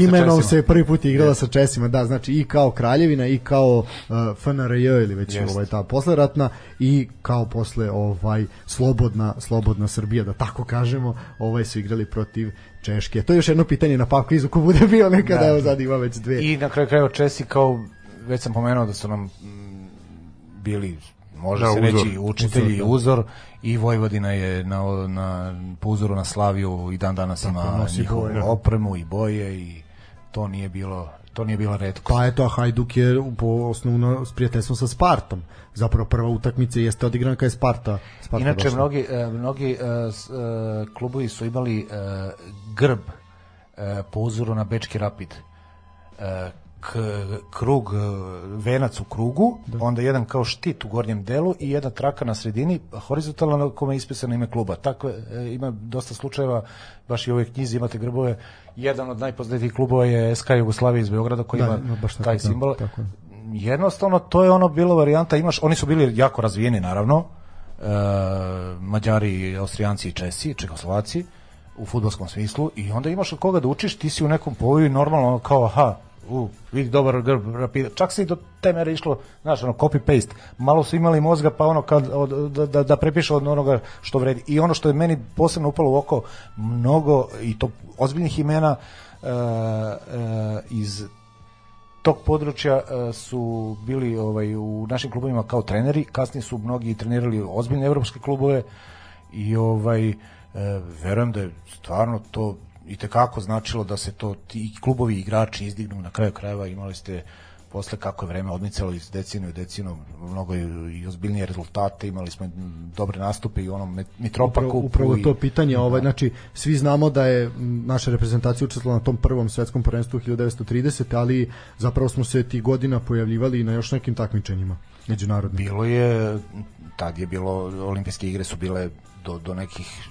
S2: imenom se prvi put igrala yes. sa Česima, da, znači i kao Kraljevina i kao uh, FNRJ ili već yes. ovaj ta posleratna i kao posle ovaj slobodna slobodna Srbija da tako kažemo, ovaj su igrali protiv Češke. To je još jedno pitanje na pap kvizu ko bude bio nekada, da. evo sad ima već dve.
S3: I na kraju krajeva Česi kao, već sam pomenuo da su nam mm, bili može da, se uzor. reći učitelji uzor, da. uzor i Vojvodina je na, na, po uzoru na Slaviju i dan danas ima njihovu da. opremu i boje i to nije bilo to nije bila redko.
S2: Pa eto, a Hajduk je po osnovno s prijateljstvom sa Spartom. Zapravo prva utakmica jeste odigrana kada je Sparta, Sparta
S3: Inače, došla. mnogi, e, mnogi uh, uh, klubovi su imali grb po uzoru na Bečki Rapid. Krug, venac u krugu, da. onda jedan kao štit u gornjem delu i jedna traka na sredini, horizontalno na kome je ispisano ime kluba. Tako ima dosta slučajeva, baš i u ovoj knjizi imate grbove. Jedan od najpoznatijih klubova je SK Jugoslavije iz Beograda koji da, ima baš tako, taj da, simbol. Da, tako. Jednostavno, to je ono bilo varijanta, imaš, oni su bili jako razvijeni naravno, e, Mađari, Austrijanci i Česi, Čekoslovaci, u futbolskom smislu i onda imaš od koga da učiš, ti si u nekom povoju normalno kao aha, u, vidi dobar grb rapida. Čak se i do te mere išlo, znaš, ono, copy-paste. Malo su imali mozga, pa ono, kad, od, da, da, da prepiše od onoga što vredi. I ono što je meni posebno upalo u oko, mnogo, i to ozbiljnih imena uh, uh, iz tog područja uh, su bili ovaj u našim klubovima kao treneri, kasnije su mnogi trenirali ozbiljne evropske klubove i ovaj uh, verujem da je stvarno to i te kako značilo da se to ti klubovi igrači izdignu na kraju krajeva imali ste posle kako je vreme odmicalo iz decinu i decinu mnogo i ozbiljnije rezultate, imali smo dobre nastupe i onom Mitropaku.
S2: Upravo, upravo to pitanje, ovaj, znači svi znamo da je naša reprezentacija učestvovala na tom prvom svetskom prvenstvu 1930, ali zapravo smo se tih godina pojavljivali na još nekim takmičenjima međunarodnim.
S3: Bilo je, tad je bilo, olimpijske igre su bile do, do nekih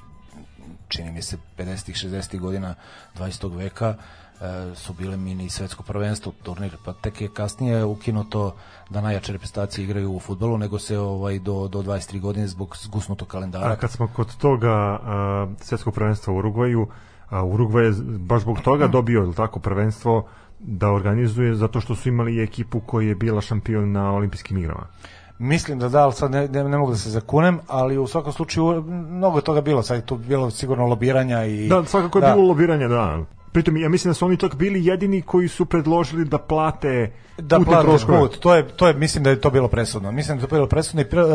S3: čini mi se 50-ih, 60-ih godina 20. veka e, su bile mini svetsko prvenstvo turnir, pa tek je kasnije ukinuto da najjače reprezentacije igraju u futbolu, nego se ovaj do, do 23 godine zbog zgusnutog kalendara.
S1: A kad smo kod toga uh, svetskog prvenstva u Urugvaju, uh, Urugvaj je baš zbog toga dobio tako prvenstvo da organizuje zato što su imali ekipu koja je bila šampion na olimpijskim igrama.
S3: Mislim da da, ali sad ne, ne, ne mogu da se zakunem, ali u svakom slučaju mnogo je toga bilo, sad je tu bilo sigurno lobiranja i...
S1: Da, svakako je da. bilo lobiranja, da. Pritom, ja mislim da su oni čak bili jedini koji su predložili da plate
S3: da plate troškove. put. To je, to je, mislim da je to bilo presudno. Mislim da je to bilo presudno i pre, uh,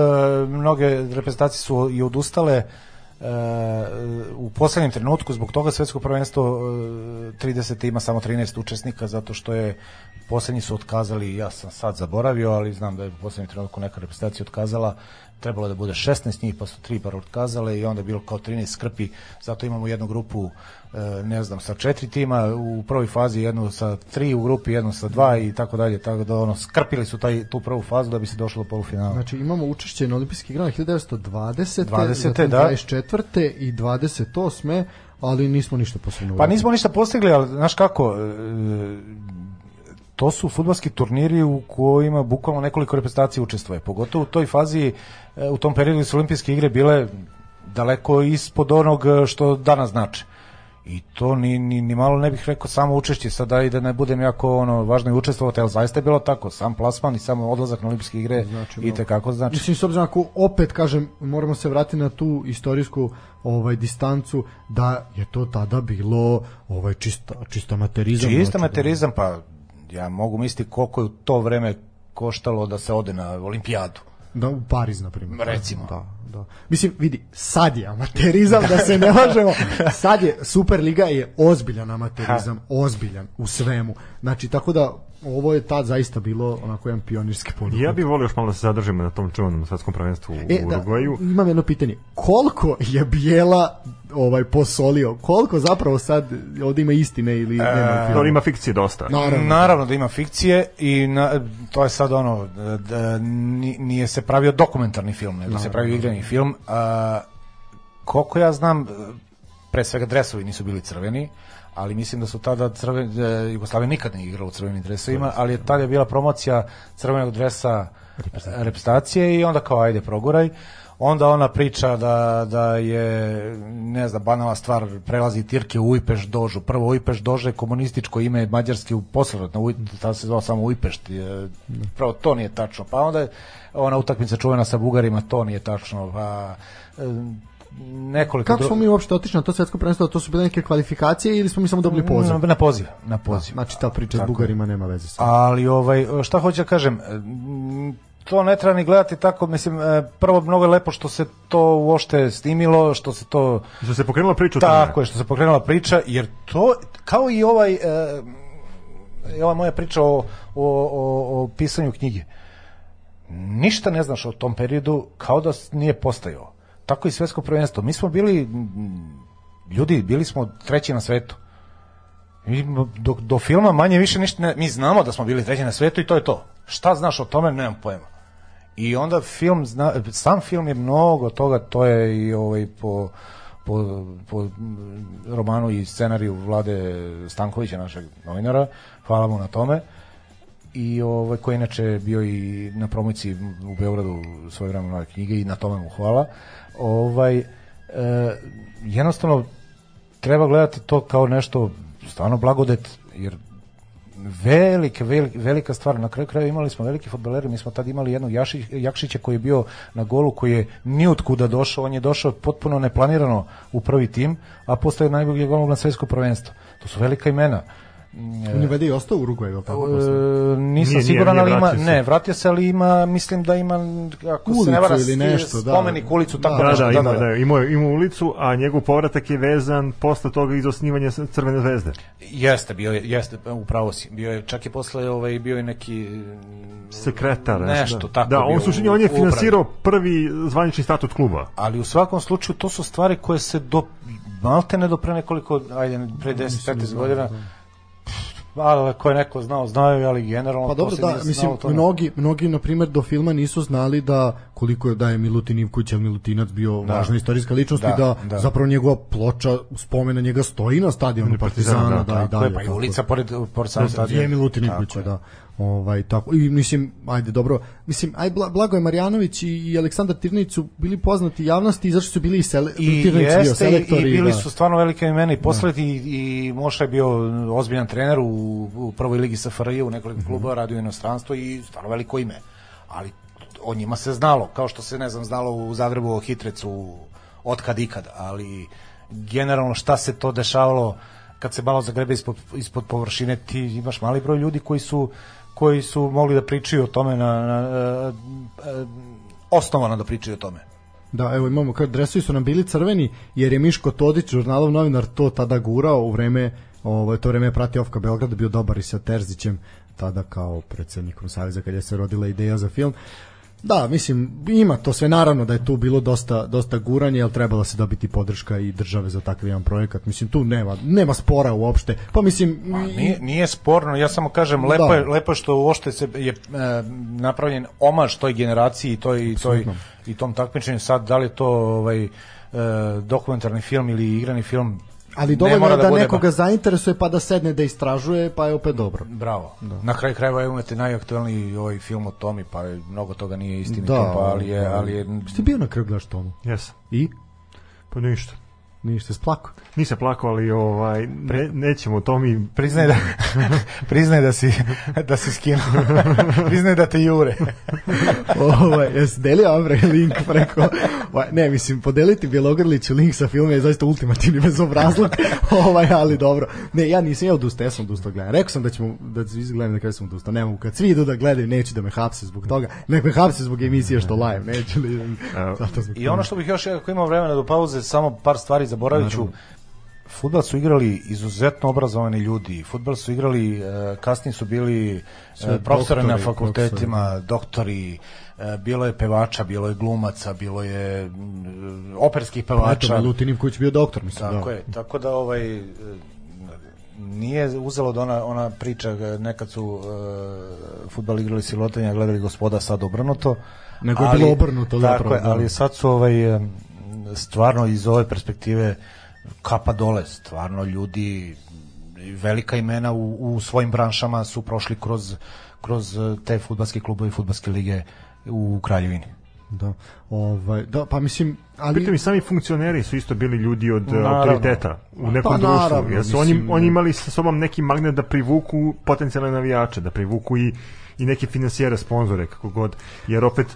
S3: mnoge reprezentacije su i odustale uh, u poslednjem trenutku zbog toga svetsko prvenstvo 30 ima samo 13 učesnika zato što je poslednji su otkazali ja sam sad zaboravio ali znam da je u poslednjem trenutku neka reprezentacija otkazala trebalo da bude 16 njih pa su tri par otkazale i onda je bilo kao 13 skrpi zato imamo jednu grupu E, ne znam, sa četiri tima u prvoj fazi, jednu sa tri u grupi, jednu sa dva i tako dalje, tako da ono, skrpili su taj, tu prvu fazu da bi se došlo do polufinala.
S2: Znači imamo učešće na olimpijskih igrama 1920. 20. da. 24. i 28. ali nismo ništa posebno.
S3: Pa nismo ništa postigli, ali znaš kako, e, to su futbalski turniri u kojima bukvalno nekoliko reprezentacija učestvuje, pogotovo u toj fazi, e, u tom periodu su olimpijske igre bile daleko ispod onog što danas znači. I to ni, ni, ni malo ne bih rekao samo učešće, sada i da ne budem jako ono, važno i učestvovati, ali zaista je bilo tako, sam plasman i samo odlazak na olimpijske igre znači, i tekako znači.
S2: Mislim, s obzirom ako opet kažem, moramo se vratiti na tu istorijsku ovaj distancu da je to tada bilo ovaj čista čista materizam.
S3: Čista znači, materizam pa ja mogu misliti koliko je u to vreme koštalo da se ode na olimpijadu.
S2: Da, u Pariz, na primjer.
S3: Recimo.
S2: Da, da. Mislim, vidi, sad je amaterizam, da se ne <laughs> možemo. Sad je, Superliga je ozbiljan amaterizam, ha. ozbiljan u svemu. Znači, tako da ovo je tad zaista bilo onako jedan pionirski poduhvat.
S1: Ja bih volio još malo da se zadržimo na tom čuvanom svetskom prvenstvu u e, Urugvaju.
S2: Da, imam jedno pitanje. Koliko je Bijela ovaj posolio? Koliko zapravo sad ovde ima istine ili e, nema
S1: To ima fikcije dosta.
S3: Naravno. Naravno da ima fikcije i na, to je sad ono da, da nije se pravio dokumentarni film, nego Naravno. se pravio igrani film. A, koliko ja znam, pre svega dresovi nisu bili crveni, ali mislim da su tada crveni, da Jugoslavija nikad ne igrala u crvenim dresovima, ali je tada je bila promocija crvenog dresa reprezentacije i onda kao ajde proguraj. Onda ona priča da, da je, ne znam, banala stvar, prelazi Tirke u Ujpeš dožu. Prvo Ujpeš dože je komunističko ime Mađarske u poslednotno, tada se zvao samo Ujpešt. Prvo to nije tačno. Pa onda ona utakmica čuvena sa Bugarima, to nije tačno. Pa, nekoliko
S2: Kako smo mi uopšte otišli na to svetsko prvenstvo? To su bile neke kvalifikacije ili smo mi samo dobili poziv?
S3: Na, na poziv, na poziv.
S2: Da, znači ta priča s Bugarima nema veze sa.
S3: Ali ovaj šta hoću da kažem, to ne treba ni gledati tako, mislim, e, prvo mnogo je lepo što se to uošte snimilo, što se to...
S1: Što se pokrenula priča
S3: Tako je, što se pokrenula priča, jer to, kao i ovaj, e, ova moja priča o, o, o, o pisanju knjige, ništa ne znaš o tom periodu kao da nije postajao tako i svetsko prvenstvo. Mi smo bili ljudi, bili smo treći na svetu. Mi do, do filma manje više ništa ne, mi znamo da smo bili treći na svetu i to je to. Šta znaš o tome, nemam pojma. I onda film, zna, sam film je mnogo toga, to je i ovaj po, po, po romanu i scenariju Vlade Stankovića, našeg novinara, hvala mu na tome i ovaj koji inače bio i na promociji u Beogradu svoje vremena knjige i na tome mu hvala ovaj, e, jednostavno treba gledati to kao nešto stvarno blagodet, jer velike, velike, velika stvar. Na kraju kraja imali smo veliki fudbaleri, mi smo tad imali jednog Jaši, Jakšića koji je bio na golu, koji je nijutkuda došao, on je došao potpuno neplanirano u prvi tim, a postaje najbolji golman na svetsko prvenstvo. To su velika imena.
S2: On je vede i ostao u Uruguayu, tako
S3: E, nisam
S1: Nije,
S3: siguran,
S1: nije,
S3: ali ima,
S1: se.
S3: ne, vratio se, ali ima, mislim da ima, ako se
S2: Ulicu
S3: ne vara,
S2: ili nešto, da.
S3: spomenik ulicu, tako
S2: Da,
S1: Da,
S3: nešto,
S1: da, ima, da, imao, je- imao ulicu, a njegov povratak je vezan posle toga iz osnivanja Crvene zvezde.
S3: Jeste, bio je, jeste, upravo si, bio je, čak i posle, ovaj, bio je neki,
S1: Sekretar.
S3: Nešto,
S1: da.
S3: tako
S1: Da, on, suštini,
S3: u-
S1: on je finansirao prvi zvanični statut kluba.
S3: ali u svakom slučaju to su stvari koje se do, malte ne do pre nekoliko, ajde, pre 10-15 godina, ali ko je neko znao, znaju, ali generalno
S2: Pa dobro, da, mislim,
S3: to
S2: mnogi, mnogi, na primjer, do filma nisu znali da koliko je da je Milutin Ivković, Milutinac bio
S3: Da.
S2: važna istorijska ličnost
S3: Da,
S2: i da,
S3: da.
S2: zapravo njegova ploča spomena njega stoji na stadionu
S1: Partizana,
S2: Partizana,
S1: da,
S2: da, i
S3: Tako je,
S2: dalje.
S3: pa i
S2: tako
S3: ulica
S2: je.
S3: pored, pored samog
S2: Je
S3: stadiona.
S2: Milutin
S3: Tako
S2: Ivković,
S3: je.
S2: da. Ovaj tako i mislim ajde dobro mislim aj Bla- Blagoje Marjanović i, i Aleksandar Tirnić su bili poznati javnosti i zašto su bili i, sele,
S3: I
S2: Tirnić bio
S3: jeste, i, i bili
S2: da.
S3: su stvarno velike imena i posle i, i Moša je bio ozbiljan trener u, u prvoj ligi SFRJ u nekoliko klubova, radio u inostranstvu i stvarno veliko ime. Ali o njima se znalo, kao što se, ne znam, znalo u Zagrebu o Hitrecu od kad ikad, ali generalno šta se to dešavalo kad se malo zagrebe ispod, ispod površine, ti imaš mali broj ljudi koji su koji su mogli da pričaju o tome na, na, na, na osnovano da pričaju o tome.
S2: Da, evo imamo kad dresovi su nam bili crveni jer je Miško Todić, žurnalov novinar to tada gurao u vreme ovaj to vreme je pratio Ofka Beograd, bio dobar i sa Terzićem tada kao predsednikom saveza kad je se rodila ideja za film. Da, mislim, ima to sve, naravno da je tu bilo dosta, dosta guranje, ali trebala se dobiti podrška i države za takav jedan projekat. Mislim, tu nema, nema spora uopšte. Pa mislim,
S3: Ma, nije, nije sporno, ja samo kažem lepo
S2: Da.
S3: je lepo što uopšte se je e, napravljen omaž toj generaciji i toj toj i tom takmičenju sad da li je to ovaj e, dokumentarni film ili igrani film
S2: ali dovoljno je da,
S3: bude
S2: nekoga zainteresuje pa da sedne da istražuje, pa je opet dobro.
S3: Bravo. Na kraju krajeva imate najaktuelniji ovaj film o Tomi, pa je- mnogo toga nije istinito,
S2: Da,
S3: pa ali je ali je
S2: Ste bio na kraju gledaš tomu?
S1: Jesam.
S2: I?
S1: Pa ništa.
S2: Ništa, splako.
S1: Nisam plakao, ali ovaj, ne, nećemo o tom i
S3: priznaj da <laughs> priznaj da si da si skinuo. priznaj da te jure. <laughs>
S2: ovaj, jesi delio Ambre link preko... Ovaj, ne, mislim, podeliti Bjelogrliću link sa filma je zaista ultimativni bezobrazluk, <laughs> ovaj, ali dobro. Ne, ja nisam ja odustao, ja sam odustao gledam. Rekao sam da ćemo, da svi gledam na kraju sam odustao. Ne mogu, kad svi idu da gledaju, neću da me hapse zbog toga. Nek me hapse zbog emisije što live, neću li... Zato zbog
S3: I ono što bih još, ako imam vremena do pauze, samo par stvari zaboravit ću. Futbal su igrali izuzetno obrazovani ljudi. Futbal su igrali, e, kasnije su bili
S2: Sve
S3: e, profesori na
S2: doktori,
S3: fakultetima, doktori, e, bilo je pevača, bilo je glumaca, bilo je mm, operskih
S2: Pa Eto,
S3: pevača.
S2: Milutin Ivković bio doktor, mislim.
S3: Tako
S2: da.
S3: je, tako da ovaj nije uzelo da ona, ona priča nekad su uh, futbal igrali silotenja, gledali gospoda sad obrnuto.
S2: Nego je bilo obrnuto
S3: Tako
S2: zapravo,
S3: je,
S2: da.
S3: ali sad su ovaj, stvarno iz ove perspektive kapa dole, stvarno ljudi velika imena u, u svojim branšama su prošli kroz, kroz e, te futbalske klubove i futbalske lige u Kraljevini.
S2: Da, ovaj, da, pa mislim, ali...
S1: Pritom i sami funkcioneri su isto bili ljudi od
S3: Naravno.
S1: autoriteta u nekom
S2: Pa
S1: društvu.
S2: naravno,
S1: Jer su oni,
S2: mislim,
S1: oni imali sa sobom neki magnet da privuku potencijalne navijače, da privuku i, i neke finansijere, sponzore, kako god. Jer opet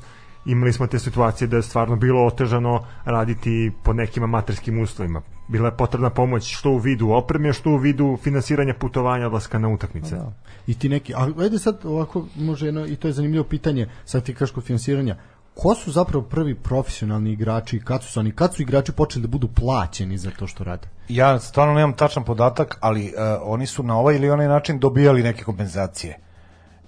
S1: imali smo te situacije da je stvarno bilo otežano raditi po nekim amaterskim uslovima. Bila je potrebna pomoć što u vidu opreme, što u vidu finansiranja putovanja, odlaska na utakmice.
S2: Da. I ti neki, a ajde sad ovako, može jedno, i to je zanimljivo pitanje, sad ti kažeš kod finansiranja, ko su zapravo prvi profesionalni igrači, kad su oni, kad su igrači počeli da budu plaćeni za to što rade?
S3: Ja stvarno nemam tačan podatak, ali uh, oni su na ovaj ili onaj način dobijali neke kompenzacije.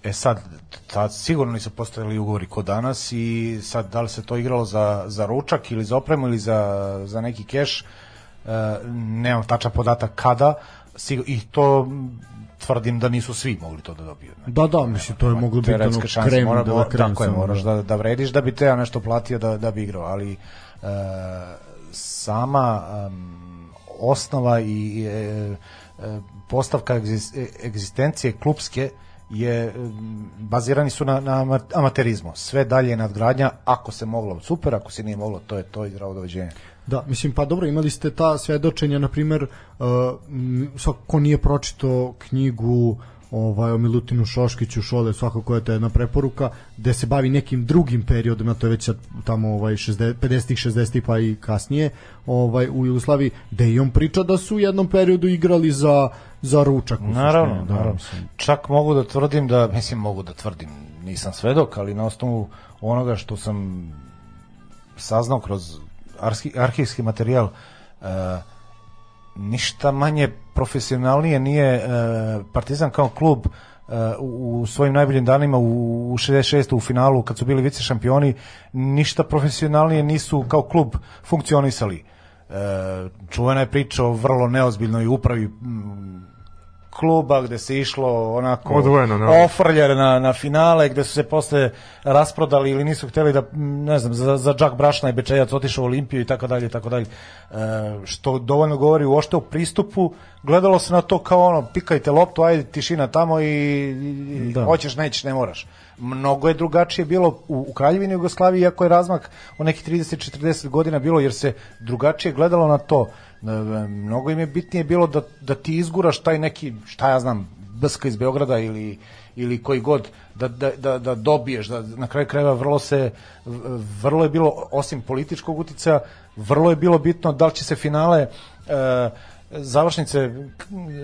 S3: E sad, tad sigurno nisu postojali ugovori kod danas i sad da li se to igralo za, za ručak ili za opremu ili za, za neki keš, uh, nemam tačan podatak kada, sigur, i to tvrdim da nisu svi mogli to da dobiju.
S2: Da, da, mislim, to je moglo biti ono krem
S3: mora,
S2: la
S3: mora,
S2: krem.
S3: tako je, moraš da, da vrediš da bi te ja nešto platio da, da bi igrao, ali e, sama em, osnova i e, e, postavka e, egzistencije klubske je em, bazirani su na, na ama- amaterizmu. Sve dalje je nadgradnja, ako se moglo, super, ako se nije moglo, to je to i zdravo doveđenje.
S2: Da, mislim, pa dobro, imali ste ta svedočenja, na primer, uh, svako ko nije pročitao knjigu ovaj, o Milutinu Šoškiću, Šole, svakako je to jedna preporuka, gde se bavi nekim drugim periodima, to je već tamo ovaj, 60, 50-ih, 60-ih pa i kasnije, ovaj, u Jugoslaviji, gde i on priča da su u jednom periodu igrali za za ručak.
S3: Naravno,
S2: suštini, da,
S3: naravno. Čak mogu da tvrdim da, mislim mogu da tvrdim, nisam svedok, ali na osnovu onoga što sam saznao kroz arhi, arhivski materijal, e, ništa manje profesionalnije nije e, Partizan kao klub e, u, u svojim najboljim danima u, u 66. u finalu kad su bili vice šampioni ništa profesionalnije nisu kao klub funkcionisali e, čuvena je priča o vrlo neozbiljnoj upravi m, kluba gde se išlo onako
S1: Odvojeno, da.
S3: ofrljer na, na finale gde su se posle rasprodali ili nisu hteli da ne znam za, za Džak Brašna i Bečejac otišao u Olimpiju i tako dalje i tako dalje e, što dovoljno govori uopšte o pristupu gledalo se na to kao ono pikajte loptu ajde tišina tamo i, i
S2: Da.
S3: hoćeš nećeš ne moraš mnogo je drugačije bilo u, u Kraljevini Jugoslaviji iako je razmak o nekih 30-40 godina bilo jer se drugačije gledalo na to mnogo im je bitnije bilo da, da ti izguraš taj neki šta ja znam Bska iz Beograda ili ili koji god da, da, da, da dobiješ da na kraju krajeva vrlo se vrlo je bilo osim političkog uticaja vrlo je bilo bitno da li će se finale e, završnice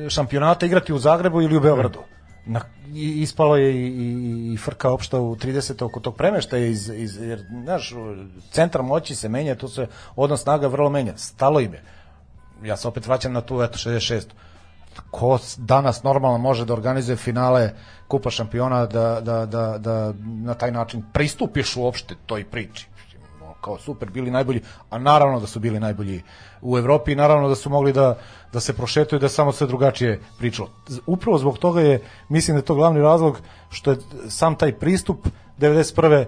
S3: šampionata igrati u Zagrebu ili u Beogradu na, ispalo je i, i, i frka opšta u 30. oko tog premeštaja iz, iz, jer, znaš, centar moći se menja, tu se odnos snaga vrlo menja. Stalo im je. Ja se opet vraćam na tu, eto, 66. Ko danas normalno može da organizuje finale Kupa šampiona, da, da, da, da na taj način pristupiš uopšte toj priči kao super bili najbolji, a naravno da su bili najbolji u Evropi i naravno da su mogli da, da se prošetuju da samo sve drugačije pričalo. Upravo zbog toga je, mislim da je to glavni razlog što je sam taj pristup 91.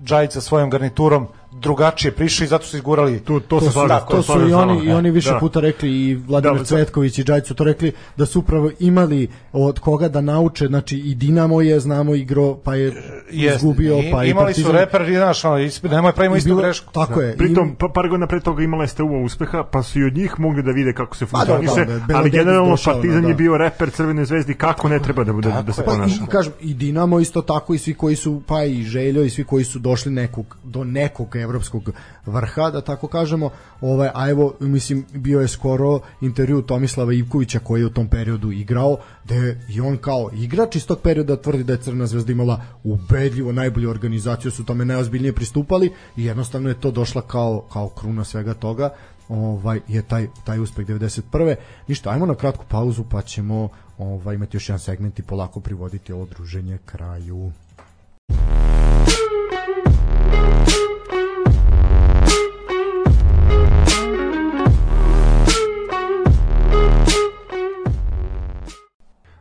S3: Džajić sa svojom garniturom drugačije prišao i zato su izgurali
S1: Tu, to, se
S2: To su,
S1: slažem,
S2: to su i oni i oni više
S1: Da.
S2: puta rekli i Vladimir
S1: Da,
S2: Cvetković i Đajić su to rekli da su upravo imali od koga da nauče znači i Dinamo je znamo igro pa je
S3: Jest,
S2: izgubio
S3: i-
S2: pa i
S3: imali su
S2: Partizan.
S3: reper, znaš, ono, isp- nemoj pravimo
S2: I
S3: istu
S2: bilo-
S3: grešku.
S2: Tako je.
S1: Pritom,
S2: i-
S1: pa, par godina pre toga imala je STU uspeha, pa su i od njih mogli da vide kako se
S2: da,
S1: funkcioniše,
S2: da, da,
S1: ali generalno
S2: došao,
S1: Partizan
S2: da,
S1: je
S2: da.
S1: bio reper Crvene zvezdi kako ne treba da, bude, da se
S3: je.
S2: Pa
S1: ponaša.
S2: i, kažem, i Dinamo isto tako i svi koji su, pa i Željo i svi koji su došli nekog, do nekog evropskog vrha, da tako kažemo, ovaj, a evo, mislim, bio je skoro intervju Tomislava Ivkovića koji je u tom periodu igrao, da je i on kao igrač iz tog perioda tvrdi da je Crna zvezda imala ubedljivo najbolju organizaciju, su tome najozbiljnije pristupali i jednostavno je to došla kao, kao kruna svega toga ovaj je taj taj uspeh 91. Ništa, ajmo na kratku pauzu pa ćemo ovaj imati još jedan segment i polako privoditi ovo druženje kraju.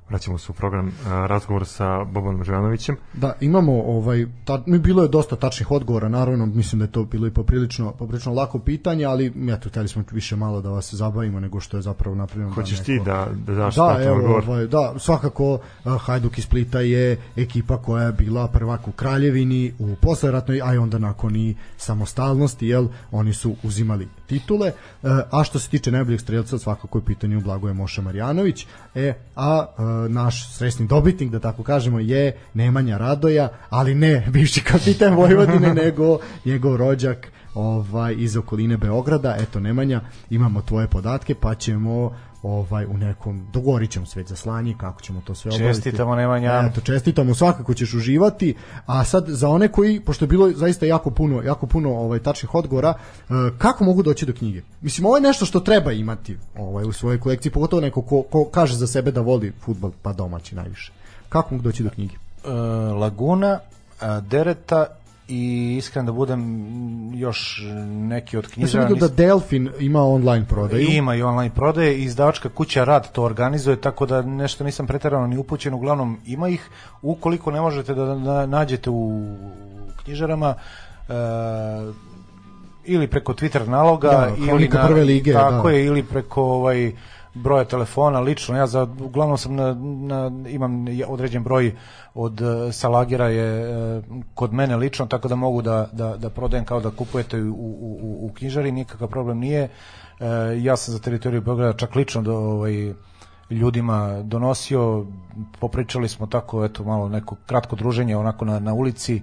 S1: Vraćamo se u program a, razgovor sa Bobanom Živanovićem.
S2: Da, imamo ovaj ta, mi bilo je dosta tačnih odgovora, naravno, mislim da je to bilo i poprilično poprilično lako pitanje, ali eto, hteli smo više malo da vas zabavimo nego što je zapravo napravljeno.
S1: Hoćeš
S2: da
S1: ti
S2: neko-
S1: da, da daš
S2: Da, evo,
S1: odgovor?
S2: ovaj, da, svakako uh, Hajduk iz Splita je ekipa koja je bila prvak u Kraljevini u posleratnoj, a i onda nakon i samostalnosti, jel, oni su uzimali titule, uh, a što se tiče najboljeg strelca, svakako je pitanje u Blagoje Moša Marjanović, e, a naš sresni dobitnik, da tako kažemo, je Nemanja Radoja, ali ne bivši kapitan Vojvodine, <laughs> nego njegov rođak ovaj iz okoline Beograda. Eto Nemanja, imamo tvoje podatke, pa ćemo ovaj u nekom dogovorit ćemo sve za slanje kako ćemo to sve obaviti.
S3: Čestitamo, Nemanja.
S2: Eto, čestitamo, svakako ćeš uživati. A sad za one koji pošto je bilo zaista jako puno, jako puno ovaj tačnih odgovora, e, kako mogu doći do knjige? Mislim ovo je nešto što treba imati ovaj u svojoj kolekciji, pogotovo neko ko, ko kaže za sebe da voli fudbal, pa domaći najviše. Kako mogu doći do knjige?
S3: E, Laguna, a, Dereta i iskren da budem još neki od
S2: Ja sam
S3: knjižara.
S2: da Delfin ima online prodaju.
S3: Ima i online prodaje i izdavačka kuća Rad to organizuje, tako da nešto nisam preterano ni upućen, uglavnom ima ih. Ukoliko ne možete da na- nađete u knjižarama, e, ili preko Twitter naloga
S2: Da,
S3: ili na,
S2: prve lige,
S3: tako
S2: da.
S3: je ili preko ovaj broja telefona lično. Ja za uglavnom sam na, na imam određen broj od uh, salagera je e, kod mene lično tako da mogu da, da, da prodajem kao da kupujete u, u, u, knjižari nikakav problem nije. E, ja sam za teritoriju Beograda čak lično do ovaj ljudima donosio popričali smo tako eto malo neko kratko druženje onako na, na ulici. E,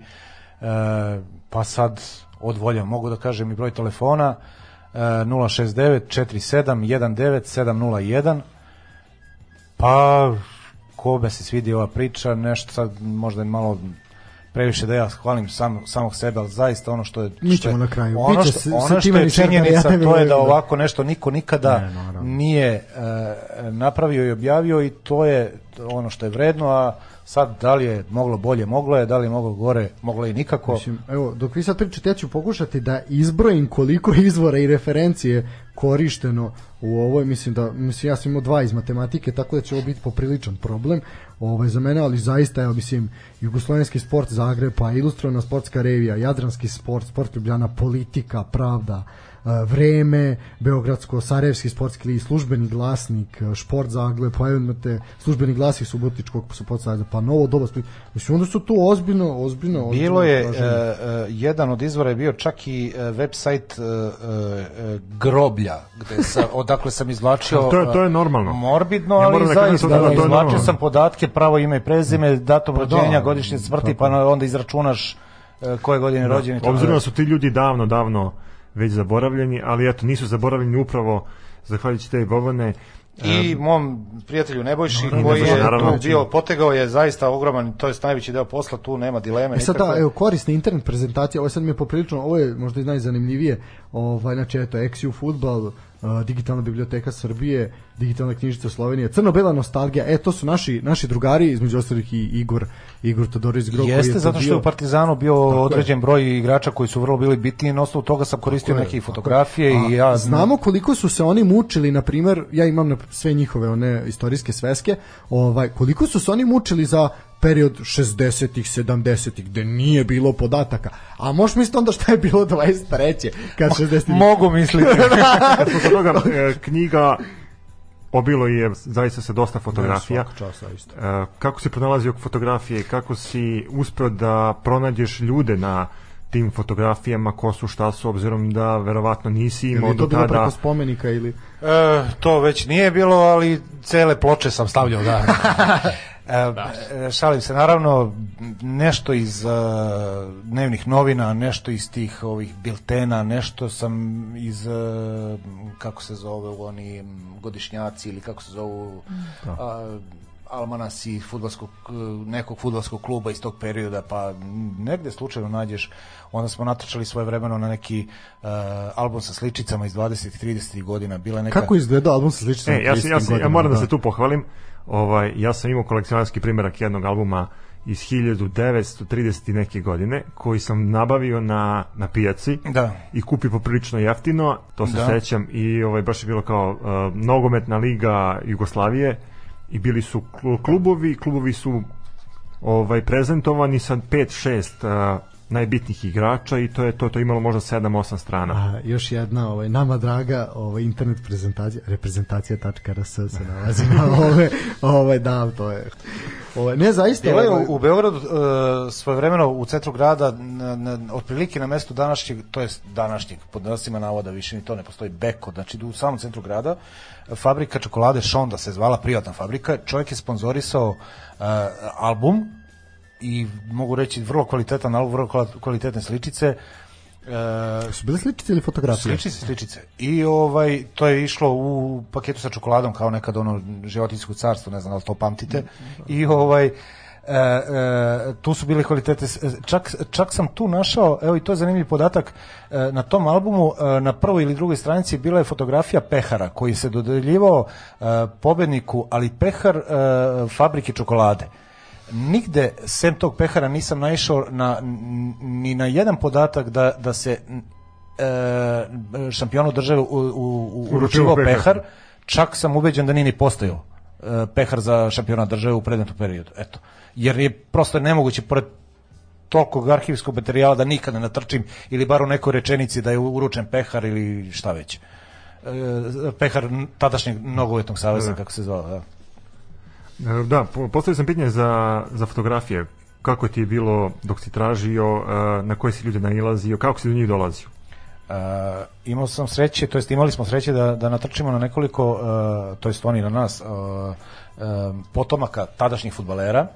S3: pa sad od volja mogu da kažem i broj telefona. e, 069 47 19 701 Pa, ko me se svidi ova priča, nešto sad možda je malo previše da ja hvalim sam, samog sebe, ali zaista ono što je...
S2: Mi ćemo na kraju.
S3: Ono što,
S2: s-
S3: ono što je činjenica,
S2: ja
S3: to je da
S2: da-
S3: ovako nešto niko nikada
S2: Ne, naravno.
S3: nije e, napravio i objavio i to je ono što je vredno, a sad da li je moglo bolje, moglo je, da li je moglo gore, moglo je nikako.
S2: Mislim, evo, dok vi sad pričate, ja ću pokušati da izbrojim koliko <laughs> izvora i referencije korišteno u ovoj, mislim da, mislim, ja sam imao dva iz matematike, tako da će ovo biti popriličan problem ovaj, za mene, ali zaista, evo, mislim, Jugoslovenski sport Zagreb, pa ilustrovana sportska revija, Jadranski sport, sport Ljubljana, politika, pravda, e, vreme, Beogradsko, Sarajevski sportski list, službeni glasnik, šport Zagreb, pa evo imate službeni glasnik Subotičkog Supotca, pa novo doba Split. Mislim, onda su tu ozbiljno, ozbiljno, ozbiljno
S3: Bilo je, e, e, jedan od izvora je bio čak i e, website e, e, groblja, gde sa, <laughs> odakle sam izvlačio
S1: To je- to je normalno.
S3: morbidno,
S1: Ja
S3: ali
S1: da
S3: zaista
S1: da je
S3: izvlačio
S1: normalno.
S3: sam podatke, pravo ime i prezime, datum rođenja,
S2: da,
S3: godišnje smrti, pa onda izračunaš koje godine rođeni.
S1: Obzirom da su ti ljudi davno, davno već zaboravljeni, ali eto, nisu zaboravljeni upravo zahvaljujući te Bobane.
S3: I mom prijatelju Nebojši
S2: Naravno,
S3: koji je
S1: naravno.
S3: tu bio, potegao je zaista ogroman, to je najveći deo posla, tu nema dileme.
S2: E sad da, evo, korisna internet prezentacija, ovo sad mi je poprilično, ovo je možda i najzanimljivije, ovaj, znači, eto, XU Futbal, Digitalna biblioteka Srbije, Digitalna knjižica Slovenije, Crno-bela nostalgija, e, to su naši, naši drugari, između ostalih i Igor, Igor Todorović Gro, koji
S3: Jeste,
S2: to
S3: zato što je u Partizanu bio
S2: je.
S3: određen broj igrača koji su vrlo bili bitni i na osnovu toga sam koristio
S2: Tako je,
S3: neke
S2: tako
S3: fotografije i ja
S2: znamo koliko su se oni mučili na primer ja imam na sve njihove one istorijske sveske ovaj koliko su se oni mučili za period 60-ih, 70-ih, gde nije bilo podataka. A možeš misliti onda šta je bilo 23. kad 60
S3: mogu misliti. <laughs>
S1: Kad smo toga, e, knjiga obilo je zaista se dosta fotografija.
S2: Svaka časa isto.
S1: E, kako si pronalazio fotografije, kako si uspeo da pronađeš ljude na tim fotografijama, ko su, šta su, obzirom da verovatno nisi imao
S2: je to
S1: do
S2: bilo
S1: tada...
S2: preko spomenika ili...
S3: E, to već nije bilo, ali cele ploče sam stavljao, da. <laughs> E, e, šalim se, naravno nešto iz e, dnevnih novina, nešto iz tih ovih biltena, nešto sam iz e, kako se zove oni godišnjaci ili kako se zovu a, almanasi fudbalskog e, nekog fudbalskog kluba iz tog perioda pa negde slučajno nađeš onda smo natrčali svoje vremeno na neki e, album sa sličicama iz 20 30 godina bila neka
S2: Kako izgleda album sa sličicama?
S1: E, ja, sam, ja, ja moram da se
S2: tu...
S1: tu pohvalim. Ovaj, ja sam imao kolekcionarski primjerak jednog albuma iz 1930 i neke godine koji sam nabavio na, na pijaci
S3: Da.
S1: i kupio poprilično jeftino, to se
S3: Da.
S1: sećam i ovaj, baš je bilo kao uh, nogometna liga Jugoslavije i bili su klu- klubovi, klubovi su ovaj prezentovani sa 5-6 uh, najbitnijih igrača i to je to to je imalo možda 7-8 strana.
S2: A, još jedna ovaj, nama draga ovaj, internet prezentacija, reprezentacija.rs se nalazi na <laughs> ove, ovaj, da, to je. Ovaj, ne, zaista.
S3: Bilo
S2: ovaj,
S3: u, u Beogradu uh, svojevremeno u centru grada na, na, otprilike na mestu današnjeg, to jest današnjeg, pod nasima navoda više ni to ne postoji Beko, znači u samom centru grada fabrika čokolade Šonda se zvala privatna fabrika, čovjek je sponzorisao uh, album i mogu reći vrlo kvalitetan album, vrlo kval- kvalitetne sličice uh,
S2: su bile sličice ili fotografije?
S3: Sličice, sličice. I ovaj, to je išlo u paketu sa čokoladom kao nekad ono životinjsko carstvo, ne znam da li to pamtite. I ovaj, E, e, tu su bile kvalitete s- čak, čak sam tu našao evo i to je zanimljiv podatak e, na tom albumu e, na prvoj ili drugoj stranici bila je fotografija pehara koji se dodeljivao e, pobedniku ali pehar e, fabrike čokolade nigde sem tog pehara nisam naišao na, ni na jedan podatak da, da se e, šampionu države u, u, u, uručivao
S1: pehar.
S3: pehar, čak sam ubeđen da nije ni postojao e, pehar za šampiona države u predmetu periodu. Eto. Jer je prosto nemoguće, pored tolikog arhivskog materijala da nikad ne natrčim ili bar u nekoj rečenici da je uručen pehar ili šta već. E, pehar tadašnjeg nogovetnog saveza, kako se zvao. Da.
S1: E, Da, po- postavio sam pitanje za, za fotografije. Kako ti je bilo dok si tražio, e, na koje si ljude nailazio, kako si do njih dolazio?
S3: Uh, imao sam sreće, to jest imali smo sreće da, da natrčimo na nekoliko, to jest oni na nas, potomaka tadašnjih futbalera,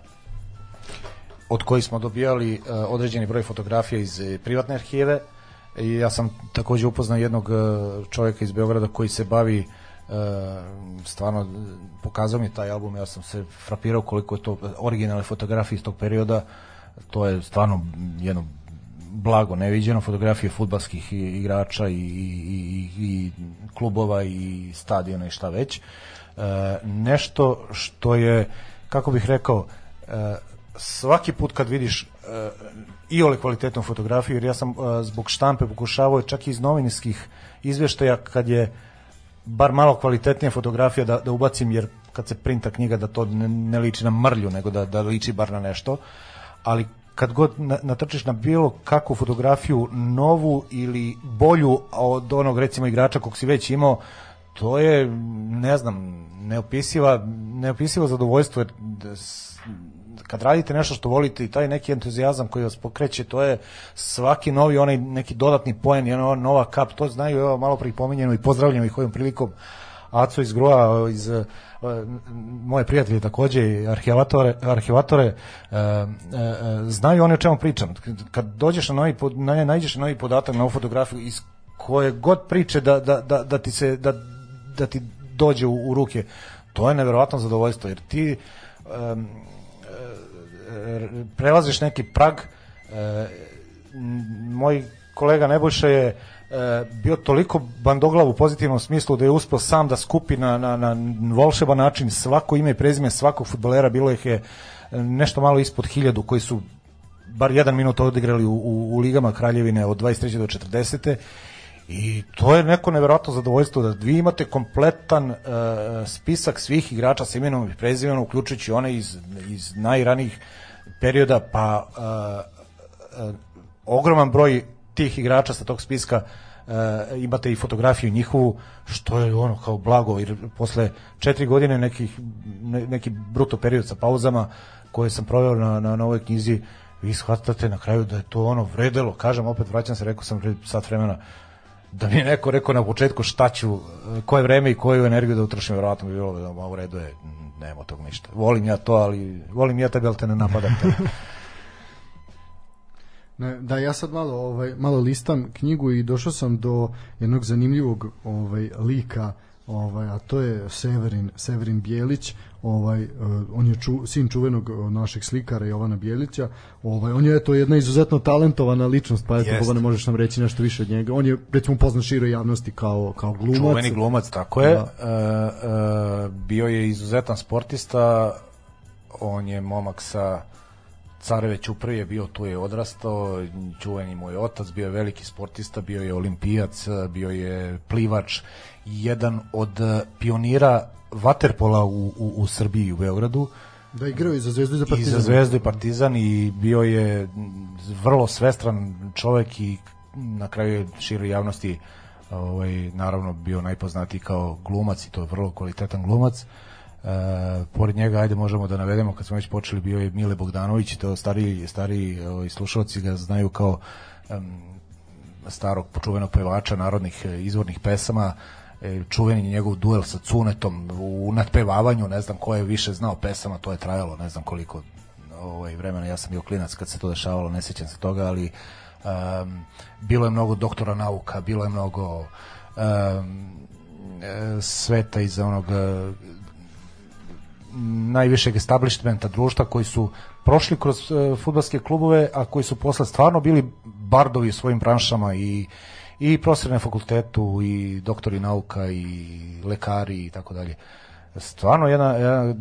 S3: od kojih smo dobijali određeni broj fotografija iz privatne arhive i ja sam takođe upoznao jednog čovjeka iz Beograda koji se bavi uh, stvarno po pokazao mi taj album, ja sam se frapirao koliko je to originalne fotografije iz tog perioda, to je stvarno jedno blago neviđeno, fotografije futbalskih igrača i, i, i klubova i stadiona i šta već. E, nešto što je, kako bih rekao, e, svaki put kad vidiš e, i ole kvalitetnu fotografiju, jer ja sam e, zbog štampe pokušavao čak i iz novinskih izveštaja kad je bar malo kvalitetnija fotografija da, da ubacim, jer kad se printa knjiga da to ne, ne liči na mrlju, nego da, da liči bar na nešto, ali kad god natrčiš na bilo kakvu fotografiju novu ili bolju od onog recimo igrača kog si već imao, to je, ne znam, neopisiva, neopisivo zadovoljstvo, jer kad radite nešto što volite i taj neki entuzijazam koji vas pokreće, to je svaki novi onaj neki dodatni poen, jedna nova kap, to znaju, evo malo pripominjeno i pozdravljamo ih ovim prilikom Aco iz Groa, iz uh, moje prijatelje takođe, arhivatore, arhivatore uh, uh, znaju oni o čemu pričam. Kad dođeš na novi, na, nađeš na novi podatak na ovu fotografiju iz koje god priče da, da, da, da ti se da, da ti dođe u, u ruke, to je neverovatno zadovoljstvo, jer ti um, prelaziš neki prag e, moj kolega Nebojša je e, bio toliko bandoglav u pozitivnom smislu da je uspeo sam da skupi na, na, na volšeban način svako ime i prezime svakog futbolera, bilo ih je nešto malo ispod hiljadu koji su bar jedan minut odigrali u, u, u ligama Kraljevine od 23. do 40. I to je neko neverovatno zadovoljstvo da vi imate kompletan uh, spisak svih igrača sa imenom i prezimenom, uključujući one iz, iz najranijih perioda, pa uh, uh, ogroman broj tih igrača sa tog spiska uh, imate i fotografiju njihovu, što je ono kao blago, jer posle četiri godine nekih, ne, neki bruto period sa pauzama koje sam proveo na, na, na ovoj knjizi, vi shvatate na kraju da je to ono vredelo, kažem opet, vraćam se, rekao sam pred sat vremena, da mi je neko rekao na početku šta ću, koje vreme i koju energiju da utrošim, verovatno bi bilo da u redu je, nema tog ništa. Volim ja to, ali volim ja tebe, ali te ne napadam te. <laughs>
S2: Ne, da ja sad malo ovaj malo listam knjigu i došao sam do jednog zanimljivog ovaj lika ovaj a to je Severin Severin Bjelić ovaj uh, on je ču, sin čuvenog uh, našeg slikara Jovana Bjelića. Ovaj on je to jedna izuzetno talentovana ličnost pa eto Boga ne možeš nam reći nešto više od njega? On je recimo poznat široj javnosti kao kao glumac.
S3: Čuveni glumac tako je. Da. uh, uh, bio je izuzetan sportista. On je momak sa Careve Ćuprije je bio tu je odrastao, čuveni moj otac, bio je veliki sportista, bio je olimpijac, bio je plivač, jedan od pionira vaterpola u, u, u Srbiji u Beogradu.
S2: Da igrao i za Zvezdu i za Partizan.
S3: I za Zvezdu i Partizan i bio je vrlo svestran čovek i na kraju je široj javnosti ovaj, naravno bio najpoznatiji kao glumac i to je vrlo kvalitetan glumac. E, pored njega, ajde možemo da navedemo, kad smo već počeli, bio je Mile Bogdanović, to stari, stari ovaj, slušalci ga znaju kao um, starog počuvenog pevača narodnih izvornih pesama, e, čuveni njegov duel sa Cunetom u nadpevavanju, ne znam ko je više znao pesama, to je trajalo, ne znam koliko ovaj, vremena, ja sam bio klinac kad se to dešavalo, ne sećam se toga, ali um, bilo je mnogo doktora nauka, bilo je mnogo um, sveta iz onog najvišeg establishmenta društva koji su prošli kroz uh, futbalske klubove, a koji su posle stvarno bili bardovi u svojim branšama i i profesori na fakultetu i doktori nauka i lekari i tako dalje. Stvarno jedna, jedna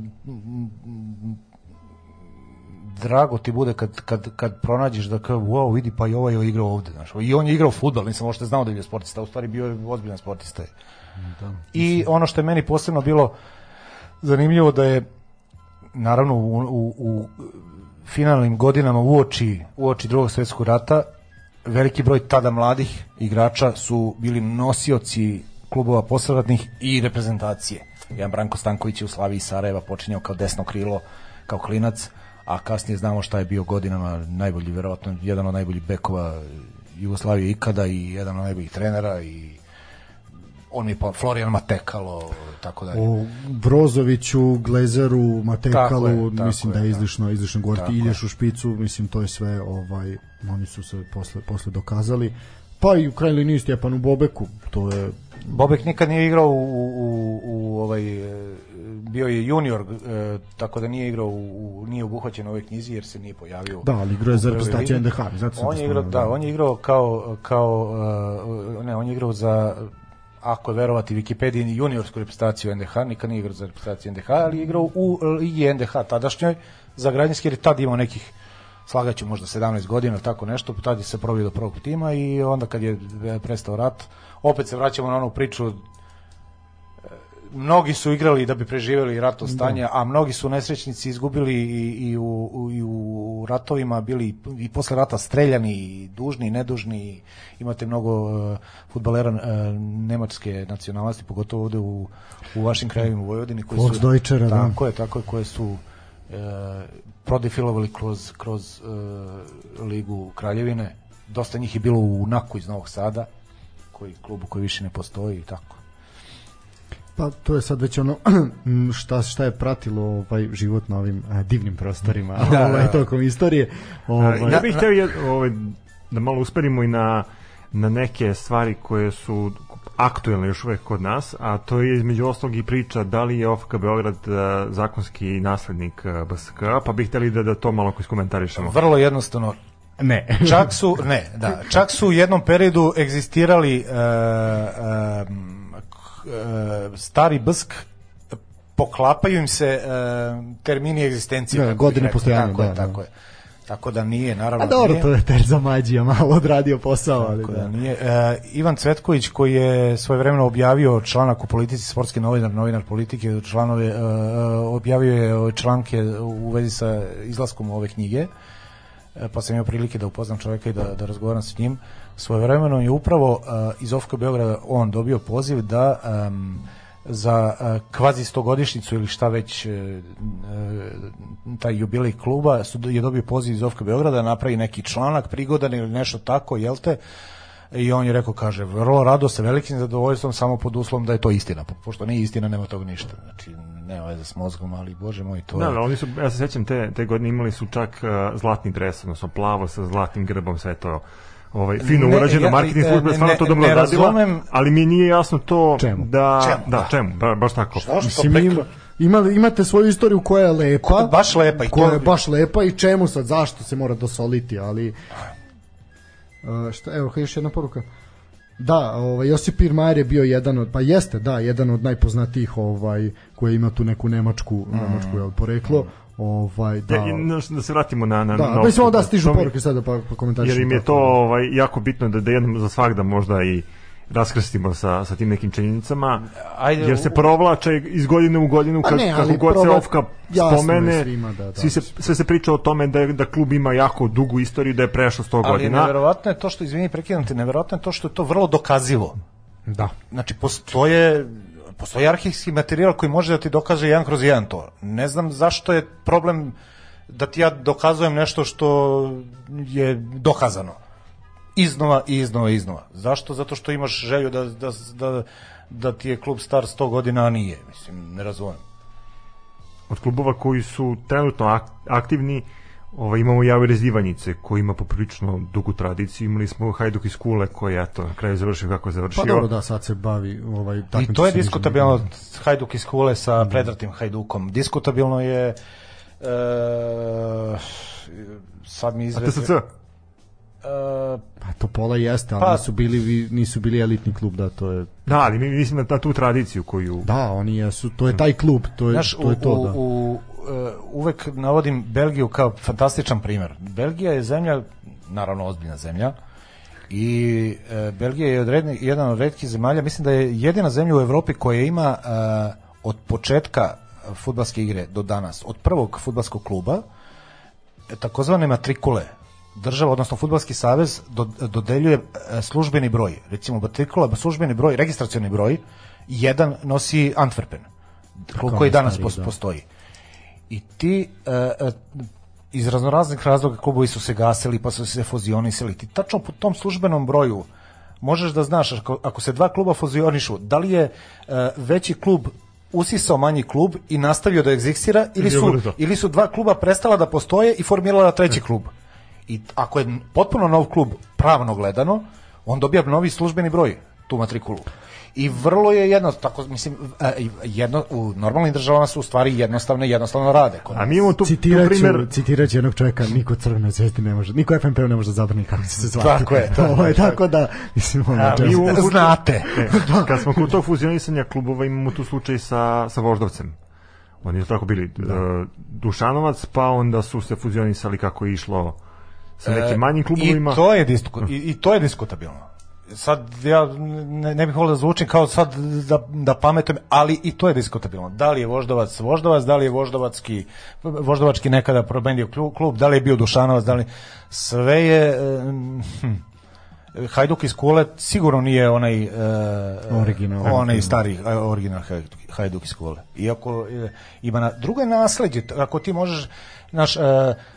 S3: drago ti bude kad, kad, kad pronađeš da kao, wow, vidi, pa i ovaj je igrao ovde, znaš. I on je igrao fudbal, nisam možda znao da je sportista, u stvari bio je ozbiljan sportista. Da, I ono što je meni posebno bilo zanimljivo da je naravno u, u, u finalnim godinama uoči, uoči drugog svetskog rata veliki broj tada mladih igrača su bili nosioci klubova posradnih i reprezentacije. Jedan Branko Stanković je u Slaviji Sarajeva počinjao kao desno krilo, kao klinac, a kasnije znamo šta je bio godinama najbolji, verovatno jedan od najboljih bekova Jugoslavije ikada i jedan od najboljih trenera i on je pa Florian Matekalo tako dalje.
S2: O Brozoviću, Glezeru, Matekalu, je, mislim je, da je da. izlišno, izlišno govoriti. Ideš u špicu, mislim to je sve, ovaj, oni su se posle, posle dokazali. Pa i u krajnjoj liniji Stjepanu Bobeku, to je
S3: Bobek nikad nije igrao u, u, u ovaj e, bio je junior e, tako da nije igrao u, nije obuhvaćen u ovoj knjizi jer se nije pojavio.
S2: Da, ali igrao je za reprezentaciju. NDH, zato
S3: On je igrao,
S2: spomenuo,
S3: da, on je igrao kao kao e, ne, on je igrao za ako verovati Wikipediji juniorsku reprezentaciju NDH, nikad nije igrao za reprezentaciju NDH, ali igrao u ligi NDH tadašnjoj za Gradinski jer je tad imao nekih slagaću možda 17 godina tako nešto, tad je se probio do prvog tima i onda kad je prestao rat, opet se vraćamo na onu priču mnogi su igrali da bi preživeli ratno stanje, a mnogi su nesrećnici izgubili i, i, u, i u ratovima bili i posle rata streljani, i dužni i nedužni. Imate mnogo uh, futbalera uh, nemačke nacionalnosti, pogotovo ovde u, u vašim krajevima u Vojvodini koji su
S2: Volksdeutschera, da.
S3: tako je, tako je, koje su uh, prodefilovali kroz, kroz uh, Ligu Kraljevine. Dosta njih je bilo u Naku iz Novog Sada, koji klubu koji više ne postoji i tako.
S2: Pa to je sad već ono <clears throat> šta šta je pratilo ovaj život na ovim a, divnim prostorima
S3: Da, <laughs>
S2: ovaj
S3: da.
S2: tokom istorije.
S1: Ovaj,
S2: Ovaj
S1: ja bih hteo jed, ovaj, da malo usperimo i na, na neke stvari koje su aktuelne još uvek kod nas, a to je između ostalog i priča da li je OFK Beograd uh, zakonski naslednik uh, BSK, pa bih hteli da, da to malo iskomentarišemo.
S3: Vrlo jednostavno,
S2: ne.
S3: čak su ne, da, čak su u jednom periodu egzistirali uh, um, uh, stari bsk poklapaju im se uh, termini egzistencije
S2: Da, godine
S3: rekao.
S2: postojanja,
S3: tako je,
S2: da, da.
S3: tako je tako da nije naravno
S2: A dobro,
S3: nije.
S2: to je Terza Mađija malo odradio posao, ali
S3: Tako da
S2: da.
S3: nije. E, Ivan Cvetković koji je svojevremeno objavio članak u politici, sportski novinar, novinar politike, članove, e, e, objavio je članke u vezi sa izlaskom ove knjige, e, pa sam imao prilike da upoznam čoveka i da, da razgovaram s njim. Svojevremeno je upravo e, iz Ofka Beograda on dobio poziv da em, za e, kvazi stogodišnicu ili šta već e, e, taj jubilej kluba su, je dobio poziv iz Ofka Beograda da napravi neki članak prigodan ili nešto tako, jel te? I on je rekao, kaže, vrlo rado sa velikim zadovoljstvom samo pod uslovom da je to istina. Po- Pošto nije istina, nema toga ništa. Znači, nema veze s mozgom, ali bože moj, to
S1: Da,
S3: je...
S1: da, oni su, ja se sećam, te, te godine imali su čak uh, zlatni dres, odnosno plavo sa zlatnim grbom, sve to ovaj, fino
S3: Ne,
S1: urađeno,
S3: ja-
S1: marketing
S3: e,
S1: služba je stvarno to dobro radila,
S3: razumem-
S1: ali mi nije jasno to
S2: Čemu?
S1: da...
S3: Čemu,
S1: Da,
S3: da.
S1: čemu, ba, baš tako.
S3: Što što
S2: Mislim,
S3: preko-
S2: ima, imali, imate svoju istoriju koja je lepa.
S3: Koja je baš lepa i
S2: koja
S3: to-
S2: je baš lepa i čemu sad, zašto se mora dosoliti, ali... Uh, šta, evo, još jedna poruka. Da, ovaj, Josip Pirmajer je bio jedan od, pa jeste, da, jedan od najpoznatijih ovaj, koji ima tu neku nemačku, nemačku jel, poreklo. Ovaj, da,
S1: na- da se vratimo na... na
S2: da,
S1: na
S2: mislim
S1: Oxford.
S2: da stižu poruke sada pa, pa komentarišemo.
S1: Jer im je to ovaj, jako bitno da, da jednom za svakda možda i raskrstimo sa, sa tim nekim činjenicama,
S3: Ajde,
S1: jer se provlače iz godine u godinu,
S2: Pa
S1: kad,
S2: ne,
S1: kako
S2: ali
S1: god se Ofka spomene,
S2: svima da, da.
S1: Svi se, sve se priča o tome da, da klub ima jako dugu istoriju, da je prešao 100
S3: Ali
S1: godina.
S3: neverovatno je to što, izvini, prekidam te, neverovatno je to što je to vrlo dokazivo.
S2: Da.
S3: Znači, postoje postoji arhivski materijal koji može da ti dokaže jedan kroz jedan to. Ne znam zašto je problem da ti ja dokazujem nešto što je dokazano. Iznova i iznova i iznova. Zašto? Zato što imaš želju da, da, da, da ti je klub star 100 godina, a nije. Mislim, ne razumem.
S1: Od klubova koji su trenutno ak- aktivni, ovaj, imamo Javire Ivanjice, koji ima poprilično dugu tradiciju. Imali smo Hajduk iz Kule, koji je eto, na kraju završio kako je završio.
S2: Pa dobro, da, sad se bavi ovaj,
S3: I to je diskutabilno
S2: ligama.
S3: Hajduk iz Kule sa predratim Hajdukom. Diskutabilno je e, sad mi
S1: A
S3: izveze...
S1: TSC?
S3: E,
S2: Pa Topola jeste, ali
S3: Pa-
S2: nisu bili nisu bili elitni klub, da to je
S1: Da, ali mi mislim na, tu tradiciju koju...
S2: Da, oni jesu, to je taj klub, to je
S3: Znaš,
S2: to je to,
S3: u,
S2: da.
S3: u, uvek navodim Belgiju kao fantastičan primer. Belgija je zemlja, naravno ozbiljna zemlja, i e, Belgija je od redni, jedan od redkih zemalja, mislim da je jedina zemlja u Evropi koja ima e, od početka fudbalske igre do danas, od prvog fudbalskog kluba, takozvane matrikule, država, odnosno Fudbalski savez do, dodeljuje službeni broj. Recimo, matrikula, službeni broj, registracioni broj, jedan nosi Antwerpen, klub koji danas
S2: stari,
S3: pos-
S2: da.
S3: I ti e, e, iz raznoraznih razloga klubovi su se gasili, pa su se fuzionisali. Ti tačno po tom službenom broju možeš da znaš, ako, ako se dva kluba fuzionišu, da li je e, veći klub usisao manji klub i nastavio da egzistira ili su, ili su dva kluba prestala da postoje i formirala treći klub. I ako je potpuno nov klub pravno gledano, on dobija novi službeni broj, tu matrikulu. I vrlo je jedno, tako mislim, e, jedno, u normalnim državama su u stvari jednostavno jednostavno rade. Kod
S1: A mi imamo tu, tu
S2: Citirat ću,
S1: primjer...
S2: citirat ću jednog čovjeka, niko crvene zvezdi ne može, niko FNP ne može da zabrani kako se zvati.
S3: Tako je, tako <laughs> je,
S2: Ovaj, tako da, mislim, ono,
S3: A, mi u- znate.
S1: E, kad smo kod tog fuzionisanja klubova imamo tu slučaj sa, sa Voždovcem. Oni su tako bili e, Dušanovac, pa onda su se fuzionisali kako je išlo sa nekim manjim klubovima.
S3: I to je, disku, i, i to je diskutabilno. Sad ja ne, ne bih volio da zvučim kao sad da, da pametujem, ali i to je diskutabilno. Da li je Voždovac Voždovac, da li je Voždovački, Voždovački nekada probendio klub, da li je bio Dušanovac, da li... Sve je... em, hm, Hajduk iz Kule sigurno nije onaj e,
S2: Original.
S3: onaj stari e, original Hajduk, Hajduk iz Kule. Iako e, ima na drugo je nasleđe, ako ti možeš naš e,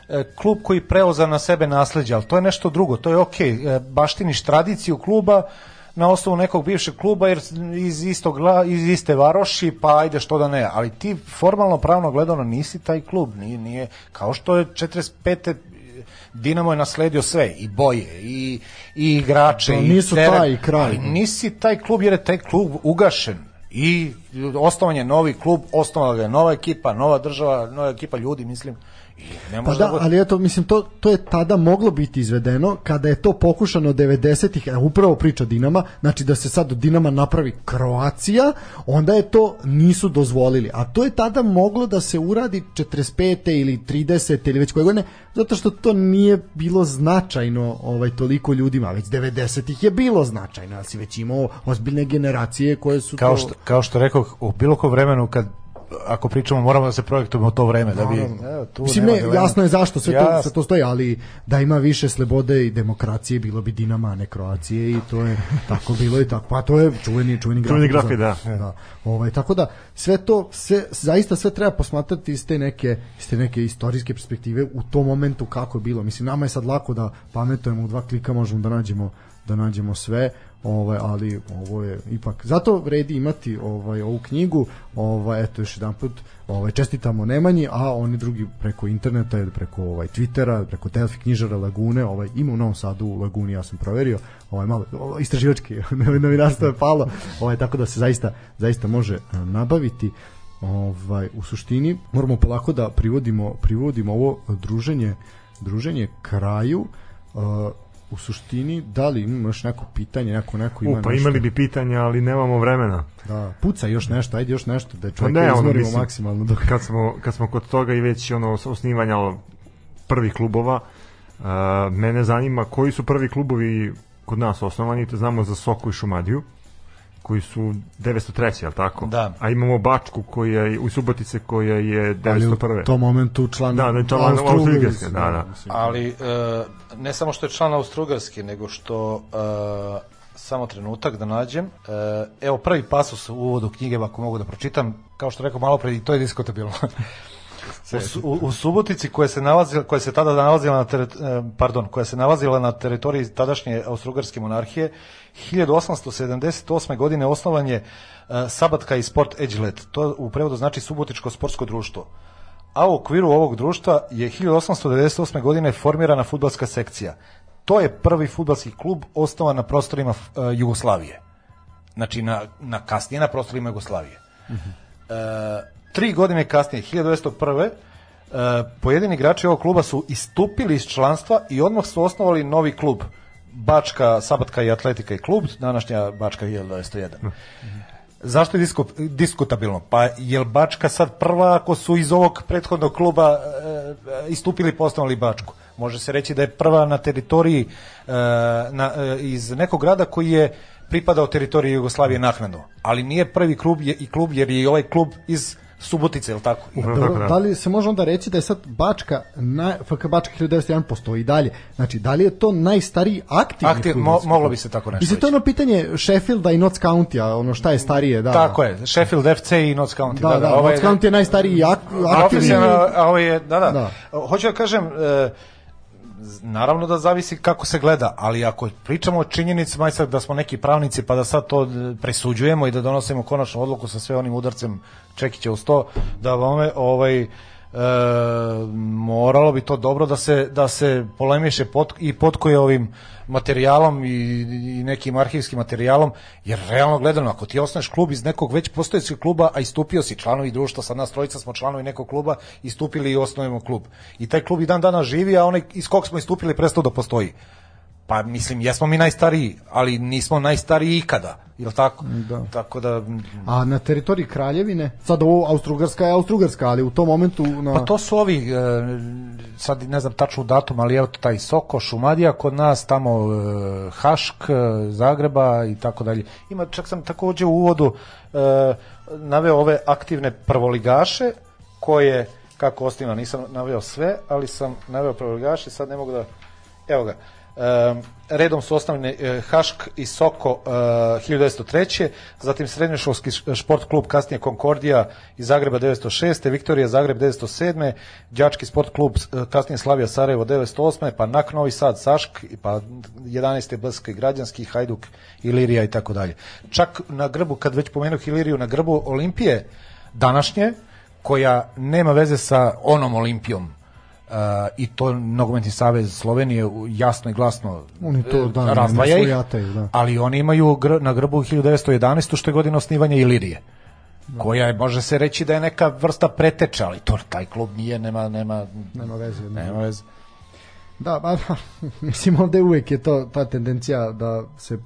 S3: e, klub koji preoza na sebe nasleđe, ali to je nešto drugo, to je okej, e, baštiniš tradiciju kluba na osnovu nekog bivšeg kluba jer iz istog iz iste varoši, pa ajde što da ne, ali ti formalno pravno gledano nisi taj klub, nije, nije kao što je 45. Dinamo je nasledio sve, i boje, i, i igrače,
S2: Pa
S3: i
S2: nisu
S3: teren,
S2: taj kraj.
S3: ali nisi taj klub jer je taj klub ugašen i osnovan je novi klub, osnovala ga je nova ekipa, nova država, nova ekipa ljudi, mislim, i ne
S2: Pa da,
S3: da
S2: ali eto, mislim, to, to je tada moglo biti izvedeno kada je to pokušano 90-ih, e, upravo priča Dinama, znači da se sad od Dinama napravi Kroacija, onda je to nisu dozvolili. A to je tada moglo da se uradi 45. ili 30. ili već koje godine, zato što to nije bilo značajno ovaj toliko ljudima, već 90-ih je bilo značajno, ali si već imao ozbiljne generacije koje su
S3: kao
S2: to...
S3: što, kao što rekao, u bilo kom vremenu kad ako pričamo moramo da se projektujemo to vreme da bi evo, tu
S2: Mislim, ne, jasno je zašto sve to, sve to stoji, ali da ima više slobode i demokracije, bilo bi Dinama, a ne Kroacije i to je <laughs> tako bilo i tako. Pa to je čuveni, čuveni.
S1: Čuveni grafit, da.
S2: da. Ovaj, tako da, sve to, sve, zaista sve treba posmatrati iz te neke, iz te neke istorijske perspektive u tom momentu kako je bilo. Mislim, nama je sad lako da pametujemo u dva klika, možemo da nađemo da nađemo sve, ovaj ali ovo je ipak zato vredi imati ovaj ovu knjigu. Ovaj eto još jedanput ovaj čestitamo Nemanji a oni drugi preko interneta ili preko ovaj Twittera preko Delfi knjižara Lagune ovaj ima u Novom Sadu u Laguni ja sam proverio. Ovaj malo ovo, istraživački <laughs> novinarstvo je palo. Ovaj tako da se zaista zaista može eh, nabaviti. Ovaj u suštini moramo polako da privodimo privodimo ovo druženje druženje kraju. Uh, u suštini da li ima još neko pitanje neko neko ima
S1: U, pa
S2: nešto
S1: imali bi pitanja, ali nemamo vremena.
S2: da puca još nešto ajde još nešto da
S1: Pa
S2: čovjek
S1: ne, ono,
S2: izmorimo
S1: mislim,
S2: maksimalno dok
S1: kad smo, kad smo kod toga i već ono osnivanja prvih klubova, uh, mene zanima koji su prvi klubovi kod nas osnovani, to znamo za Soku i Šumadiju, koji su 903. jel tako?
S3: Da.
S1: A imamo Bačku koja je, u Subotice koja je
S2: ali u
S1: 901.
S2: tom momentu član
S1: Da, da član
S2: Austro-Ugarske,
S1: da, da.
S4: Ali e, ne samo što je član Austrougarske, nego što e, samo trenutak da nađem. E,
S3: evo prvi pasus u uvodu knjige ako mogu da pročitam kao što rekao malo pre i to je diskutabilno <laughs> U, Su- u, u Subotici koja se nalazila koja se tada nalazila na teret, e, pardon, koja se nalazila na teritoriji tadašnje austrougarske monarhije 1878. godine osnovan je e, Sabatka i Sport Edgelet. To u prevodu znači Subotičko sportsko društvo. A u okviru ovog društva je 1898. godine formirana fudbalska sekcija. To je prvi fudbalski klub osnovan na prostorima e, Jugoslavije. Znači na, na kasnije na prostorima Jugoslavije. E, tri godine kasnije, 1901. E, pojedini igrači ovog kluba su istupili iz članstva i odmah su osnovali novi klub. Bačka, Sabatka i Atletika i klub, današnja Bačka 1901. Zašto je disku, diskutabilno? Pa je Bačka sad prva ako su iz ovog prethodnog kluba e, e, istupili i postavili Bačku? Može se reći da je prva na teritoriji e, na, e, iz nekog grada koji je pripadao teritoriji Jugoslavije naknadno. Ali nije prvi klub je, i klub jer je i ovaj klub iz Subotice, je li tako?
S1: Upravo
S2: Dobro,
S1: tako, da.
S2: da li se može onda reći da je sad Bačka, na, FK Bačka 1901 postoji i dalje. Znači, da li je to najstariji aktivni
S3: Aktiv- mo- moglo bi se tako nešto
S2: Mislim, to je ono pitanje Sheffielda i Notts County-a, ono šta je starije, da.
S3: Tako je, Sheffield FC i Notts County.
S2: Da, da,
S3: ovaj-
S2: Notts County je najstariji ak, aktivni.
S3: A ovo je, da, da,
S2: Da.
S3: Hoću da kažem, e, naravno da zavisi kako se gleda, ali ako pričamo o činjenicama i sad da smo neki pravnici pa da sad to e, presuđujemo i da donosimo konačnu odluku sa sve onim udarcem Čekića u sto, da vome, ovaj, moralo bi to dobro da se da se polemiše pot, i potkoje ovim materijalom i, i nekim arhivskim materijalom, jer realno gledano, ako ti osneš klub iz nekog već postojećeg kluba, a istupio si članovi društva, sad nas trojica smo članovi nekog kluba, istupili i osnovimo klub. I taj klub i dan dana živi, a onaj iz kog smo istupili prestao da postoji. Pa mislim, jesmo mi najstariji, ali nismo najstariji ikada, je li tako?
S2: Da.
S3: Tako da...
S2: A na teritoriji Kraljevine, sad ovo Austrugarska je Austrugarska, ali u tom momentu... Na...
S3: Pa to su ovi, e, sad ne znam tačno datum, ali evo taj Soko, Šumadija, kod nas tamo e, Hašk, e, Zagreba i tako dalje. Ima, čak sam takođe u uvodu naveo ove aktivne prvoligaše, koje, kako osnovno, nisam naveo sve, ali sam naveo prvoligaše, sad ne mogu da... Evo ga, Um, redom su osnovni uh, Hašk i Soko uh, 1903. Zatim srednjoškolski šport klub kasnije Konkordija iz Zagreba 1906. Viktorija Zagreb 1907. Đački sport klub uh, kasnije Slavija Sarajevo 1908. Pa Nak Novi Sad Sašk pa 11. Blska i Građanski Hajduk Ilirija i tako dalje. Čak na grbu, kad već pomenuh Iliriju, na grbu Olimpije današnje, koja nema veze sa onom Olimpijom Uh, i to nogometni savez Slovenije jasno i glasno
S2: oni to da,
S3: razdvaja ih,
S2: da.
S3: ali oni imaju gr na grbu 1911. što je godina osnivanja Ilirije da. koja je, može se reći da je neka vrsta preteča, ali to taj klub nije, nema, nema,
S2: nema veze.
S3: Nema, nema veze.
S2: Da, ba, <laughs> mislim ovde uvek je to ta tendencija da se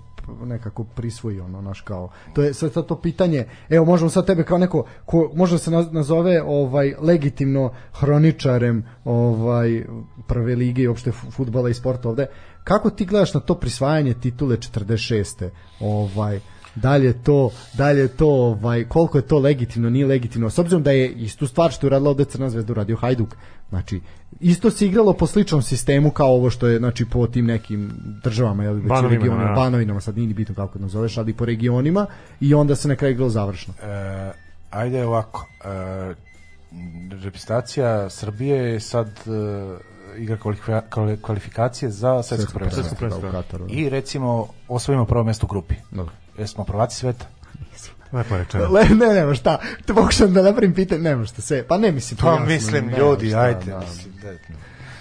S2: nekako prisvoji ono naš kao to je sad to pitanje evo možemo sad tebe kao neko ko može se nazove ovaj legitimno hroničarem ovaj prve lige i opšte fudbala i sporta ovde kako ti gledaš na to prisvajanje titule 46. ovaj dalje to, dalje to, ovaj, koliko je to legitimno, nije legitimno, s obzirom da je istu stvar što je uradila ovde Crna zvezda uradio Hajduk, znači, isto se igralo po sličnom sistemu kao ovo što je, znači, po tim nekim državama, jel, već
S1: banovima,
S2: regionima,
S1: ja.
S2: banovinama, sad nije ni bitno kako nazoveš, ali po regionima i onda se na kraju igralo završno.
S3: E, ajde ovako, e, reprezentacija Srbije je sad e, igra kvalifikacije za svetsko prvenstvo. I recimo osvojimo prvo mesto u grupi.
S2: Dobro.
S3: Jesmo prvaci sveta?
S1: Lepo rečeno.
S2: Le, ne, nema šta. Te pokušam da napravim pitanje, nema šta sve. Pa ne mislim.
S3: Pa jasno, mislim,
S2: nema
S3: ljudi,
S2: šta,
S3: ajde.
S2: da.
S3: Mislim, da,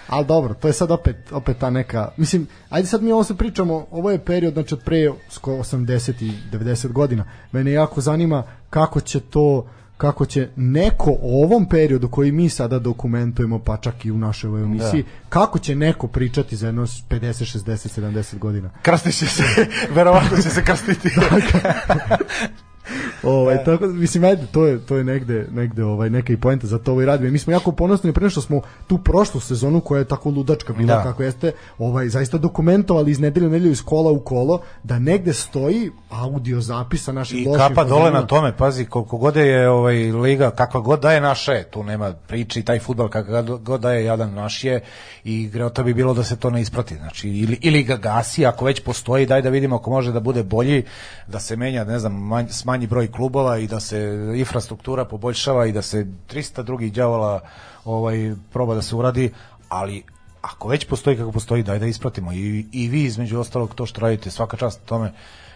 S2: Ali dobro, to je sad opet, opet ta neka... Mislim, ajde sad mi ovo se pričamo, ovo je period, znači od pre skoro 80 i 90 godina. Mene jako zanima kako će to kako će neko o ovom periodu koji mi sada dokumentujemo, pa čak i u našoj ovoj emisiji, da. kako će neko pričati za jedno 50, 60, 70 godina?
S3: Krasti će se, <laughs> verovatno će se krstiti. <laughs> <laughs> <laughs>
S2: ovaj tako mislim ajde to je to je negde negde ovaj neka i poenta za to ovaj radimo. Mi smo jako ponosni pre što smo tu prošlu sezonu koja je tako ludačka bila da. kako jeste, ovaj zaista dokumentovali iz nedelje u nedelju iz kola u kolo da negde stoji audio zapisa naših
S3: I kapa dole na tome, pazi koliko god je ovaj liga kakva god da je naša je, tu nema priči taj fudbal kakav god da je jadan naš je i greota bi bilo da se to ne isprati. Znači ili ili ga gasi ako već postoji, daj da vidimo ako može da bude bolji, da se menja, ne znam, manj, smanji broj klubova i da se infrastruktura poboljšava i da se 300 drugih đavola ovaj proba da se uradi, ali ako već postoji kako postoji, daj da ispratimo i, i vi između ostalog to što radite, svaka čast tome.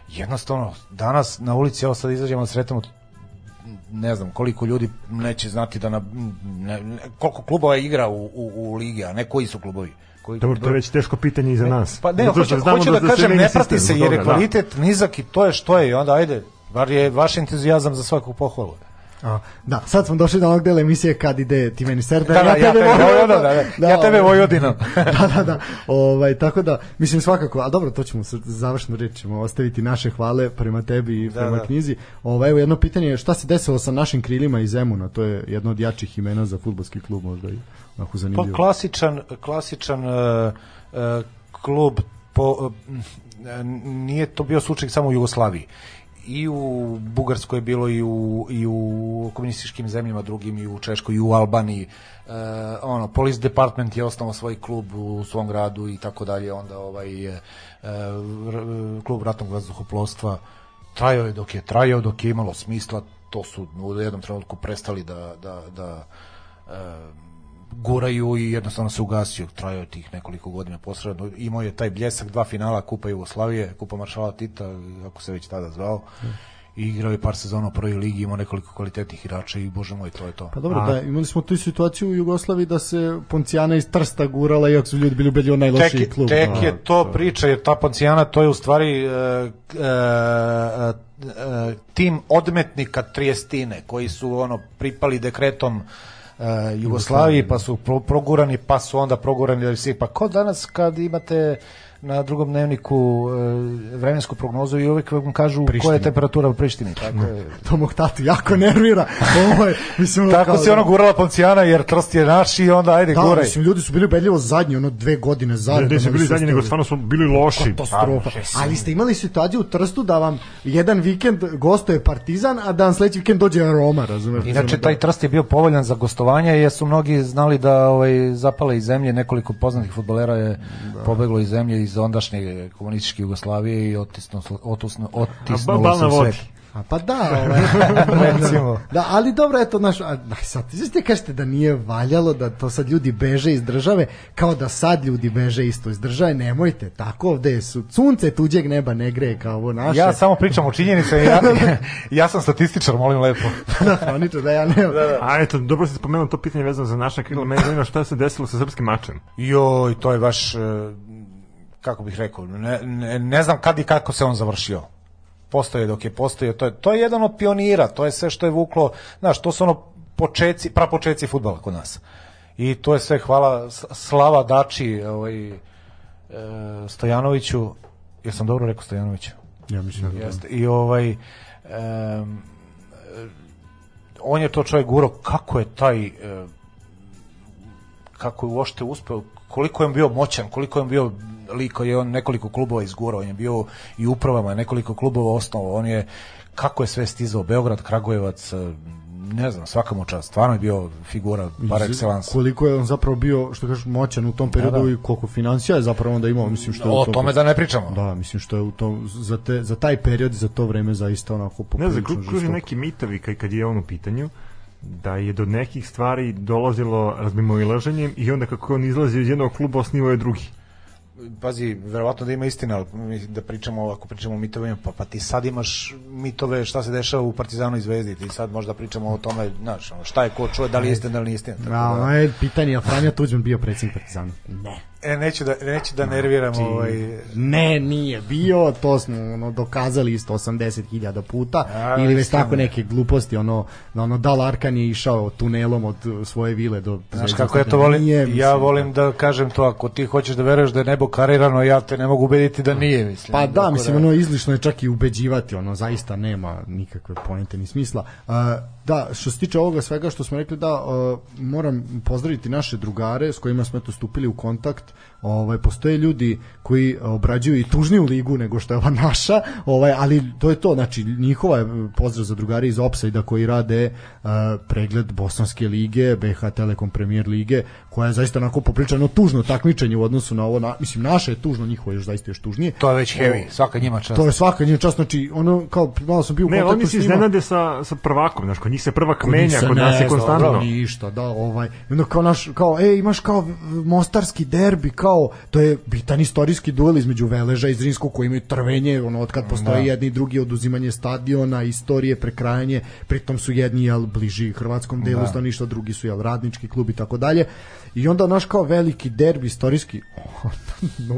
S3: Jednostavno, danas na ulici, evo sad izađemo da sretamo ne znam koliko ljudi neće znati da na, ne, ne, koliko klubova igra u, u, u ligi, a ne koji su klubovi. Koji,
S1: Dobro, to je već teško pitanje i za nas.
S3: Pa ne, hoću, hoću da, da kažem, ne prati se jer je kvalitet da. nizak i to je što je i onda ajde, Bar je vaš entuzijazam za svaku pohvalu.
S2: A, da, sad smo došli do onog dela emisije kad ide ti meni Serdar,
S3: da, da, ja, tebe Vojvodina, da, da, da, ja tebe Vojvodinom. <laughs>
S2: da, da, da. Ovaj, tako da, mislim svakako, a dobro, to ćemo sa završnu reč, ćemo ostaviti naše hvale prema tebi i da, prema da. knjizi. Ovaj, evo jedno pitanje, šta se desilo sa našim krilima iz Zemuna? To je jedno od jačih imena za fudbalski klub, možda i onako zanimljivo.
S3: Pa klasičan, klasičan uh, uh, klub po, uh, nije to bio slučaj samo u Jugoslaviji i u Bugarskoj je bilo i u, i u komunističkim zemljama drugim i u Češkoj i u Albaniji. E, ono, Police Department je osnovao svoj klub u svom gradu i tako dalje onda ovaj e, klub ratnog vazduhoplovstva trajao je dok je trajao dok je imalo smisla. To su u jednom trenutku prestali da, da, da e, guraju i jednostavno se ugasio, trajao tih nekoliko godina posredno. Imao je taj bljesak, dva finala Kupa Jugoslavije, Kupa Maršala Tita, ako se već tada zvao. igrao je par sezona u prvoj ligi, imao nekoliko kvalitetnih igrača i bože moj, to je to.
S2: Pa dobro,
S1: A-
S2: da, imali smo tu situaciju u Jugoslaviji da se Poncijana iz Trsta gurala, iako su ljudi bili ubedljivo najlošiji
S3: tek,
S2: klub.
S3: tek
S2: da.
S3: je to priča, jer ta pancijana to je u stvari e, e, e, tim odmetnika Triestine, koji su ono pripali dekretom e, Jugoslaviji, pa su pro, progurani, pa su onda progurani da svi, pa ko danas kad imate na drugom dnevniku e, vremensku prognozu i uvek vam kažu koja je
S2: Prištini.
S3: temperatura u Prištini. Tako je.
S2: To mog tatu jako nervira. Ovo je, mislim, ono
S3: Tako
S2: kao
S3: se
S2: da-
S3: ono gurala Poncijana jer Trst je naš i onda ajde
S2: Da,
S3: guraj.
S2: mislim, ljudi su bili ubedljivo zadnji, ono dve godine
S1: Ne,
S2: zaredom.
S1: ne su
S2: oni
S1: bili
S2: su
S1: zadnji, nego stvarno smo bili loši.
S2: katastrofa.
S3: Pa,
S2: Ali ste imali situaciju u Trstu da vam jedan vikend gostuje Partizan, a dan sledeći vikend dođe Roma, razumeš?
S3: Inače, taj trst je bio povoljan za gostovanje jer su mnogi znali da ovaj, zapale iz zemlje, nekoliko poznatih futbolera je pobeglo iz zemlje iz ondašnje komunističke Jugoslavije i otisnulo,
S1: A ba-
S3: otisnulo se svet.
S2: A pa da, <laughs> ovaj,
S3: Recimo.
S2: da, ali dobro, eto, naš, a, a sad, vi ste kažete da nije valjalo, da to sad ljudi beže iz države, kao da sad ljudi beže isto iz države, nemojte, tako ovde su, sunce tuđeg neba ne greje kao ovo naše.
S3: Ja samo pričam o činjenicu, ja, <laughs> ja sam statističar, molim lepo. <laughs>
S2: da, hronično, da ja ne...
S1: A eto, dobro si spomenuo to pitanje vezano za naša krila. Mene zanima šta se desilo sa srpskim mačem.
S3: Joj, to je baš, e, kako bih rekao, ne, ne, ne znam kad i kako se on završio. Postoje dok je postoje, to je, to je jedan od pionira, to je sve što je vuklo, znaš, to su ono počeci, prapočeci futbala kod nas. I to je sve hvala Slava Dači, ovaj, e, Stojanoviću, jesam dobro rekao Stojanoviću?
S2: Ja mislim da,
S3: Jeste. I ovaj em, on je to čovjek guro kako je taj e, kako je uopšte uspeo koliko je on bio moćan, koliko je on bio liko je on nekoliko klubova izgurao, on je bio i upravama, nekoliko klubova osnovao, on je kako je sve stizao Beograd, Kragujevac, e, ne znam, svaka mu čast, stvarno je bio figura par excellence.
S2: Koliko je on zapravo bio, što kažeš, moćan u tom periodu
S3: Da, da.
S2: i koliko financija je zapravo onda imao, mislim što je u
S3: O
S2: tom-
S3: tome da ne pričamo.
S2: Da, mislim što je u tom, za, te, za taj period, za to vreme zaista onako
S1: Ne znam, kru- kruži neki mitovi kad, kad je on u pitanju da je do nekih stvari dolazilo razmimoilaženjem i onda kako je on izlazio iz jednog kluba osnivao je drugi.
S3: Pazi, verovatno da ima istina, ali da pričamo, ako pričamo o mitovima, pa, pa ti sad imaš mitove šta se dešava u Partizanu i Zvezdi, ti sad možda pričamo o tome, znaš, šta je ko čuje, da li je istina, da li nije istina. Tako
S2: Da, je pitanje, je Franja Tuđman bio predsjednik Partizana? Ne.
S3: E, neću da, neću da nerviram
S2: Znači,
S3: ovaj...
S2: Ne, nije bio, to smo ono, dokazali isto 80.000 puta,
S3: A,
S2: ili već tako neke gluposti, ono, ono Dal Arkan je išao tunelom od svoje vile do
S3: Znaš kako ja to
S2: stadiona.
S3: volim?
S2: Nije,
S3: ja
S2: mislim,
S3: volim da kažem to, ako ti hoćeš da veruješ da je nebo karirano, ja te ne mogu ubediti da nije, mislim.
S2: Pa da, mislim, ono izlišno je čak i ubeđivati, ono zaista nema nikakve poente ni smisla. Uh, da, što se tiče ovoga svega što smo rekli, da, uh, moram pozdraviti naše drugare s kojima smo eto stupili u kontakt. Ovaj postoje ljudi koji obrađuju i tužniju ligu nego što je ova naša, ovaj ali to je to, znači njihova je pozdrav za drugare iz Opsajda koji rade uh, pregled Bosanske lige, BH Telekom Premier lige, koja je zaista onako popričano tužno takmičenje u odnosu na ovo, na, mislim naše je tužno, njihovo je još zaista još tužnije.
S3: To je već heavy, svaka njima čast.
S2: To je svaka njena čast, znači ono kao malo sam bio u
S1: Ne,
S2: kontaktu
S1: oni
S2: s
S1: se
S2: njima.
S1: iznenade sa, sa prvakom, znaš, kod njih se prvak
S2: Kod
S1: menja,
S2: se
S1: kod
S2: ne
S1: nas je konstantno.
S2: Ništa, da, ovaj. Onda kao naš, kao, ej, imaš kao mostarski derbi, kao, to je bitan istorijski duel između Veleža i Zrinskog koji imaju trvenje, ono, od kad postoji jedni i drugi oduzimanje stadiona, istorije, prekrajanje, pritom su jedni, jel, bliži hrvatskom delu
S3: Da.
S2: stanovništva, drugi su, jel, radnički klub i tako dalje. I onda naš kao veliki derbi istorijski <laughs>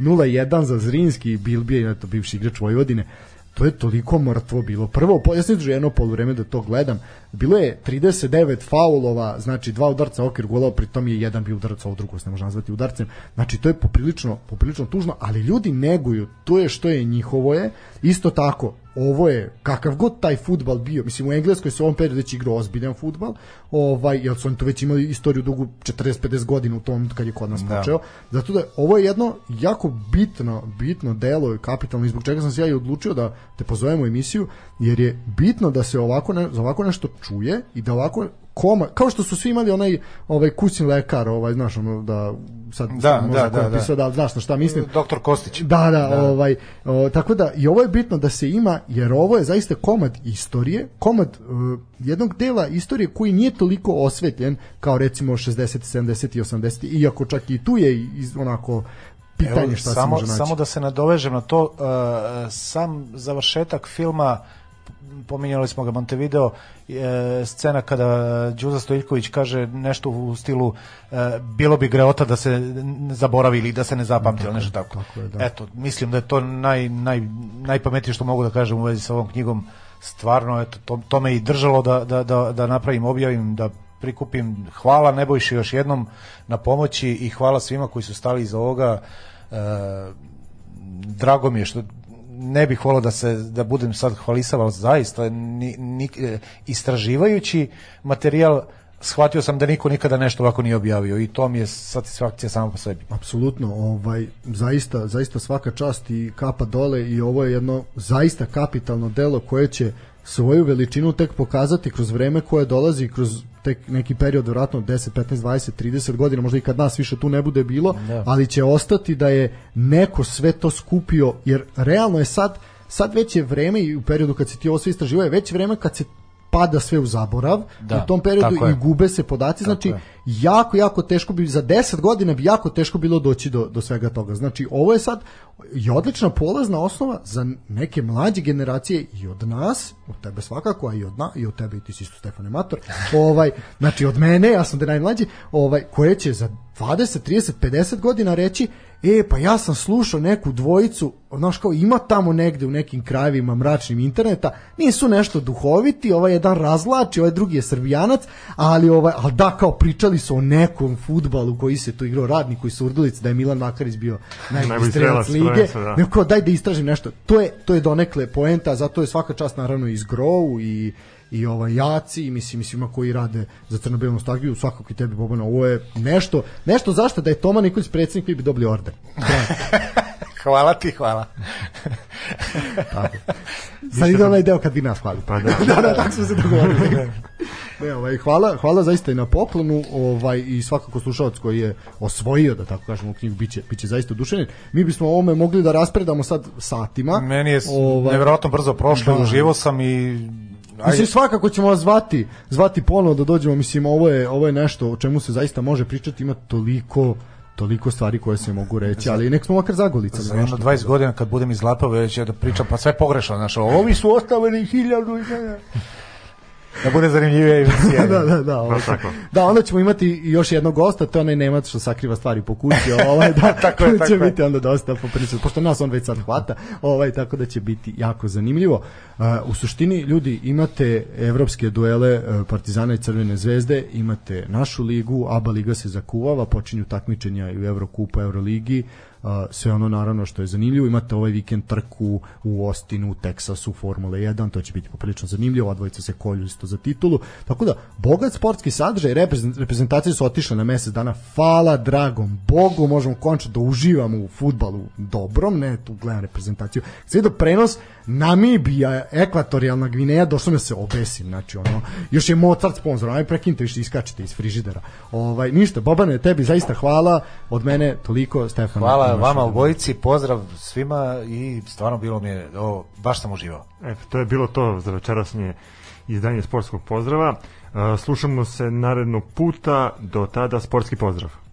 S2: 0-1 za Zrinski i Bilbije, eto, bivši igrač Vojvodine, to je toliko mrtvo bilo. Prvo, ja sam jedno polovreme da to gledam. Bilo je 39 faulova, znači dva udarca okvir golova, pritom je jedan bio udarac, ovo drugo se ne može nazvati udarcem. Znači to je poprilično, poprilično tužno, ali ljudi neguju, to je što je njihovo je. Isto tako, ovo je kakav god taj futbal bio, mislim u Engleskoj se u ovom periodu već igrao ozbiljan futbal, ovaj, jer su oni tu već imali istoriju dugu 40-50 godina u tom kad je kod nas
S3: Da.
S2: počeo, zato da ovo je jedno jako bitno, bitno delo i kapitalno i zbog čega sam se ja i odlučio da te pozovemo u emisiju, jer je bitno da se ovako, ne, za ovako nešto čuje i da ovako koma, kao što su svi imali onaj ovaj kućni lekar, ovaj znaš ono da sad
S3: Da,
S2: možda
S3: da, da,
S2: je
S3: da.
S2: pisao, da, znaš na šta mislim.
S3: Doktor Kostić.
S2: Da, da, ovaj, o, tako da i ovo je bitno da se ima, jer ovo je zaista komad istorije, komad uh, jednog dela istorije koji nije toliko osvetljen kao recimo 60, 70 i 80, iako čak i tu je iz, onako pitanje
S3: Evo,
S2: šta se
S3: samo,
S2: može naći.
S3: Samo da se nadovežem na to, uh, sam završetak filma pominjali smo ga Montevideo, e, scena kada Đuza Stojković kaže nešto u stilu e, bilo bi greota da se zaboravi ili da se ne zapamti, ili nešto tako.
S2: tako je, da.
S3: Eto, mislim da je to naj, naj, najpametnije što mogu da kažem u vezi sa ovom knjigom. Stvarno, eto, to, to me i držalo da, da, da, da napravim, objavim, da prikupim. Hvala Nebojši još jednom na pomoći i hvala svima koji su stali iza ovoga. E, drago mi je što ne bih volao da se da budem sad hvalisav, ali zaista ni, ni, e, istraživajući materijal shvatio sam da niko nikada nešto ovako nije objavio i to mi je satisfakcija samo po sebi.
S2: Apsolutno, ovaj zaista zaista svaka čast i kapa dole i ovo je jedno zaista kapitalno delo koje će svoju veličinu tek pokazati kroz vreme koje dolazi kroz tek neki period vjerojatno 10, 15, 20, 30 godina, možda i kad nas više tu ne bude bilo,
S3: Da.
S2: ali će ostati da je neko sve to skupio, jer realno je sad sad već je vreme i u periodu kad se ti ovo sve istraživao je već vreme kad se pada sve u zaborav
S3: Da,
S2: u tom periodu
S3: tako
S2: i gube se podaci, znači
S3: je.
S2: jako, jako teško bi, za 10 godina bi jako teško bilo doći do, do svega toga. Znači, ovo je sad i odlična polazna osnova za neke mlađe generacije i od nas, od tebe svakako, a i od, na, i od tebe i ti si isto Stefane Mator, <laughs> ovaj, znači od mene, ja sam da najmlađi, ovaj, koje će za 20, 30, 50 godina reći e, pa ja sam slušao neku dvojicu, znaš kao ima tamo negde u nekim krajevima mračnim interneta, nisu nešto duhoviti, ovaj jedan razlači, ovaj drugi je srbijanac, ali ovaj, ali da kao pričali su o nekom futbalu koji se tu igrao radnik koji su Urdulic, da je Milan Makarić bio najbolji strelac lige,
S1: da.
S2: nego kao daj da istražim nešto. To je to je donekle poenta, zato je svaka čast naravno iz Grow i i ovaj Jaci i mislim svima koji rade za crno-belu nostalgiju, svakako i tebi Bobana, ovo je nešto, nešto zašto da je Toma Nikolić predsjednik vi bi dobili orden. <laughs>
S3: Hvala ti, hvala.
S2: Sad ide onaj deo kad vi nas hvalite.
S1: Pa da. <laughs>
S2: da, da, tako smo se dogovorili. ne, ovaj, hvala, hvala zaista i na poklonu ovaj, i svakako slušalac koji je osvojio, da tako kažemo, u knjigu, biće, biće zaista oduševljen. Mi bismo o ovome mogli da raspredamo sad satima.
S3: Meni je
S2: Ovaj,
S3: nevjerojatno brzo prošlo,
S2: da.
S3: uživo sam i ajde,
S2: Mislim svakako ćemo vas zvati, zvati ponovo da dođemo, mislim ovo je ovo je nešto o čemu se zaista može pričati, ima toliko toliko stvari koje se mogu reći, ali nek smo makar zagolicali
S3: za jedno 20 godina kad budem iz Lapove već ja da pričam pa sve pogrešno, znaš, ovi su ostavili hiljadu i da bude zanimljivija emisija. <laughs>
S2: da, da, da, ovaj,
S1: tako.
S2: da, onda ćemo imati još jednog gosta, to je onaj Nemac što sakriva stvari po kući, ovaj, da, <laughs>
S3: Tako je,
S2: će
S3: tako je.
S2: biti onda dosta popričati, pošto nas on već sad hvata, ovaj, tako da će biti jako zanimljivo. Uh, u suštini, ljudi, imate evropske duele uh, Partizana i Crvene zvezde, imate našu ligu, ABA liga se zakuvava, počinju takmičenja i u Evrokupu, Euroligi, sve ono naravno što je zanimljivo. Imate ovaj vikend trku u Ostinu, u Teksasu, Formule 1 to će biti poprilično zanimljivo, ova dvojica se kolju isto za titulu, tako da bogat sportski sadržaj, reprezent- reprezentacije su otišle na mesec dana, hvala dragom Bogu, možemo končno da uživamo u futbalu dobrom, ne tu gledam reprezentaciju, sve do prenos Namibija, ekvatorijalna Gvineja, došlo me se obesim, znači ono, još je Mozart sponsor, aj prekinite više iskačite iz frižidera. Ovaj ništa, Bobane, tebi zaista hvala, od mene toliko, Stefan.
S3: Hvala vama obojici, pozdrav svima i stvarno bilo mi je, o, baš sam uživao.
S1: Eto, to je bilo to za večerasnje izdanje sportskog pozdrava. Uh, slušamo se narednog puta, do tada sportski pozdrav.